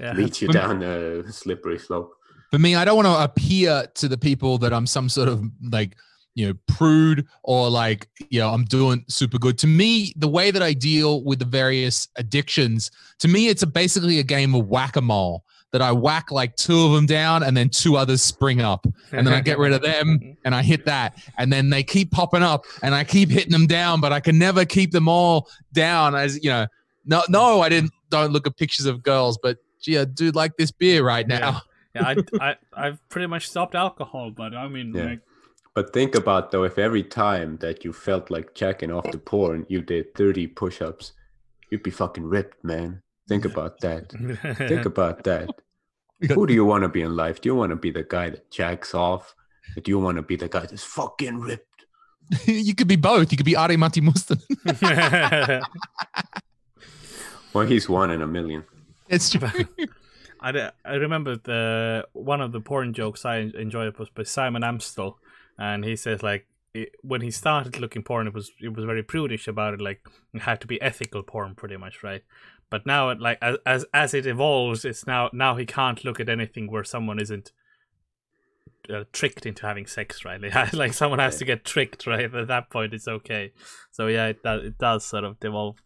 yeah. leads you down a slippery slope. For me, I don't want to appear to the people that I'm some sort of like, you know, prude or like, you know, I'm doing super good. To me, the way that I deal with the various addictions, to me, it's a, basically a game of whack a mole that I whack like two of them down and then two others spring up. And then I get rid of them [LAUGHS] and I hit that. And then they keep popping up and I keep hitting them down, but I can never keep them all down as, you know, no, no, I didn't, don't look at pictures of girls, but gee, I do like this beer right now. Yeah, I, I I've pretty much stopped alcohol, but I mean, Yeah. like, But think about though, if every time that you felt like jacking off the porn, you did 30 push-ups, you'd be fucking ripped, man. Think about that. Think [LAUGHS] about that. Who do you want to be in life? Do you want to be the guy that jacks off? Or do you want to be the guy that's fucking ripped? [LAUGHS] you could be both. You could be Ari Matti Mustonen. [LAUGHS] Well, he's one in a million. it's true. I, d- I remember the one of the porn jokes I enjoyed was by Simon Amstell, and he says like it, when he started looking porn, it was it was very prudish about it, like it had to be ethical porn, pretty much, right? But now, it, like as as as it evolves, it's now now he can't look at anything where someone isn't uh, tricked into having sex, right? [LAUGHS] Like, someone has to get tricked, right? At that point, it's okay. So yeah, it does it does sort of devolve.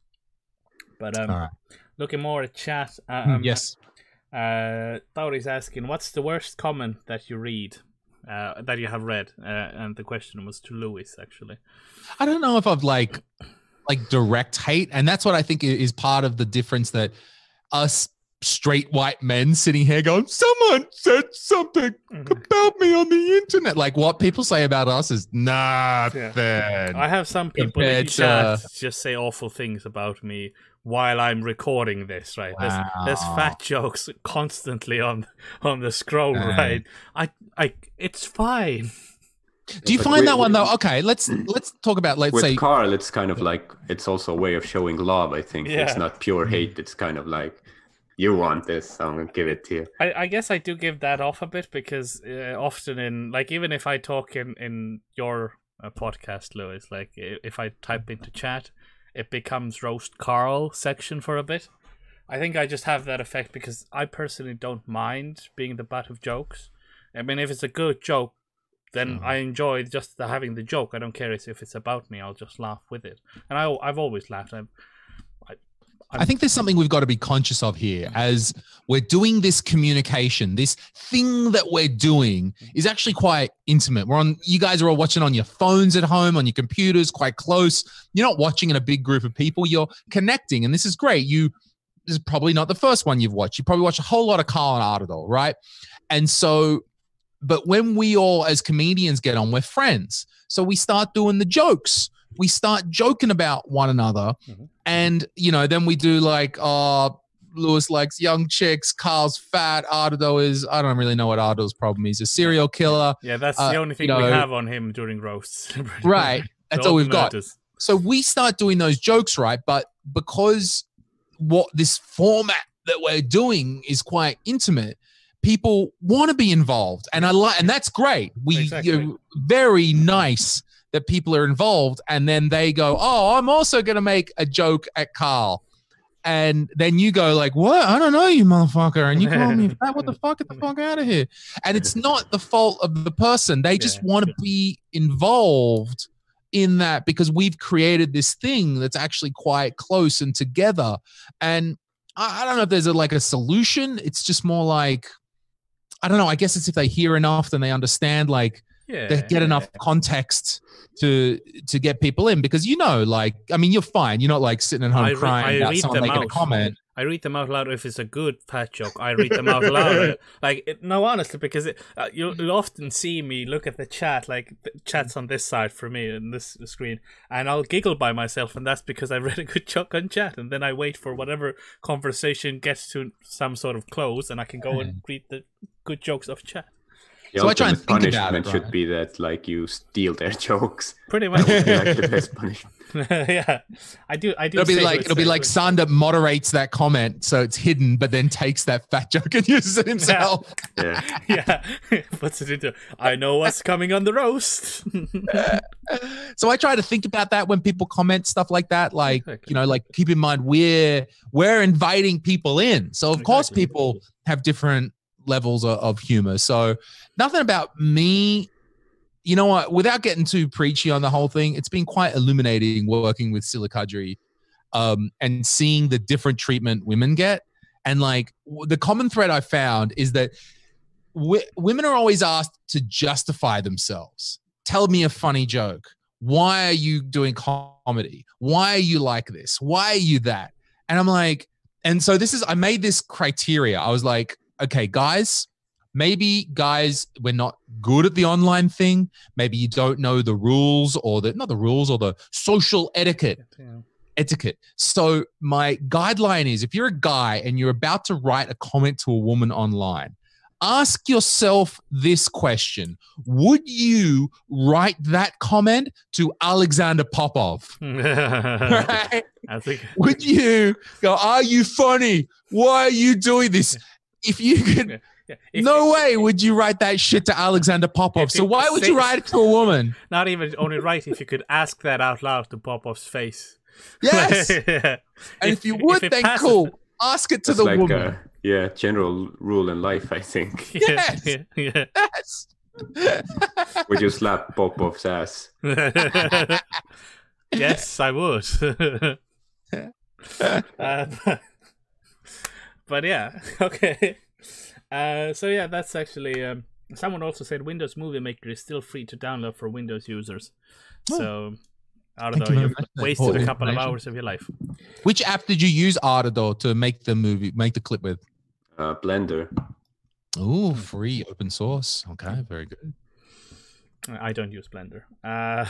But um, right. looking more at chat, uh, Mm, um, yes. uh, Tauri's asking, "What's the worst comment that you read, uh, that you have read?" Uh, and the question was to Louis, actually. I don't know if I've like like direct hate, and that's what I think is part of the difference that us straight white men sitting here going, someone said something mm-hmm. about me on the internet. Like what people say about us is nothing. I have some people Compared to- just say awful things about me while I'm recording this. Right? There's, there's fat jokes constantly on on the scroll. Right. Right? I, I, it's fine. Do you But find we- that one though? Okay, let's let's talk about let's With say Carl, it's kind of like it's also a way of showing love. I think Yeah. it's not pure hate. It's kind of like you want this, so I'm gonna give it to you. I, I guess I do give that off a bit because uh, often in like even if I talk in in your uh, podcast, Louis, like if I type into chat, it becomes roast Carl section for a bit. I think I just have that effect because I personally don't mind being the butt of jokes. I mean, if it's a good joke, then I enjoy just the, having the joke. I don't care if it's about me. I'll just laugh with it, and I I've always laughed. I'm, I think there's something we've got to be conscious of here mm. as we're doing this communication. This thing that we're doing is actually quite intimate. We're on, you guys are all watching on your phones at home, on your computers, quite close. You're not watching in a big group of people. You're connecting, and this is great. You, this is probably not the first one you've watched. You probably watch a whole lot of Carl and Ardadol, right? And so, but when we all as comedians get on, we're friends. So we start doing the jokes. We start joking about one another. And, you know, then we do like, oh, Louis likes young chicks, Carl's fat, Ardado is, I don't really know what Ardado's problem is, a serial killer. yeah, that's Uh, the only thing you we have on him during roasts. [LAUGHS] Right. That's all we've got. So we start doing those jokes, right? But because what this format that we're doing is quite intimate, people want to be involved, and I like, and that's great. We Exactly. you know, very nice that people are involved, and then they go, "Oh, I'm also going to make a joke at Carl." And then you go like, "What? I don't know you, motherfucker!" And you call me fat. What the fuck? Get the fuck out of here! And it's not the fault of the person. They just Yeah. want to be involved in that because we've created this thing that's actually quite close and together. And I, I don't know if there's a, like a solution. It's just more like, I don't know. I guess it's if they hear enough, then they understand. Like Yeah. they get enough context to to get people in because you know, like I mean, you're fine. You're not like sitting at home I re- crying I about read someone them making a out. comment. I read them out loud if it's a good fat joke. I read them out loud. [LAUGHS] like it, no, honestly, because it, uh, you'll, you'll often see me look at the chat, like the chat's on this side for me and this screen, and I'll giggle by myself, and that's because I [LAUGHS] read a good joke on chat, and then I wait for whatever conversation gets to some sort of close, and I can go and read the good jokes of chat. The So I try and ultimate think about punishment it, should be that like you steal their [LAUGHS] jokes. Pretty much, That would be like the best [LAUGHS] punishment. yeah. I do. I do. It'll be like it'll be a- like Sander moderates that comment so it's hidden, but then takes that fat joke and [LAUGHS] uses it himself. Yeah. yeah, puts it into. I know what's coming on the roast. so I try to think about that when people comment stuff like that. Like, Exactly. you know, like keep in mind we're we're inviting people in. So of course people have different levels of, of humor. So nothing about me. You know what? Without getting too preachy on the whole thing, it's been quite illuminating working with Silla um, and seeing the different treatment women get. And like the common thread I found is that w- women are always asked to justify themselves. Tell me a funny joke. Why are you doing comedy? Why are you like this? Why are you that? And I'm like, and so this is, I made this criteria. I was like, okay, guys, maybe guys, we're not good at the online thing. Maybe you don't know the rules or the not the rules or the social etiquette Yeah. etiquette. So my guideline is if you're a guy and you're about to write a comment to a woman online, ask yourself this question. Would you write that comment to Alexander Popov? [LAUGHS] Right? Think Would you go, are you funny? Why are you doing this? If you could, yeah, if- no way would you write that shit to Alexander Popov. So why would you write it to a woman? [LAUGHS] Not even only right if you could ask that out loud to Popov's face. Yes. [LAUGHS] Yeah. And if, you would, it then passes- cool. Ask it to the like woman. a yeah general rule in life. I think. [LAUGHS] Yes. yeah, Yes. Would you slap Popov's ass? yes, I would. uh, but, but yeah, [LAUGHS] okay. Uh, so yeah, that's actually. Um, someone also said Windows Movie Maker is still free to download for Windows users. Oh. So I don't Thank know, you you've much for wasted a couple of hours of your life. Which app did you use Artador to make the movie, make the clip with? Uh, Blender. Oh, free open source. Okay, very good. I don't use Blender. Uh,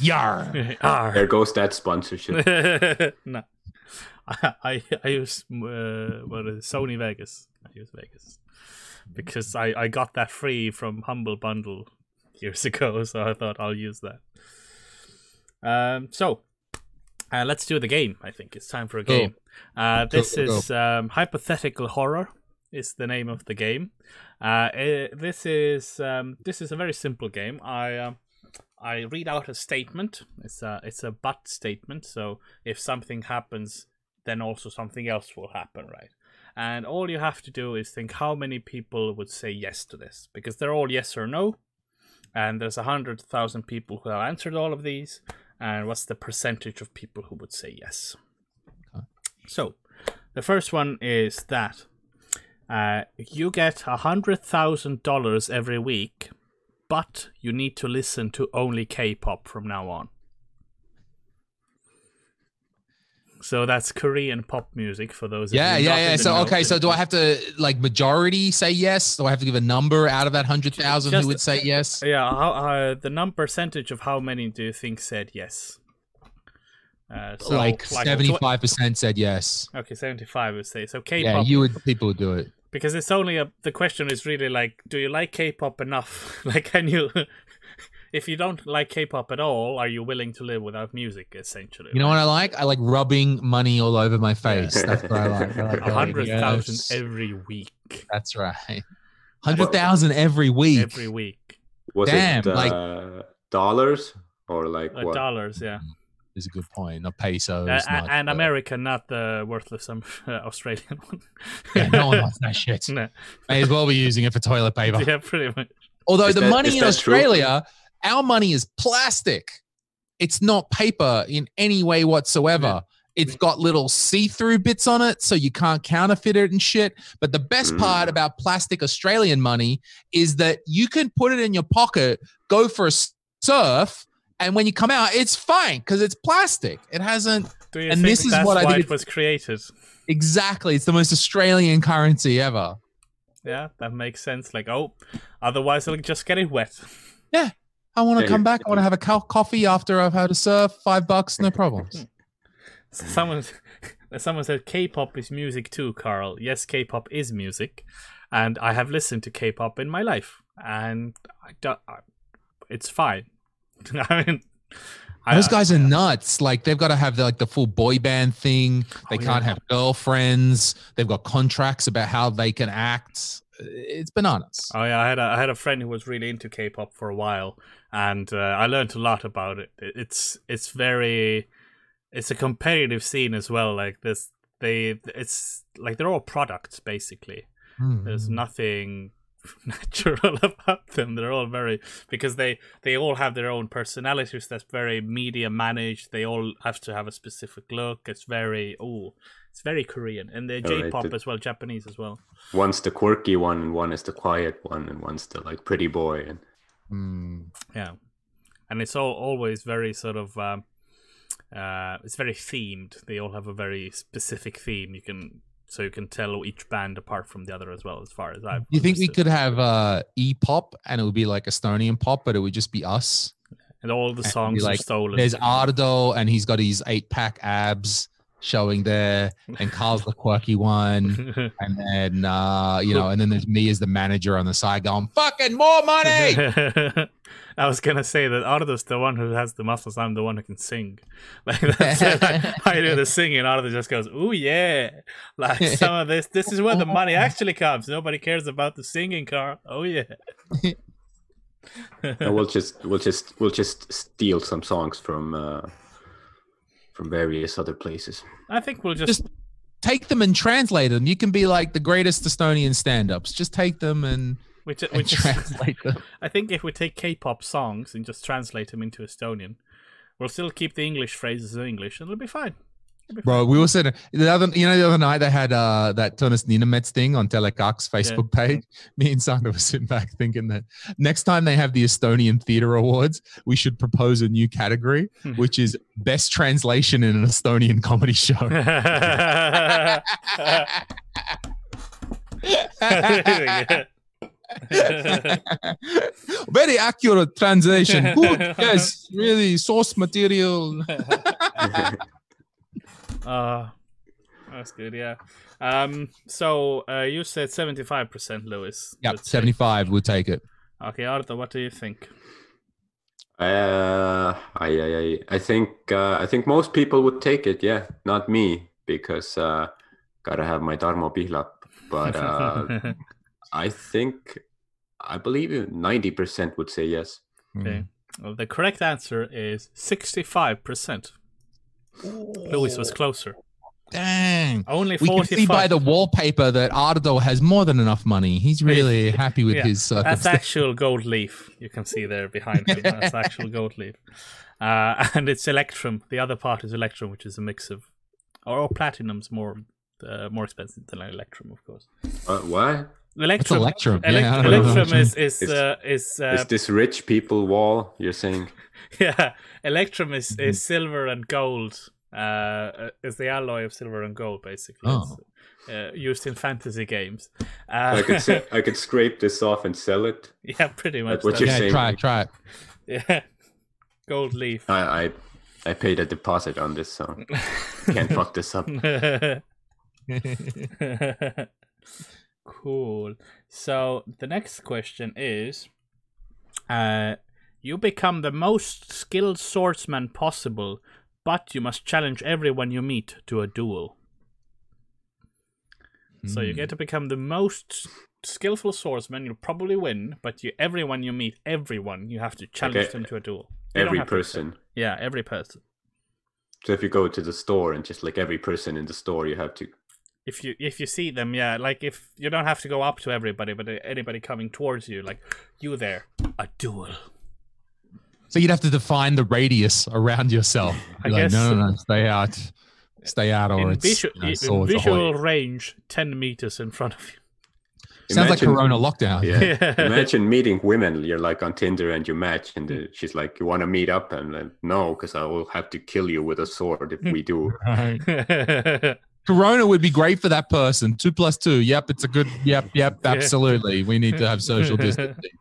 Yar. [LAUGHS] [LAUGHS] Arr. There goes that sponsorship. no, I, I I use uh, what is it, Sony Vegas. I use Vegas because I I got that free from Humble Bundle years [LAUGHS] ago, so I thought I'll use that. Um, so uh, let's do the game. I think it's time for a Go. game. Uh, this go, go. is um, hypothetical horror. Is the name of the game. Uh, eh, this is um, this is a very simple game. I um, I read out a statement. It's a it's a but statement. So if something happens, then also something else will happen, right? And all you have to do is think how many people would say yes to this, because they're all yes or no. And there's a hundred thousand people who have answered all of these. And what's the percentage of people who would say yes? Okay. So the first one is that uh, you get a hundred thousand dollars every week but you need to listen to only K-pop from now on. So that's Korean pop music for those. of Yeah, you yeah, yeah. So okay, so do I have to like majority say yes? Do I have to give a number out of that hundred thousand who would say yes? Yeah, how, uh, the number percentage of how many do you think said yes? Uh, so, like seventy-five percent said yes. okay, seventy-five would say so. K-pop, Yeah, you would. People would do it. Because it's only a. The question is really like, do you like K-pop enough? [LAUGHS] like, can you? [LAUGHS] if you don't like K-pop at all, are you willing to live without music? Essentially, You know what I like? I like rubbing money all over my face. That's what I like. I like [LAUGHS] a hundred thousand yes. every week. That's right. Hundred thousand every week. Every week, Was Damn, it uh, like- dollars or like uh, what? dollars, yeah. Is a good point. Not pesos. Uh, not, and uh, American, not the worthless um, [LAUGHS] uh, Australian one. Yeah, no one wants that [LAUGHS] shit. No. May as well be using it for toilet paper. Yeah, pretty much. Although Is the that- money in that true? Australia, our money is plastic. It's not paper in any way whatsoever. It's got little see-through bits on it, so you can't counterfeit it and shit. But the best Mm. part about plastic Australian money is that you can put it in your pocket, go for a surf, and when you come out, it's fine because it's plastic. It hasn't Do you And think this is what I why think it was created? exactly. It's the most Australian currency ever. Yeah, that makes sense. Like, oh, otherwise I'll just get it wet. Yeah, I want to Yeah, come back. I want to have a co- coffee after I've had a surf. Five bucks, no problems. [LAUGHS] Someone, [LAUGHS] someone said K-pop is music too, Carl. Yes, K-pop is music, and I have listened to K-pop in my life, and I don't, I, it's fine. [LAUGHS] I mean, Those guys are nuts. Like they've got to have the, like the full boy band thing. They Oh, can't yeah. have girlfriends. They've got contracts about how they can act. It's bananas. Oh yeah, I had a I had a friend who was really into K-pop for a while, and uh, I learned a lot about it. It- It's it's very, it's a competitive scene as well. Like this, they it's like they're all products basically. There's Mm. nothing natural [LAUGHS] about them. They're all very because they they all have their own personalities. That's very media managed. They all have to have a specific look. It's very oh, it's very Korean and the All right, J-pop the- as well, Japanese as well. One's the quirky one, and one is the quiet one, and one's the like pretty boy. And Mm. Yeah, and it's all always very sort of um, uh, it's very themed. They all have a very specific theme. You can so you can tell each band apart from the other as well. As far as I, You think we could have uh, e pop and it would be like Estonian pop, but it would just be us? And all the songs like, are stolen. There's Ardo and he's got his eight pack abs showing there, and Carl's the quirky one, [LAUGHS] and then uh, you know, and then there's me as the manager on the side going, "Fucking more money!" [LAUGHS] I was gonna say that Ardo's the one who has the muscles. I'm the one who can sing. [LAUGHS] Like that's it. Like, I do the singing. Ardo just goes, "Ooh yeah!" Like some of this. This is where the money actually comes. Nobody cares about the singing, Carl. Oh yeah. And we'll just we'll just we'll just steal some songs from uh, from various other places. I think we'll just, Just take them and translate them. You can be like the greatest Estonian stand-ups. Just take them and, we, ju- we just translate them. [LAUGHS] I think if we take K-pop songs and just translate them into Estonian, we'll still keep the English phrases in English, and it'll be fine. Bro, we were sitting the other, you know, the other night they had uh that Tõnis Niinemets thing on Telekak's Facebook page. Me and Sandra were sitting back thinking that next time they have the Estonian Theatre Awards, we should propose a new category, which is best translation in an Estonian comedy show. [LAUGHS] [LAUGHS] Very accurate translation. Good, [LAUGHS] yes, really source material. Uh, that's good, yeah. Um, so uh, you said seventy-five percent, Louis. Yeah, seventy-five. We'll take it. Okay, Ardo, what do you think? Uh, I, I, I, I think uh, I think most people would take it. Yeah, not me because uh, gotta have my Darmo Pihlap. But uh, [LAUGHS] I think I believe ninety percent would say yes. okay. Well, the correct answer is sixty-five percent. Louis was closer. Dang. Only 45. We can see by the wallpaper that Ardo has more than enough money. He's really happy with Yeah, his That's actual gold leaf. You can see there behind him. [LAUGHS] That's actual gold leaf. Uh, [LAUGHS] and it's Electrum. The other part is Electrum, which is a mix of, or, Platinum's more uh, more expensive than Electrum, of course. Uh, what? Electrum. Electrum? Elec- Yeah, I know Electrum Electrum. is is Is- uh, is uh, Is this rich people wall? You're saying? [LAUGHS] yeah. Electrum is Mm-hmm. is silver and gold. Uh, is the alloy of silver and gold basically. Oh. Uh, used in fantasy games. I Uh, could say, [LAUGHS] I could scrape this off and sell it. yeah, pretty much. That's what you're yeah, saying. try it, try it. Yeah, [LAUGHS] gold leaf. I I, I paid a deposit on this, so can't fuck this up. Cool. So the next question is uh you become the most skilled swordsman possible, but you must challenge everyone you meet to a duel. So you get to become the most skillful swordsman, you'll probably win, but you everyone you meet, everyone, you have to challenge Okay. them to a duel. You Every person. Yeah, every person. So if you go to the store and just like every person in the store, you have to. If you if you see them yeah like if you don't have to go up to everybody but anybody coming towards you like you there a duel So you'd have to define the radius around yourself. [LAUGHS] I like, guess no, no, no, stay out, stay out, or in, it's visu- you know, in visual range 10 meters in front of you Sounds like Corona lockdown. [LAUGHS] Yeah. Imagine meeting women. You're like on Tinder and you match, and uh, she's like, "You want to meet up?" And then, no, because I will have to kill you with a sword if we do. Right. [LAUGHS] Corona would be great for that person. Two plus two. Yep, it's a good. Yep, [LAUGHS] yep, Yeah. absolutely. We need to have social distancing.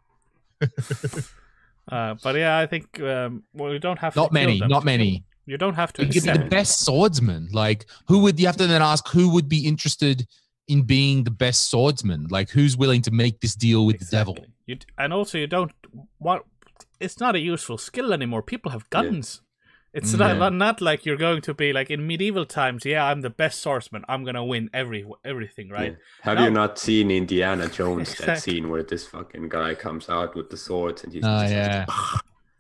[LAUGHS] [LAUGHS] uh, but yeah i think um, well you don't have to Not many. them. Not many. you don't have to You could be the best swordsman. Like, who would you have to then ask who would be interested in being the best swordsman? Like, who's willing to make this deal with the devil? You and also you don't what it's not a useful skill anymore. People have guns. It's not, yeah. not not like you're going to be like in medieval times. Yeah, I'm the best swordsman. I'm gonna win every everything, right? Yeah. Have No. you not seen Indiana Jones? That scene where this fucking guy comes out with the swords and he's Oh, just yeah.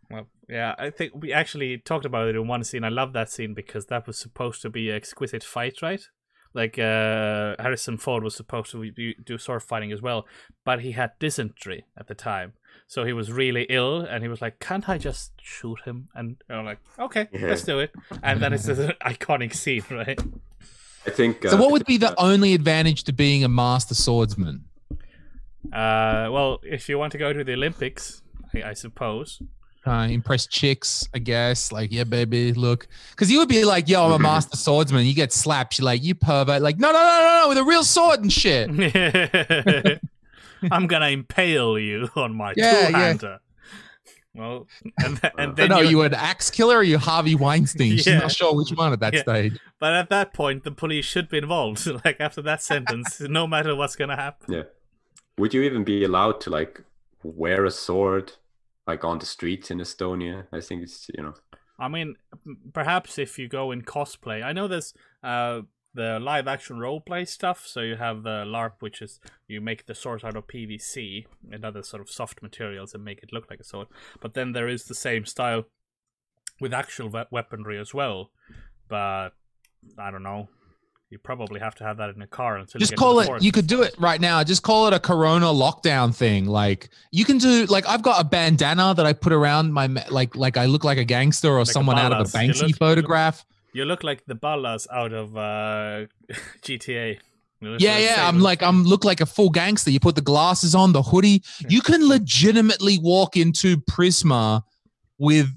Well, yeah, I think we actually talked about it in one scene. I love that scene because that was supposed to be an exquisite fight, right? Like uh, Harrison Ford was supposed to be, do sword fighting as well, but he had dysentery at the time, so he was really ill, and he was like, "Can't I just shoot him?" And I'm like, "Okay, Yeah. let's do it." And then it's an iconic scene, right? I think. So, uh, what would be the only advantage to being a master swordsman? Uh, well, if you want to go to the Olympics, I, I suppose. Uh, impress chicks, I guess. Like, yeah, baby, look, because you would be like, "Yo, I'm a master swordsman." You get slapped. She's like, "You pervert!" Like, no, no, no, no, no, with a real sword and shit. [LAUGHS] I'm gonna impale you [LAUGHS] on my Yeah, two-hander. Well, and, th- and I then know you, you an axe killer or you Harvey Weinstein. She's not sure which one at that Yeah. stage. but at that point, the police should be involved. [LAUGHS] like after that sentence, no matter what's gonna happen. Yeah. Would you even be allowed to like wear a sword like on the streets in Estonia? I think it's you know. I mean, perhaps if you go in cosplay, I know there's uh, the live action role play stuff. So you have the LARP, which is you make the sword out of PVC and other sort of soft materials and make it look like a sword. But then there is the same style with actual we- weaponry as well. But I don't know. You probably have to have that in a car until Just you call it. You could do it right now. Just call it a Corona lockdown thing. Like you can do. Like I've got a bandana that I put around my like like I look like a gangster or a someone out of a badass. You Banksy look- photograph. You look like the ballas out of uh, [LAUGHS] GTA. Yeah, yeah. I'm like I'm look like a full gangster. You put the glasses on, the hoodie. You can legitimately walk into Prisma with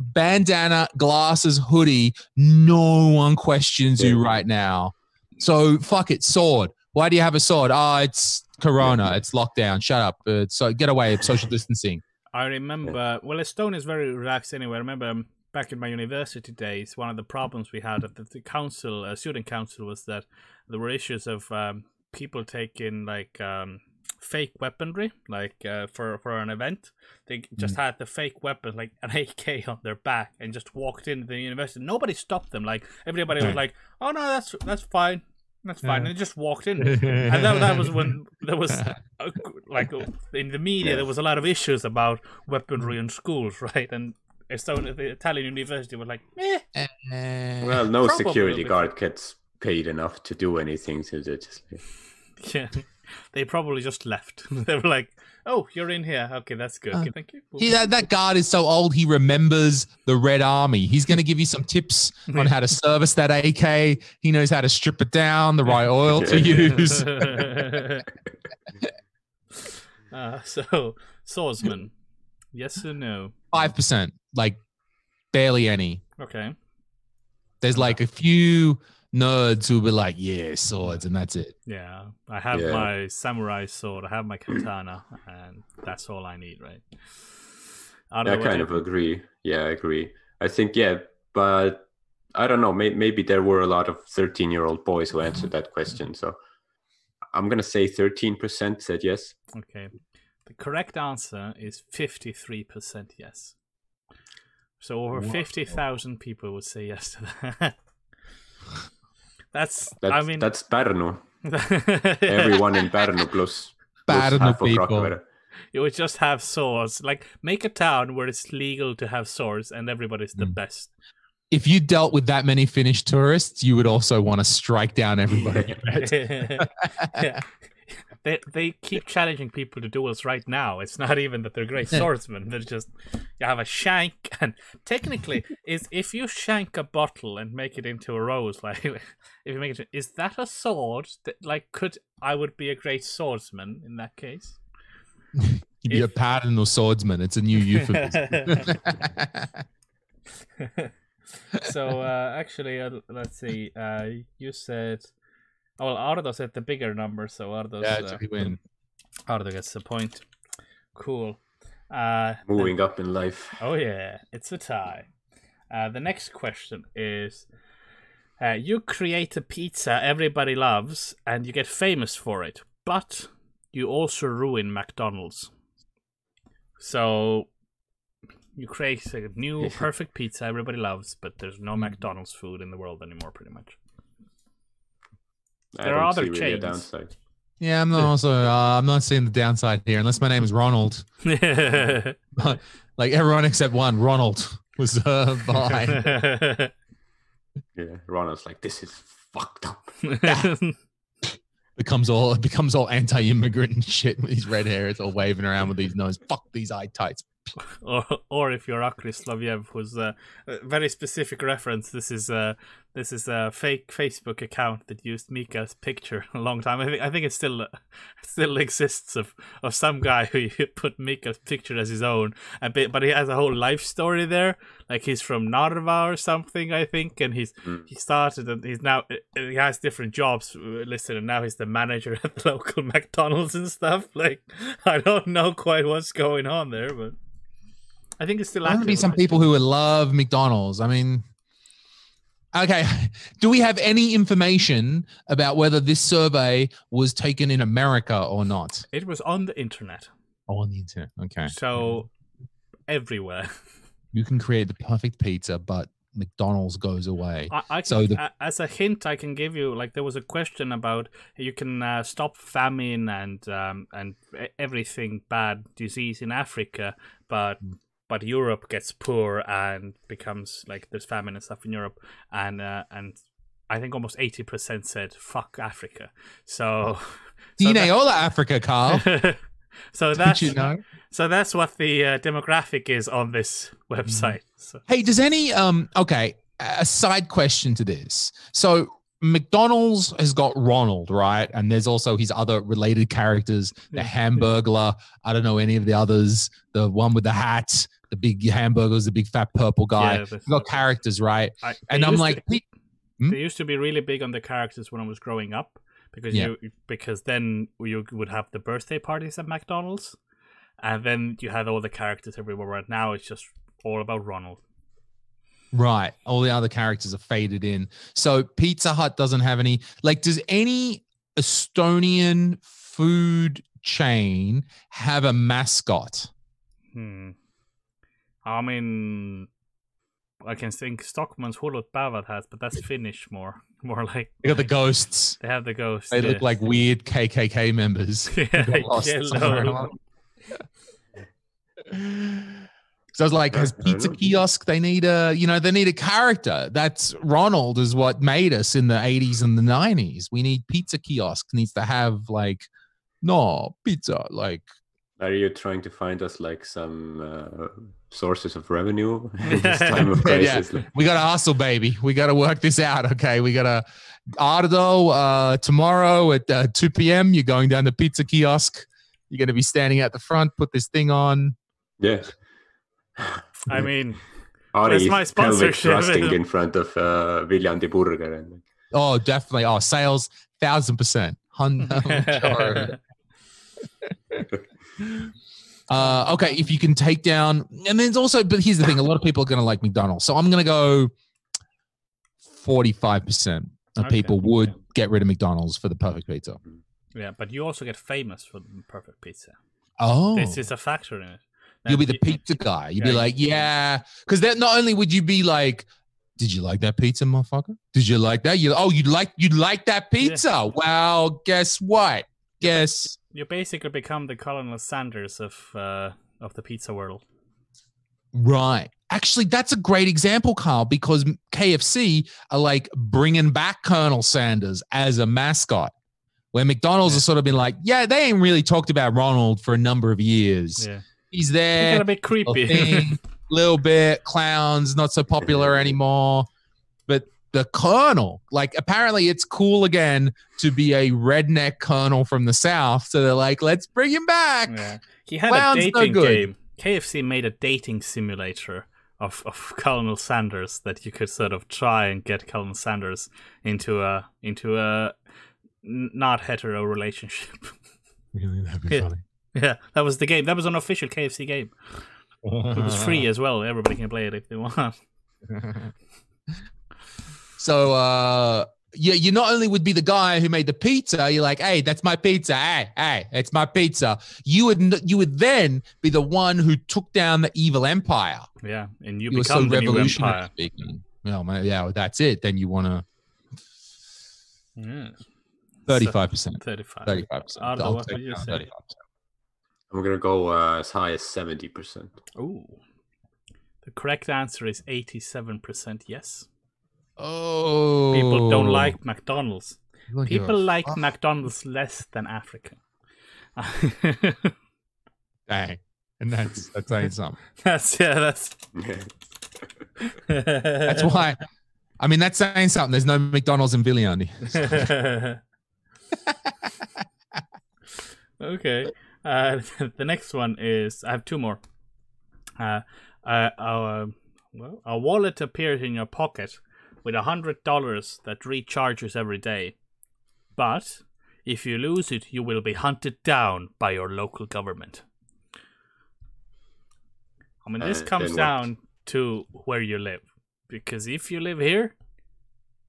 bandana, glasses, hoodie. No one questions you right now. So fuck it, sword. Why do you have a sword? Oh, it's Corona. It's lockdown. Shut up. Uh, so get away. Social [LAUGHS] distancing. I remember, well, Estonia is very relaxed anyway. I remember um, back in my university days, one of the problems we had at the, the council, uh, student council, was that there were issues of um, people taking like um, fake weaponry, like uh, for for an event. They just had the fake weapon, like an AK, on their back, and just walked into the university. Nobody stopped them. Like everybody was like, "Oh no, that's that's fine." That's fine. And they just walked in. [LAUGHS] and that, that was when there was [LAUGHS] uh, like uh, in the media there was a lot of issues about weaponry in schools [LAUGHS] right and Estonia, the Italian university were like eh. Eh, Well, no Probably security guard gets paid enough to do anything, so they just yeah they probably just left. [LAUGHS] They were like oh you're in here. Okay that's good. Uh, okay, thank you. he, that, that guard is so old he remembers the Red Army. He's going to give you some tips [LAUGHS] on how to service that AK. He knows how to strip it down, the right oil to use. [LAUGHS] uh, so swordsman. Yes or no? Five percent, like barely any. okay. There's like a few nerds who will be like, "Yeah, swords," and that's it. yeah I have Yeah. my samurai sword I have my katana and that's all I need right I I don't know what kind of agree. Yeah, I agree. I think yeah, but I don't know. May- maybe there were a lot of thirteen-year-old boys who answered that question. So I'm gonna say thirteen percent said yes. Okay. The correct answer is 53% yes. So over Wow. 50,000 people would say yes to that. [LAUGHS] That's, That's I mean, that's Pärnu. [LAUGHS] Everyone in Pärnu plus, plus Pärnu half of people. Rakvere. you would just have swords. Like, make a town where it's legal to have swords and everybody's the Mm. best. If you dealt with that many Finnish tourists, you would also want to strike down everybody. you [LAUGHS] yeah. [LAUGHS] They, they keep challenging people to duels right now. It's not even that they're great swordsmen. They're just you have a shank, [LAUGHS] and technically, is if you shank a bottle and make it into a rose, [LAUGHS] like if you make it, is that a sword? That like could I would be a great swordsman in that case? [LAUGHS] You'd be a If- pattern or swordsman. It's a new euphemism. so uh, actually, uh, let's see. Uh, you said, oh, well, Ardo said the bigger number, so Ardo's yeah, uh, we win. Ardo gets the point. Cool. Uh, the- Moving up in life. oh yeah, it's a tie. Uh, the next question is: uh, You create a pizza everybody loves, and you get famous for it, but you also ruin McDonald's. So you create a new [LAUGHS] perfect pizza everybody loves, but there's no McDonald's food in the world anymore, pretty much. I There are other see really chains. Yeah, I'm not also. Uh, I'm not seeing the downside here, unless my name is Ronald. yeah. [LAUGHS] [LAUGHS] like everyone except one, Ronald was uh, behind. [LAUGHS] Yeah, Ronald's like, this is fucked up. becomes all it becomes all anti-immigrant and shit with his red hair. It's all waving around with these nose. Fuck these eye tights. or, or if you're Akri Slavyev, who's uh, a very specific reference. This is uh, this is a fake Facebook account that used Mika's picture [LAUGHS] a long time. I think I think it still [LAUGHS] still exists of, of some guy who [LAUGHS] put Mika's picture as his own, and but he has a whole life story there. Like he's from Narva or something, I think, and he's Mm. he started and he's now he has different jobs listed, and now he's the manager at the local McDonald's and stuff. Like I don't know quite what's going on there, but I think it's still There active. might be some people who would love McDonald's. I mean, okay. Do we have any information about whether this survey was taken in America or not? It was on the internet, Oh, on the internet. Okay. so everywhere. [LAUGHS] You can create the perfect pizza, but McDonald's goes away. I, I can, So the- as a hint, I can give you like there was a question about you can uh, stop famine and um, and everything bad disease in Africa, but Mm. But Europe gets poor and becomes like there's famine and stuff in Europe, and uh, and I think almost eighty percent said fuck Africa. So. [LAUGHS] so DNA that- Africa, Carl. [LAUGHS] so that's you know? so that's what the uh, demographic is on this website. So Hey, does any um okay, a side question to this. So McDonald's has got Ronald, right? And there's also his other related characters, the. Hamburglar. I don't know any of the others. The one with the hat, the big hamburgers, the big fat purple guy. Yeah, You've got characters, right? I, And I'm to- like, "Pete, Hmm? they used to be really big on the characters when I was growing up because Yeah. you because then you would have the birthday parties at McDonald's, and then you had all the characters everywhere. Right now, it's just all about Ronald. Right. All the other characters are faded in. So Pizza Hut doesn't have any. Like, does any Estonian food chain have a mascot? Hmm. I mean, I can think Stockmann's Hullud Päevad has, but that's Finnish more. [LAUGHS] More like They got the ghosts. they have the ghosts. They look like weird KKK members. [LAUGHS] [LAUGHS] yeah, got lost somewhere yellow. along. So I was like, has Pizza. Kiosk? They need a, you know, they need a character. That's Ronald is what made us in the 80s and the 90s. We need Pizza Kiosk needs to have like, no pizza, like Are you trying to find us like some uh, sources of revenue [LAUGHS] in this [LAUGHS] time of crisis? Like, we got to hustle, baby. We got to work this out. Okay, we got to. Ardo, uh, tomorrow at uh, 2 p.m., you're going down the Pizza Kiosk. You're going to be standing at the front. Put this thing on. yeah. I mean, Ari Where's is my pelvic sponsorship? thrusting [LAUGHS] in front of uh, Viljandi Burger. And, Oh, definitely. Oh, sales, thousand percent. Hundo. Uh, okay, if you can take down, and then it's also, but here's the thing: a lot of people are going to like McDonald's, so I'm going to go forty-five percent of Okay. people would get rid of McDonald's for the perfect pizza. yeah, but you also get famous for the perfect pizza. Oh, This is a factor in it. you'll be the pizza guy. You'll Yeah, be like, yeah, because that not only would you be like, did you like that pizza, motherfucker? Did you like that? You oh, you like you like that pizza? Well, guess what? Guess You basically become the Colonel Sanders of uh, of the pizza world. Right. Actually, that's a great example, Carl, because KFC are like bringing back Colonel Sanders as a mascot, where McDonald's Yeah. has sort of been like, yeah, they ain't really talked about Ronald for a number of years. Yeah, He's there, got a bit little creepy. thing, little bit, clowns, not so popular [LAUGHS] anymore. But the Colonel, like, apparently it's cool again to be a redneck Colonel from the South. So they're like, let's bring him back. yeah. He had Clown's a no dating good. game. KFC made a dating simulator of, of [LAUGHS] Colonel Sanders that you could sort of try and get Colonel Sanders into a into a not hetero relationship. [LAUGHS] Really, that'd be Yeah. funny. yeah, that was the game. That was an official KFC game. It was free [LAUGHS] as well. Everybody can play it if they want. So uh yeah, you not only would be the guy who made the pizza, you're like, hey, that's my pizza. Hey, hey, it's my pizza. You would you would then be the one who took down the evil empire. Yeah, and you, You were so become the new revolutionary empire. speaking. Well, man, yeah, well, that's it. Then you want to Yes. thirty-five percent, 35. thirty-five percent. Ardo, what would you say? I'm gonna go uh, as high as seventy percent. Ooh. The correct answer is 87% yes. Oh, People don't like McDonald's. Look People like fuck. McDonald's less than Africa. [LAUGHS] Dang, and that's that's saying [LAUGHS] something. that's yeah, that's [LAUGHS] That's why I mean, that's saying something. There's no McDonald's in Viljandi. okay. Uh, the next one is I have two more. Uh, uh, uh, well, a wallet appears in your pocket with a hundred dollars that recharges every day, but if you lose it, you will be hunted down by your local government. I mean, this Uh, comes down to where you live, because if you live here,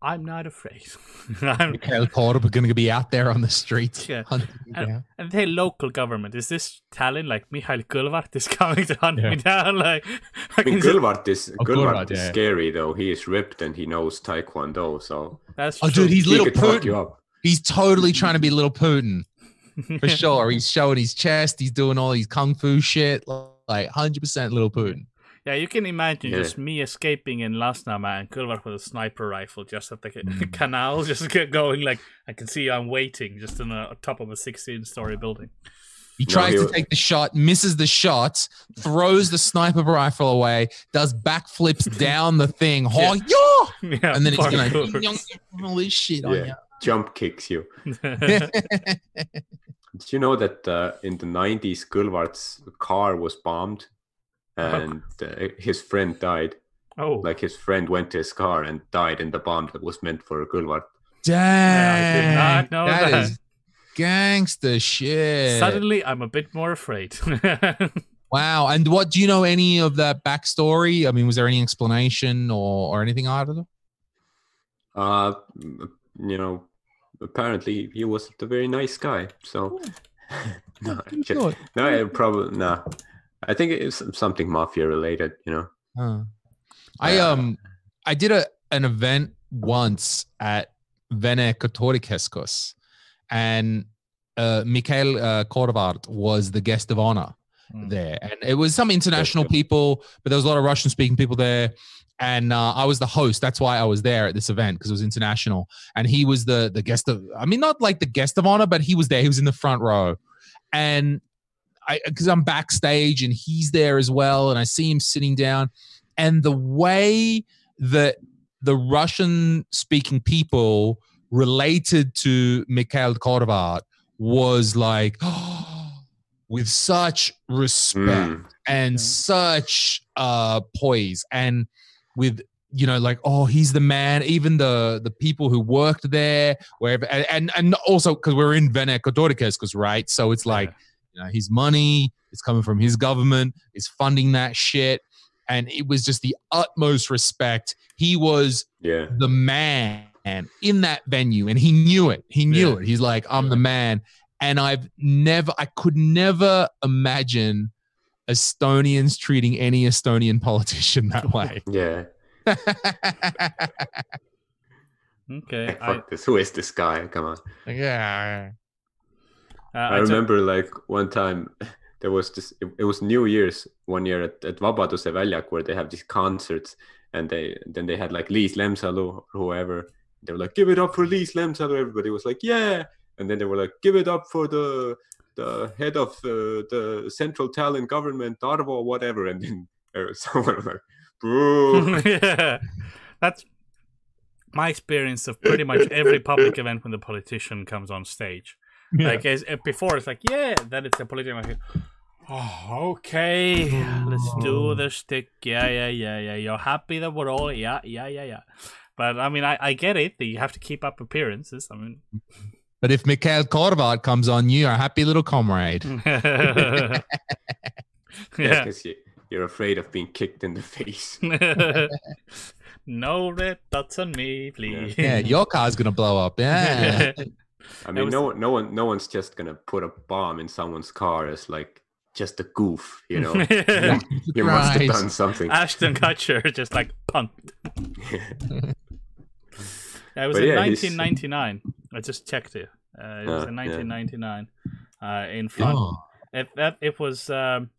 I'm not afraid. [LAUGHS] I'm, Mihhail Korb are going to be out there on the streets. Yeah. [LAUGHS] hunting you And- down. And they local government. Is this Tallinn like Mihhail Kõlvart is [LAUGHS] coming to hunt me down? Like, I mean, Kõlvart is Oh, Kõlvart Kõlvart, is yeah. scary though. He is ripped and he knows Taekwondo, so that's Oh, true. dude, he's he little could you Putin. up. He's totally trying to be little Putin for sure. He's showing his chest. He's doing all these kung fu shit. Like 100% little Putin. Yeah, you can imagine Yeah. just me escaping in Lasnamäe and Kõlvart with a sniper rifle just at the Mm. [LAUGHS] canal, just get going. Like, I can see I'm waiting just on the top of a 16 story building. He No, tries he to take the shot, misses the shot, throws the sniper rifle away, does backflips [LAUGHS] down the thing. Oh, yeah! yeah, And then he's going parkour. to all this shit on Yeah. Jump kicks you. you. [LAUGHS] Did you know that uh, in the 90s, Kõlvart's car was bombed and uh, his friend died? oh, Like his friend went to his car and died in the bomb that was meant for Kõlvart. Dang. did not know that. that is gangster shit. suddenly I'm a bit more afraid. [LAUGHS] Wow. And what do you know any of that backstory? I mean, was there any explanation or, or anything out of it? Uh, you know, apparently he wasn't a very nice guy. So, [LAUGHS] no, Pretty no, probably no. I think it's something mafia related. You know. Huh. I um I did a an event once at Vene Kultuurikeskus and uh, Mihhail uh, Kõlvart was the guest of honor Hmm. there, and it was some international people, but there was a lot of Russian-speaking people there, and uh, I was the host. That's why I was there at this event because it was international, and he was the the guest of. I mean, not like the guest of honor, but he was there. He was in the front row, and I because I'm backstage and he's there as well, and I see him sitting down, and the way that the Russian-speaking people related to Mihhail Kõlvart was like [GASPS] with such respect Mm, and Okay. such uh poise and with you know like oh he's the man. Even the the people who worked there wherever and and, and also because we're in Vene Katholikeskos, right? So it's like you know his money is coming from his government is funding that shit and it was just the utmost respect he was yeah. the man in that venue and he knew it he knew Yeah. it he's like i'm the man and i've never i could never imagine estonians treating any estonian politician that [LAUGHS] way Yeah. [LAUGHS] okay. Like, I, this. Who is this guy? Come on. yeah uh, I took- remember like one time [LAUGHS] there was this it, it was New Year's one year at, at Vabaduse Väljak where they have these concerts and they then they had like Liis Lemsalu or whoever. They were like, give it up for Liis Lemsalu. Everybody was like, yeah. And then they were like, give it up for the the head of uh, the central Tallinn government, Arvo, whatever. And then [LAUGHS] uh, someone was like, boo. [LAUGHS] yeah, that's my experience of pretty much every public event when the politician comes on stage. Like as, uh, before, it's like yeah, then it's a politician. Like, oh, okay, let's do the stick. Yeah, yeah, yeah, yeah. You're happy that we're all yeah, yeah, yeah, yeah. But I mean, I, I get it that you have to keep up appearances. I mean, but if Mihhail Kõlvart comes on you are happy little comrade [LAUGHS] yeah. Because you, you're afraid of being kicked in the face. [LAUGHS] [LAUGHS] no red dots on me, please. yeah your car's gonna blow up yeah I mean, was- no, no one, no one's just gonna put a bomb in someone's car as like just a goof, you know. you must have done something. Ashton Kutcher [LAUGHS] just like pumped. [LAUGHS] Yeah, it was But in yeah, he's- 1999. I just checked it. Uh, it was Ah, in yeah. 1999. Uh, in front, Oh. it, that it was um,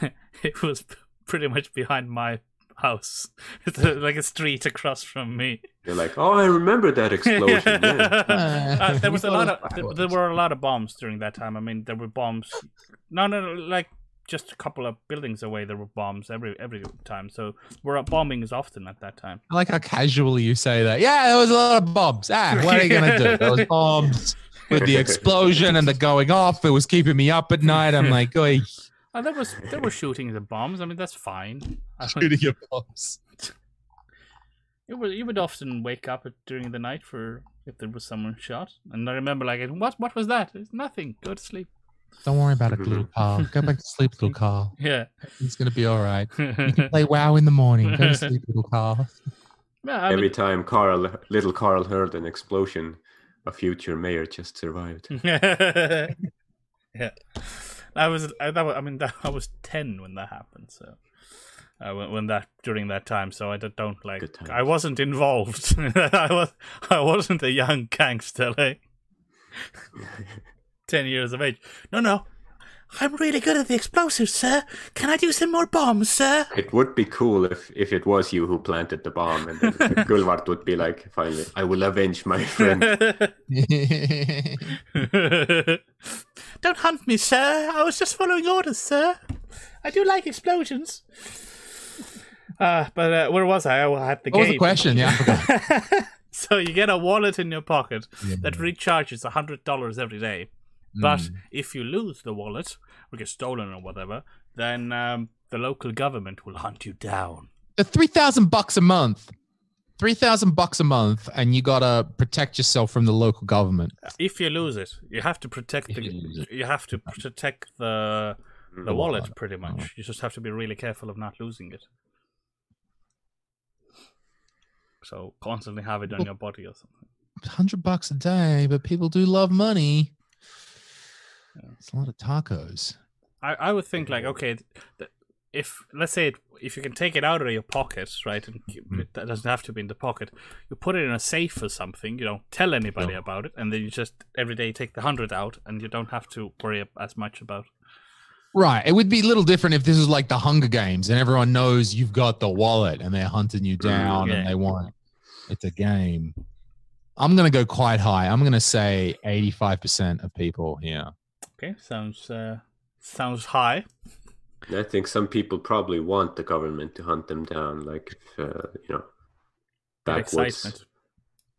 [LAUGHS] it was pretty much behind my house. [LAUGHS] It's uh, like a street across from me. You're like, oh, I remember that explosion. yeah. [LAUGHS] Uh, [LAUGHS] there was a lot of there, there were a lot of bombs during that time. I mean, there were bombs. No, no, no like just a couple of buildings away there were bombs every every time. So we're at bombings often at that time. I like how casually you say that. Yeah, there was a lot of bombs. Ah, what are you gonna do? There was bombs with the explosion and the going off. It was keeping me up at night. I'm like, oi, And there was there were shooting the bombs. I mean that's fine. I shooting your bombs. [LAUGHS] you would you would often wake up during the night for if there was someone shot. And I remember like what what was that? It's nothing. Go to sleep. Don't worry about it, little [LAUGHS] Carl. Go back to sleep, little Carl. [LAUGHS] Yeah. It's gonna be all right. You can play WoW in the morning. Go to sleep, little Carl. yeah I Every mean, time Carl, little Carl heard an explosion, a future mayor just survived. yeah. I was I, that was, I mean [LAUGHS] that, I was 10 when that happened so uh, when, when that during that time so I don't, don't like I wasn't involved. [LAUGHS] I was I wasn't a young gangster like [LAUGHS] 10 years of age. No no I'm really good at the explosives sir can I do some more bombs sir It would be cool if, if it was you who planted the bomb, and then [LAUGHS] Kõlvart would be like, "Finally, I will avenge my friend." [LAUGHS] Don't hunt me, sir. I was just following orders, sir. I do like explosions. Uh, but uh, where was I? I had the What was game. the question? Yeah, [LAUGHS] so you get a wallet in your pocket that recharges a hundred dollars every day. But Mm. if you lose the wallet or get stolen or whatever, then um, the local government will hunt you down. the three thousand bucks a month, three thousand bucks a month, and you gotta protect yourself from the local government. If you lose it, you have to protect If the. you. You have to protect the the wallet wallet. pretty much. You just have to be really careful of not losing it. So constantly have it on your body or something. Hundred bucks a day, but people do love money. Yeah. It's a lot of tacos. I, I would think like okay, th- th- if let's say it, if you can take it out of your pocket, right, and keep, Mm. it that doesn't have to be in the pocket. You put it in a safe or something. You don't tell anybody Sure. about it, and then you just every day take the hundred out, and you don't have to worry as much about. Right. It would be a little different if this was like the Hunger Games and everyone knows you've got the wallet and they're hunting you down yeah. and they want it's a game. I'm gonna go quite high. I'm gonna say 85% of people here. Okay, sounds uh, sounds high. I think some people probably want the government to hunt them down, like if, uh, you know, That backwoods,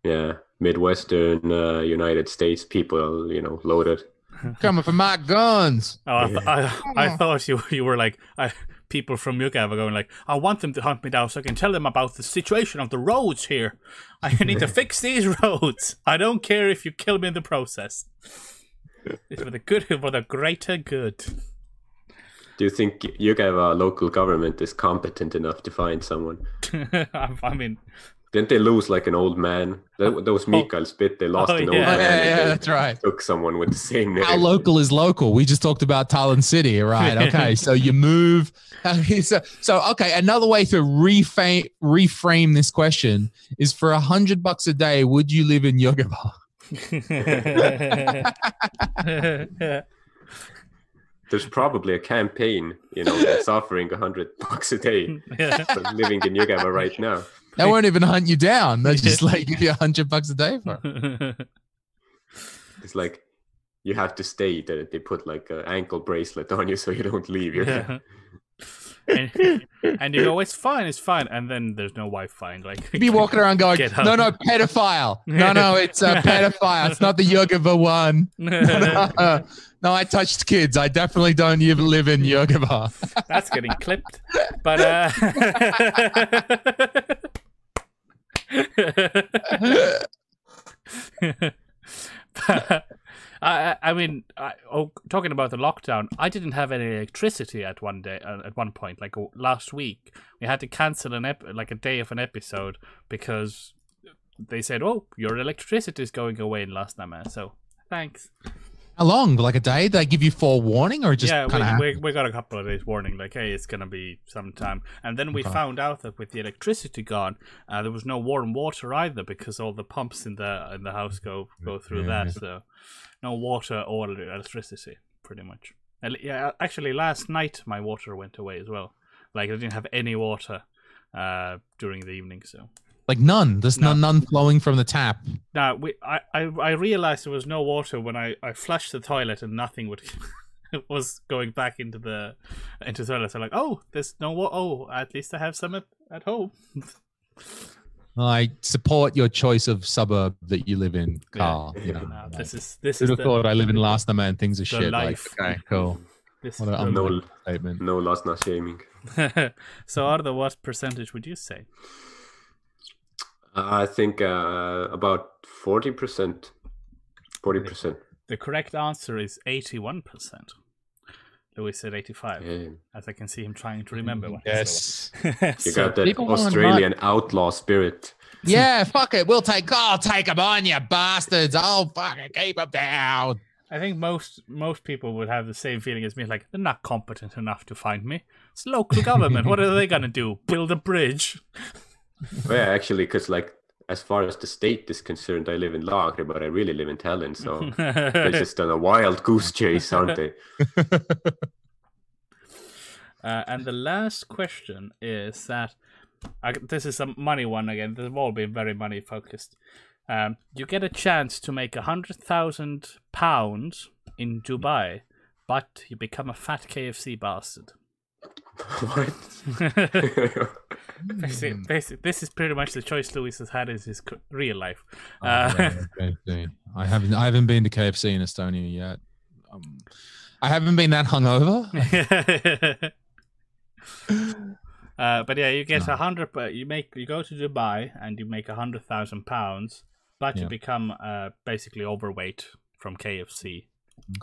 yeah, Midwestern uh, United States people, you know, loaded. [LAUGHS] Coming for my guns. Oh, I, th- I, I thought you you were like I, people from Yuga were going like I want them to hunt me down so I can tell them about the situation of the roads here. I need to [LAUGHS] fix these [LAUGHS] roads. I don't care if you kill me in the process. It's for the good, [LAUGHS] for the greater good. Do you think Jõgeva uh, local government is competent enough to find someone? [LAUGHS] I, I mean, Didn't they lose like an old man? That, that was oh. Mikael's bit. They lost Oh, an old yeah. Oh, man. yeah, and yeah, that's right. Took someone with the same name. How local is local? We just talked about Tallinn City, right? [LAUGHS] Okay, so you move. So, so okay, another way to reframe reframe this question is for a hundred bucks a day, would you live in Jõgeva? [LAUGHS] There's probably a campaign, you know, that's offering a hundred bucks a day for living in Jõgeva right now. They won't even hunt you down. They just like give you a hundred bucks a day for. it. [LAUGHS] It's like you have to stay. That they put like an ankle bracelet on you so you don't leave. Jõgeva. [LAUGHS] and, and you go, it's fine, it's fine, and then there's no Wi-Fi. and Like, You'd be walking around going, no, no, pedophile. No, no, [LAUGHS] it's a pedophile. It's not the Jõgeva one. no, [LAUGHS] [LAUGHS] no, I touched kids. I definitely don't even live in Jõgeva. That's getting clipped. But uh I, I- I mean, I, oh, talking about the lockdown, I didn't have any electricity at one day. Uh, at one point, like last week, we had to cancel an ep- like a day of an episode because they said, "Oh, your electricity is going away in Last Night." So, thanks. How long? Like a day? They give you forewarning or just yeah, kind of we, we, we got a couple of days warning, like, hey, it's gonna be some time, and then we Okay. found out that with the electricity gone, uh, there was no warm water either because all the pumps in the in the house go go through Yeah. that, so no water or electricity, pretty much. And, yeah, actually, last night my water went away as well. Like I didn't have any water uh, during the evening, so. Like none. There's No. none, none flowing from the tap. Now we, I, I, I realized there was no water when I, I flushed the toilet and nothing would, [LAUGHS] was going back into the into the toilet. So like, oh, there's no water. Oh, at least I have some at, at home. [LAUGHS] I support your choice of suburb that you live in, Carl. You know, No, this is this Who'd is have the, thought I live in Lasnamäe and things are shit. life. Like, okay, cool. this What is an the- unbelievable statement. No last not shaming. [LAUGHS] so, Ardo, what percentage would you say? I think uh, about forty percent. Forty percent. The correct answer is eighty-one percent. Louis said eighty-five, Yeah. as I can see him trying to remember what. Yes. He. [LAUGHS] You got that people want Australian outlaw spirit. yeah, fuck it. We'll take. I'll take them on, you bastards. I'll fucking keep them down. I think most most people would have the same feeling as me. Like they're not competent enough to find me. It's local government. what are they gonna do? Build a bridge? [LAUGHS] Well, yeah, actually, because like as far as the state is concerned, I live in Laagri, but I really live in Tallinn, so they're [LAUGHS] just on a wild goose chase, aren't they? [LAUGHS] Uh, and the last question is that I, this is a money one again. They've all been very money focused. Um, you get a chance to make a hundred thousand pounds in Dubai, but you become a fat KFC bastard. What? [LAUGHS] Basically, Hmm. basic, this is pretty much the choice Louis has had in his real life. Oh, Uh, yeah, KFC. I haven't. I haven't been to [LAUGHS] KFC in Estonia yet. Um, I haven't been that hungover. [LAUGHS] uh, but yeah, you get No. a hundred. You make you go to Dubai and you make a hundred thousand pounds, but you become uh, basically overweight from KFC in,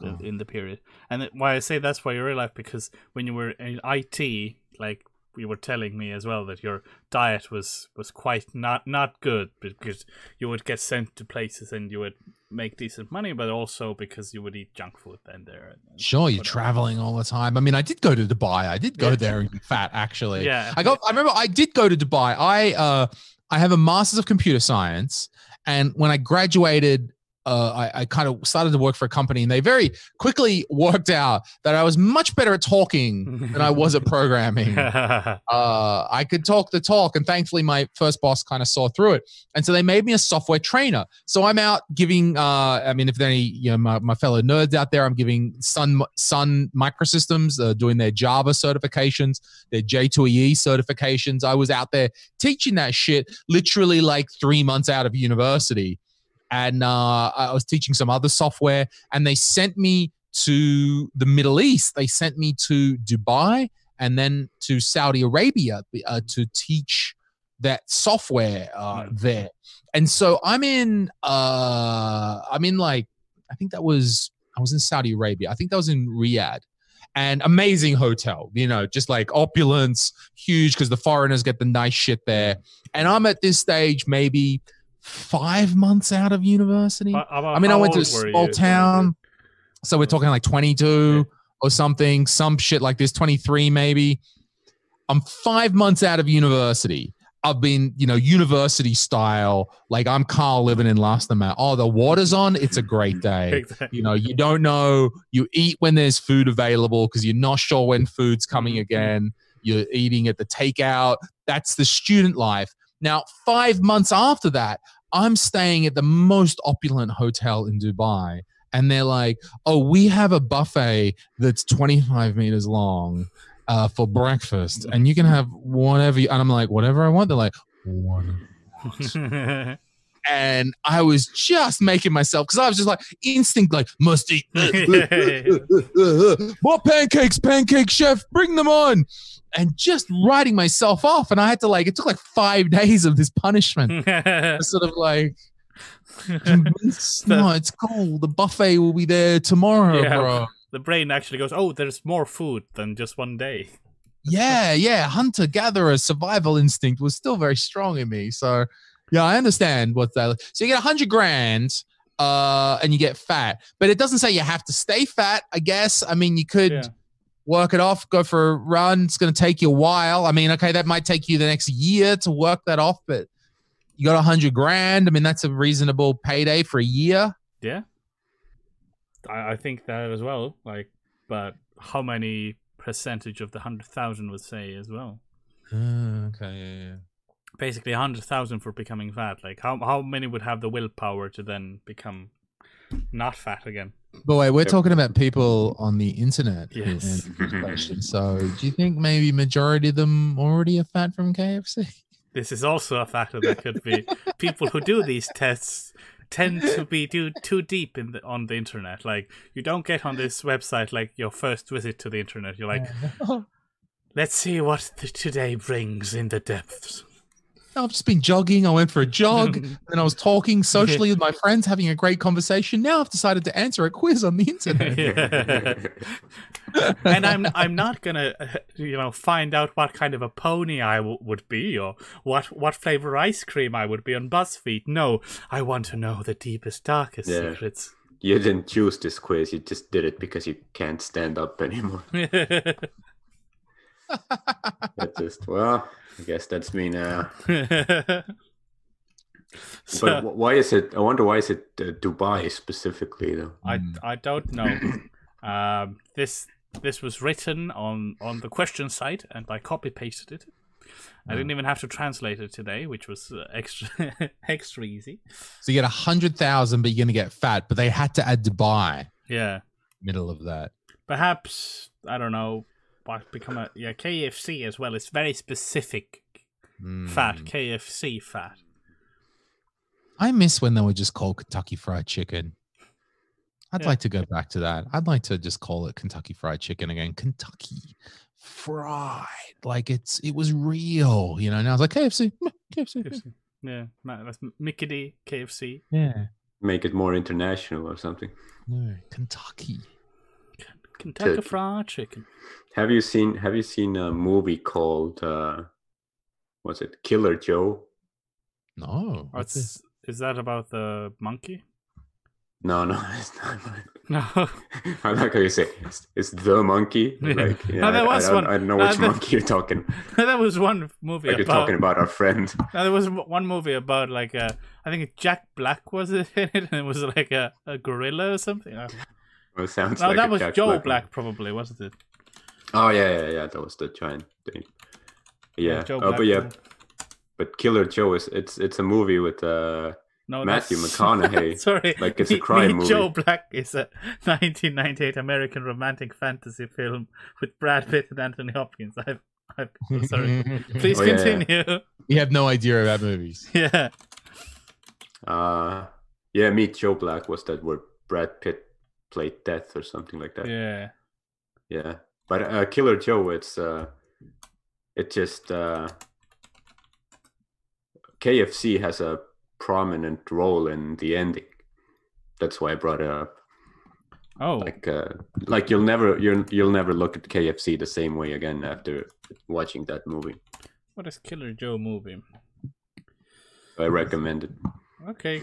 Okay. in the period. And why I say that's for your real life because when you were in IT, like you were telling me as well that your diet was was quite not not good because you would get sent to places and you would make decent money, but also because you would eat junk food then there. and- Sure, you're whatever. traveling all the time. I mean, I did go to Dubai. I did go Yeah. there and get fat. Actually, Yeah. I got. I remember I did go to Dubai. I uh, I have a master's of computer science, and when I graduated, uh, I, I kind of started to work for a company, and they very quickly [LAUGHS] worked out that I was much better at talking than I was at [LAUGHS] programming. [LAUGHS] uh, I could talk the talk, and thankfully, my first boss kind of saw through it, and so they made me a software trainer. So I'm out giving. Uh, I mean, if there are any, you know, my, my fellow nerds out there, I'm giving Sun Sun Microsystems uh, doing their Java certifications, their J2EE certifications. I was out there teaching that shit, literally like three months out of university, and uh, I was teaching some other software, and they sent me to the Middle East. They sent me to Dubai and then to Saudi Arabia uh, to teach that software uh, there. And so I'm in, uh, I'm in like, I think that was, I was in Saudi Arabia. I think that was in Riyadh. And amazing hotel, you know, just like opulence, huge because the foreigners get the nice shit there. And I'm at this stage, maybe five months out of university. About I mean, I went to a small town, so we're talking like 22 or something, some shit like this, 23 maybe. I'm five months out of university. I've been, you know, university style. Like I'm Carl living in Lasnamäe. Oh, the water's on. It's a great day. [LAUGHS] Exactly. You know, you don't know. You eat when there's food available because you're not sure when food's coming again. You're eating at the takeout. That's the student life. Now, five months after that, I'm staying at the most opulent hotel in Dubai. And they're like, oh, we have a buffet that's 25 meters long uh, for breakfast. And you can have whatever. You, and I'm like, whatever I want. They're like, whatever [LAUGHS] and I was just making myself because I was just like instinct, like must eat [LAUGHS] [LAUGHS] more pancakes, pancake chef, bring them on, and just writing myself off. And I had to like it took like five [LAUGHS] days of this punishment. [LAUGHS] Sort of like, [LAUGHS] convinced, no, it's cool. The buffet will be there tomorrow, Yeah. bro. the brain actually goes, "Oh, there's more food than just one day." yeah, yeah, hunter gatherer survival instinct was still very strong in me. So, yeah, I understand what that. So you get a hundred grand, uh, and you get fat, but it doesn't say you have to stay fat. I guess. I mean, you could Yeah. Work it off, go for a run. It's going to take you a while. I mean, okay, that might take you the next year to work that off, but you got a hundred grand. I mean, that's a reasonable payday for a year. Yeah, I, I think that as well. Like, but how many percentage of the hundred thousand would say as well? Uh, okay, yeah, yeah. Basically, a hundred thousand for becoming fat. Like, how how many would have the willpower to then become not fat again? But wait, we're talking about people on the internet. Yes. answered this [LAUGHS] question. So, do you think maybe majority of them already are fat from KFC? This is also a factor that could be [LAUGHS] people who do these tests tend to be too too deep in the, on the internet. Like you don't get on this website like your first visit to the internet. You're like, [LAUGHS] let's see what th- today brings in the depths. I've just been jogging. I went for a jog, [LAUGHS] and I was talking socially with my friends, having a great conversation. Now I've decided to answer a quiz on the [LAUGHS] internet. And I'm I'm not gonna you know find out what kind of a pony I w- would be or what what flavor ice cream I would be on BuzzFeed. No, I want to know the deepest, darkest Yeah. secrets. you didn't choose this quiz. You just did it because you can't stand up anymore. [LAUGHS] That's just well. I guess that's me now. [LAUGHS] so, But why is it? I wonder why is it uh, Dubai specifically though? I Mm. I don't know. [CLEARS THROAT] Um, this this was written on on the question site, and I copy pasted it. I didn't even have to translate it today, which was uh, extra [LAUGHS] extra easy. So you get a hundred thousand, but you're gonna get fat. But they had to add Dubai Yeah, middle of that. perhaps I don't know. What become a yeah KFC as well? It's very specific fat Mm. KFC fat. I miss when they were just called Kentucky Fried Chicken. I'd Yeah. like to go back to that. I'd like to just call it Kentucky Fried Chicken again. Kentucky Fried, like it's it was real, you know. Now it's like KFC, KFC, yeah. KFC. Yeah, that's Mickey D KFC. yeah. Make it more international or something. No, Kentucky. Kentucky Turkey. Fried Chicken. Have you seen Have you seen a movie called uh, what's it? Killer Joe? No, what's this? Is that about the monkey? No, no, [LAUGHS] it's not. No. I like how you say it's, it's the monkey. [LAUGHS] Yeah. Like, yeah, No, there I- I, was don't, one. I don't know No, which there- monkey you're talking. [LAUGHS] that was one movie Like you're talking about our friend. No, there was one movie about like uh, I think Jack Black was it in it, and it was like a, a gorilla or something. Well, it sounds No, like that a was Jack Joe Black Black, probably, wasn't it? Oh yeah, yeah, yeah. That was the giant thing. Yeah. Joe oh, but yeah, but Killer Joe is it's it's a movie with uh No, Matthew that's- [LAUGHS] McConaughey. [LAUGHS] Sorry, Like, it's a crime Me, movie. Joe Black is a [LAUGHS] 1998 American romantic fantasy film with Brad Pitt and Anthony Hopkins. I've, I've oh, sorry. Please Oh, yeah, yeah. continue. you have no idea about movies. Yeah. uh yeah, Meet Joe Black was that where Brad Pitt played Death or something like that. Yeah. Yeah. But uh Killer Joe it's uh it just uh KFC has a prominent role in the ending. That's why I brought it up. Oh, Like uh like you'll never you'll you'll never look at KFC the same way again after watching that movie. what is Killer Joe movie? I recommend it. Okay.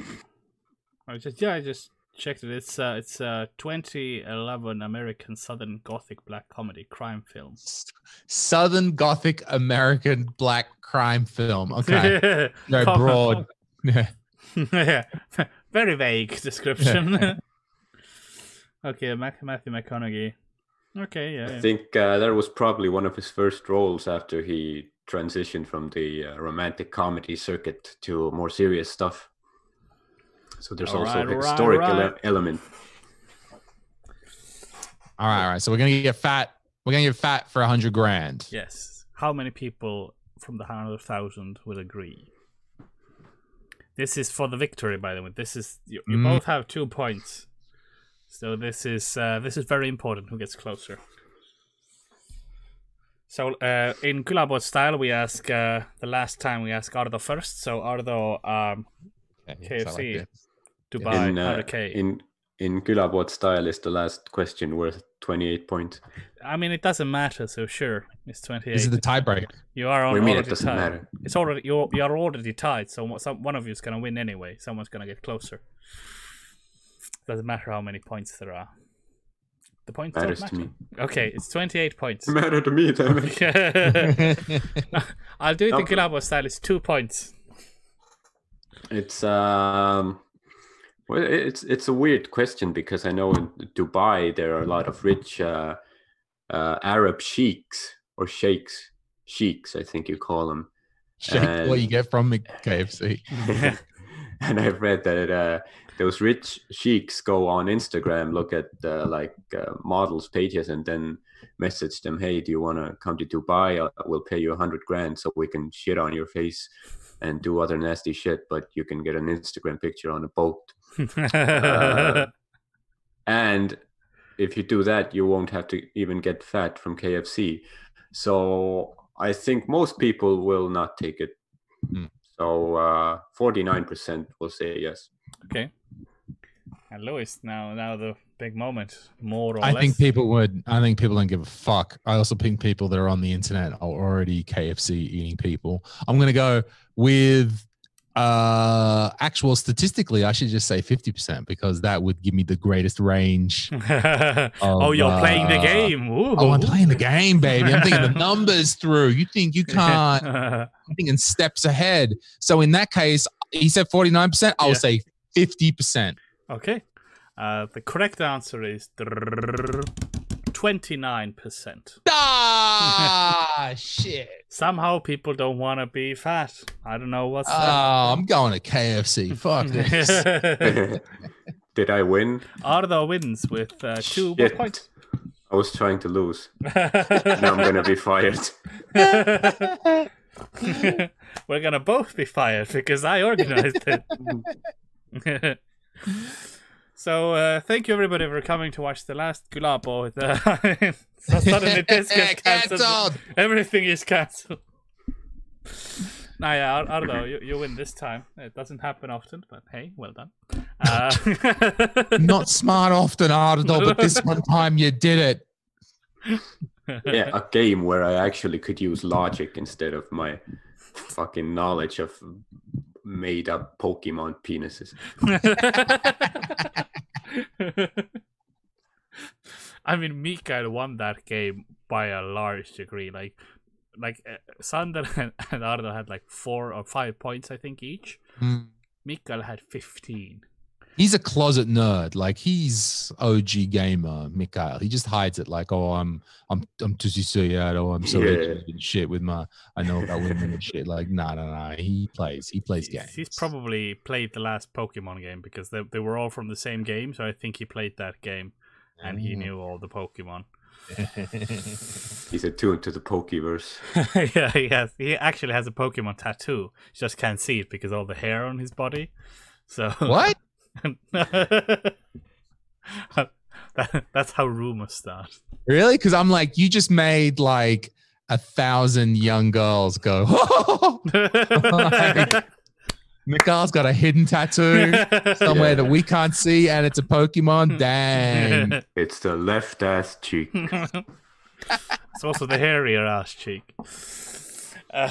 I just yeah, I just checked it. It's uh it's a 2011 American Southern Gothic black comedy crime film. Southern Gothic American black crime film. [LAUGHS] Okay, very broad. Yeah. [LAUGHS] yeah, [LAUGHS] very vague description. okay, Matthew McConaughey. Okay, yeah. I yeah. think uh, that was probably one of his first roles after he transitioned from the uh, romantic comedy circuit to more serious stuff. So there's also Alright, a alright, historic ele- element. All right, all right. So we're gonna get fat. We're gonna get fat for a hundred grand. Yes. How many people from the hundred thousand would agree? This is for the victory, by the way. This is you, you Mm. both have two points, so this is uh, this is very important. Who gets closer? So uh, in Külapood style, we ask uh, the last time we ask Ardo first. So Ardo, um, Okay, so I like KFC. this. Dubai, In, uh, Ardo K. in in Külapood style is the last question worth 28 points. I mean, it doesn't matter. So sure, it's twenty-eight. This is the tiebreak. you are What on do it already doesn't tied. matter? It's already you're you are already tied, so some, one of you is gonna win anyway. Someone's gonna get closer. Doesn't matter how many points there are. The points Matters don't to matter. me. Okay, it's twenty-eight points. It [LAUGHS] Matter to me, damn it. [LAUGHS] I'll do it in Okay. Külapood style. It's two points. It's um well it's it's a weird question because I know in Dubai there are a lot of rich uh, uh, Arab sheiks or sheikhs sheiks I think you call them Shake what you get from the KFC. [LAUGHS] and I've read that uh, those rich sheiks go on Instagram, look at uh, like uh, models' pages, and then message them, "Hey, do you want to come to Dubai? Uh, We'll pay you a hundred grand so we can shit on your face and do other nasty shit, but you can get an Instagram picture on a boat." Uh, [LAUGHS] and if you do that, you won't have to even get fat from KFC. So I think most people will not take it. Hmm. So uh, 49% will say yes. okay. And Louis, now now the big moment, more or I less. think people would. I think people don't give a fuck. I also think people that are on the internet are already KFC eating people. I'm gonna go with uh actual statistically. I should just say 50 percent because that would give me the greatest range. [LAUGHS] oh, you're playing the uh, game. Ooh. Oh, I'm playing the game, baby. I'm thinking the [LAUGHS] numbers through. You think you can't? [LAUGHS] I'm thinking steps ahead. So in that case, he said 49 percent. I will Yeah. say 50 percent. okay. Uh, the correct answer is 29%. Ah, [LAUGHS] shit. Somehow people don't want to be fat. I don't know what's Oh, I'm going to KFC. Fuck [LAUGHS] this. [LAUGHS] Did I win? Ardo wins with uh, two Shit. points. I was trying to lose. Now I'm gonna be fired. We're gonna both be fired because I organized it. So uh, thank you everybody for coming to watch the last Külapood. The so [LAUGHS] [LAUGHS] suddenly this gets cancelled. Cancelled. Everything is cancelled. Nah, yeah, Ar- Ardo, you, you win this time. It doesn't happen often, but hey, well done. Uh, [LAUGHS] Not smart often, Ardo, but this one time you did it. Yeah, a game where I actually could use logic instead of my fucking knowledge of made up Pokemon penises. [LAUGHS] I mean, Mikael won that game by a large degree. Like, like uh, Sander [LAUGHS] and, and Ardo had like four or five points, I think, each. Mm. Mikael had fifteen. He's a closet nerd. Like he's OG gamer, Mikhail. He just hides it. Like, oh, I'm, I'm, I'm Tusi Suyad. Oh, I'm so Yeah. and shit with my, I know about women and shit. Like, nah, nah, nah. He plays. He plays He's- games. He's probably played the last Pokemon game because they they were all from the same game. So I think he played that game and he Mm. knew all the Pokemon. [LAUGHS] He's attuned to the Pokeverse. [LAUGHS] yeah, he has. He actually has a Pokemon tattoo. He just can't see it because all the hair on his body. So what? [LAUGHS] that, that's how rumors start. Really? Because I'm like, you just made like a thousand young girls go. [LAUGHS] Like, Mikhail's got a hidden tattoo somewhere that we [LAUGHS] can't see, and it's a Pokemon. Dang. It's the left ass cheek. it's also the hairier ass cheek. Uh,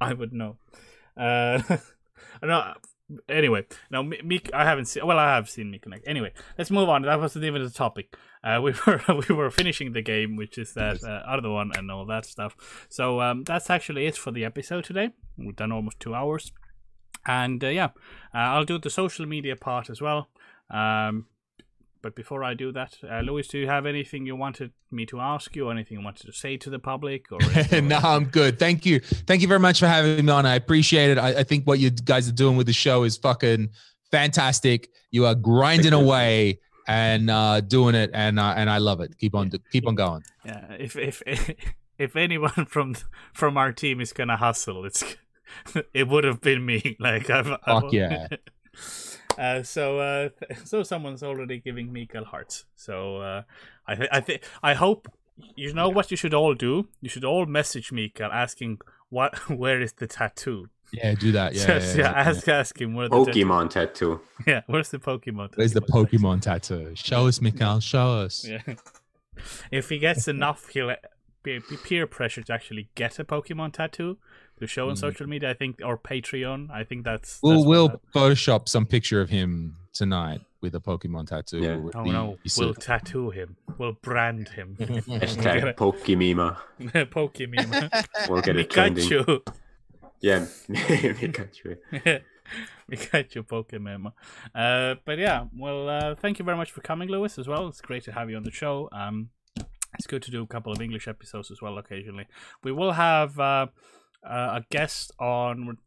I would know. Uh, no, anyway, now Mi- Meek, I haven't seen. Well, I have seen Meek Connect. Anyway, let's move on. That wasn't even the topic. Uh, we [LAUGHS] were we were finishing the game, which is that uh, other one and all that stuff. So um, that's actually it for the episode today. We've done almost two hours, and uh, yeah, uh, I'll do the social media part as well. Um, but before I do that, uh, Louis, do you have anything you wanted me to ask you? Or anything you wanted to say to the public? Or [LAUGHS] no, I'm good. Thank you. Thank you very much for having me on. I appreciate it. I, I think what you guys are doing with the show is fucking fantastic. You are grinding away and uh, doing it, and uh, and I love it. Keep on, keep on going. Yeah, if if [LAUGHS] if anyone from from our team is gonna hustle, it's [LAUGHS] it would have been me. Like I've, I've Fuck yeah. Uh, so uh, [LAUGHS] so someone's already giving Mikael hearts. So uh, I th- I think I hope you know what you should all do. You should all message Mikael asking what [LAUGHS] where is the tattoo. Yeah, do that. Yeah, Just, yeah, yeah, yeah. ask ask him where the tattoo- Pokemon tattoo. [LAUGHS] Yeah, where's the Pokemon? Where's the tattoo? Pokemon tattoo? Show us, Mikhail. Show us. Yeah. if he gets enough, he'll be, be peer pressure to actually get a Pokemon tattoo to show on Mm. social media. I think or Patreon. I think that's. We'll that's we'll that- Photoshop some picture of him tonight with a Pokemon tattoo. Yeah. Oh the- no! We'll suit. tattoo him. We'll brand him. [LAUGHS] Hashtag [LAUGHS] Pokemima. [LAUGHS] Pokemon. We'll get it trending. Pikachu. Yeah, Pikachu. Pikachu Pokemon. Uh, but yeah, well, uh, thank you very much for coming, Louis, as well. It's great to have you on the show. Um, it's good to do a couple of English episodes as well occasionally. We will have uh, uh, a guest on.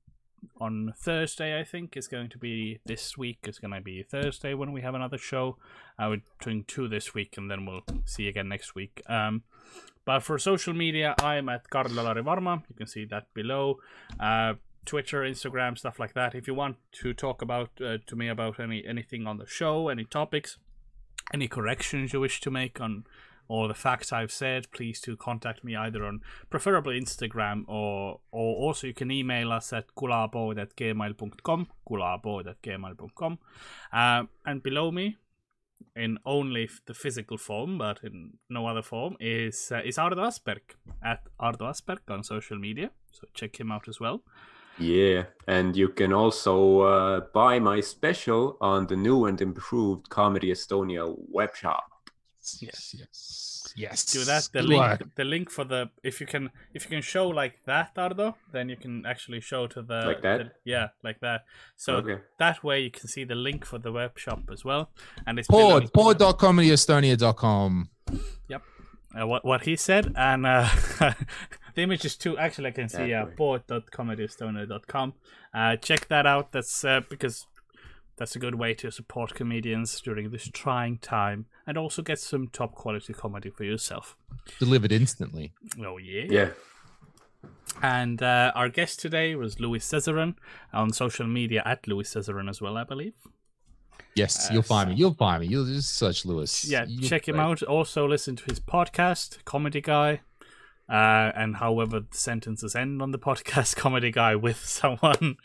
On Thursday. I think is going to be this week. It's going to be Thursday when we have another show. Uh, we're doing two this week, and then we'll see again next week. Um, but for social media, I'm at Karla Larivarma. You can see that below. Uh, Twitter, Instagram, stuff like that. If you want to talk about uh, to me about any anything on the show, any topics, any corrections you wish to make on or the facts I've said, please do contact me either on preferably Instagram or or also you can email us at kulaboid at at. Uh, and below me, in only the physical form, but in no other form, is uh, is Ardo Asperg at Ardo Asperg on social media. So check him out as well. Yeah, and you can also uh, buy my special on the new and improved Comedy Estonia web shop. Yes, yes, yes. do that. The Good link, work. the link for the if you can if you can show like that, Ardo, then you can actually show to the Like that? the- yeah, like that. So Okay. that way you can see the link for the web shop as well. And it's Pod, below- pod.comedyestonia.com. uh, what what he said, and uh, [LAUGHS] the image is too. Actually, I can see uh, Exactly. pod.comedyestonia.com. Uh, check that out. That's uh, because that's a good way to support comedians during this trying time, and also get some top quality comedy for yourself. Delivered instantly. Oh yeah. Yeah. And uh, our guest today was Louis Zezeran on social media at Louis Zezeran as well, I believe. Yes, Uh, you'll find so- me. You'll find me. You'll just search Louis. Yeah, You'll check him out. Also, listen to his podcast, Comedy Guy. Uh, and however the sentences end on the [LAUGHS] podcast, Comedy Guy with [LAUGHS] someone.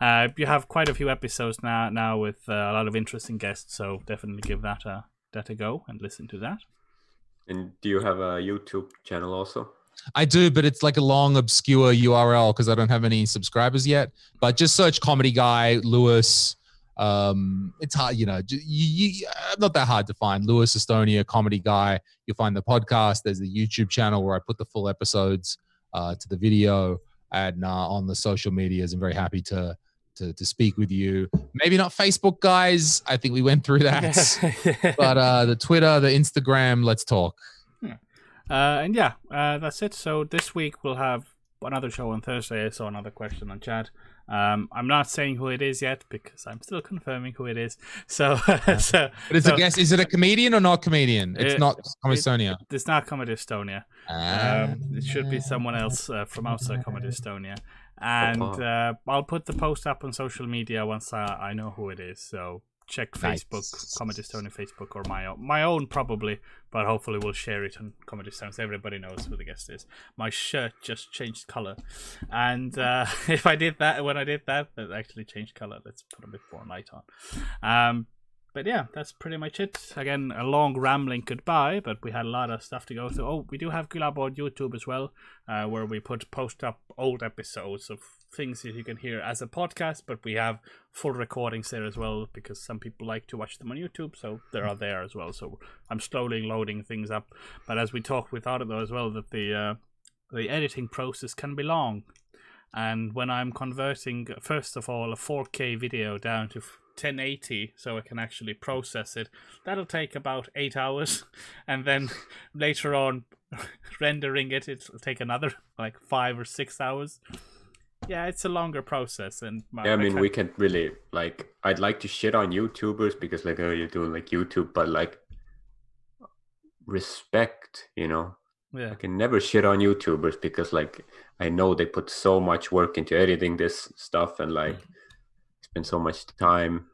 Uh, you have quite a few episodes now, now with uh, a lot of interesting guests. So definitely give that a that a go and listen to that. And do you have a YouTube channel also? I do, but it's like a long, obscure URL because I don't have any subscribers yet. But just search Comedy Guy Louis. Um, it's hard, you know, you, you, not that hard to find. Louis Estonia Comedy Guy. You'll find the podcast. There's the YouTube channel where I put the full episodes uh, to the video and uh, on the social medias. I'm very happy to, to to speak with you. Maybe not Facebook guys. I think we went through that. [LAUGHS] but uh, the Twitter, the Instagram. Let's talk. Uh, and yeah, uh, that's it. So this week we'll have another show on Thursday. so another question on chat. Um, I'm not saying who it is yet because I'm still confirming who it is. So, [LAUGHS] so But it's So- a guess. Is it a comedian or not comedian? It's It- not Comisonia. it's not Comedy Estonia. Um, it should be someone else uh, from outside Comedy Estonia. And uh, I'll put the post up on social media once I, I know who it is. So check Nice. Facebook, Comedy Estonia Facebook, or my own, my own probably, but hopefully we'll share it on Comedy Estonia. so Everybody knows who the guest is. My shirt just changed color, and uh, [LAUGHS] if I did that when I did that, that actually changed color. Let's put a bit more light on. Um, but yeah, that's pretty much it. Again, a long rambling goodbye, but we had a lot of stuff to go through. Oh, we do have Külapood YouTube as well, uh, where we put post up old episodes of things that you can hear as a podcast, but we have full recordings there as well because some people like to watch them on YouTube, so they are there as well. So I'm slowly loading things up. But as we talked with Ardo as well, that the uh, the editing process can be long. And when I'm converting, first of all, a 4K video down to 1080 so I can actually process it, that'll take about eight hours. [LAUGHS] And then later on, [LAUGHS] rendering it, it'll take another like five or six hours. Yeah, it's a longer process. And my, Yeah, I mean, can't- we can really like. I'd like to shit on YouTubers because like, oh, you're doing like YouTube, but like, respect. You know, yeah. I can never shit on YouTubers because like I know they put so much work into editing this stuff and like spend so much time.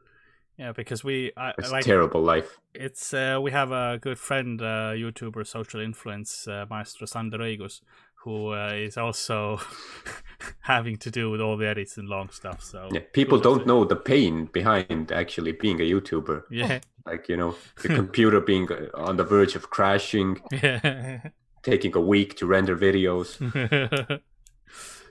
Yeah, because we I, It's like a terrible life. it's uh, we have a good friend, uh, YouTuber, social influence, uh, Maestro Sander Reigus, who uh, is also [LAUGHS] having to do with all the edits and long stuff. So Yeah, people don't to- know the pain behind actually being a YouTuber. Yeah, Like you know, the [LAUGHS] computer being uh, on the verge of crashing, yeah. [LAUGHS] taking a week to render videos.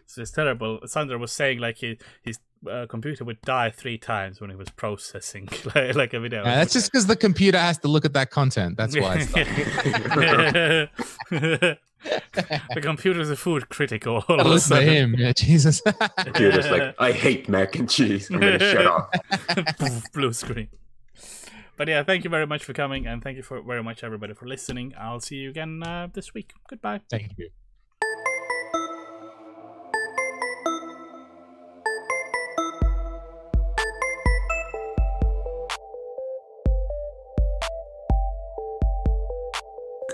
so it's terrible. Sandra was saying like he, his uh, computer would die three times when he was processing like, like a video. Yeah, that's just because the computer has to look at that content. That's why. It's like, the computer's a food critic all of a sudden. him. Yeah, Jesus. Computer's like, I hate mac and cheese. I'm gonna shut up. [LAUGHS] Poof, Blue screen. But yeah, thank you very much for coming, and thank you for very much everybody for listening. I'll see you again uh, this week. Goodbye. Thank you.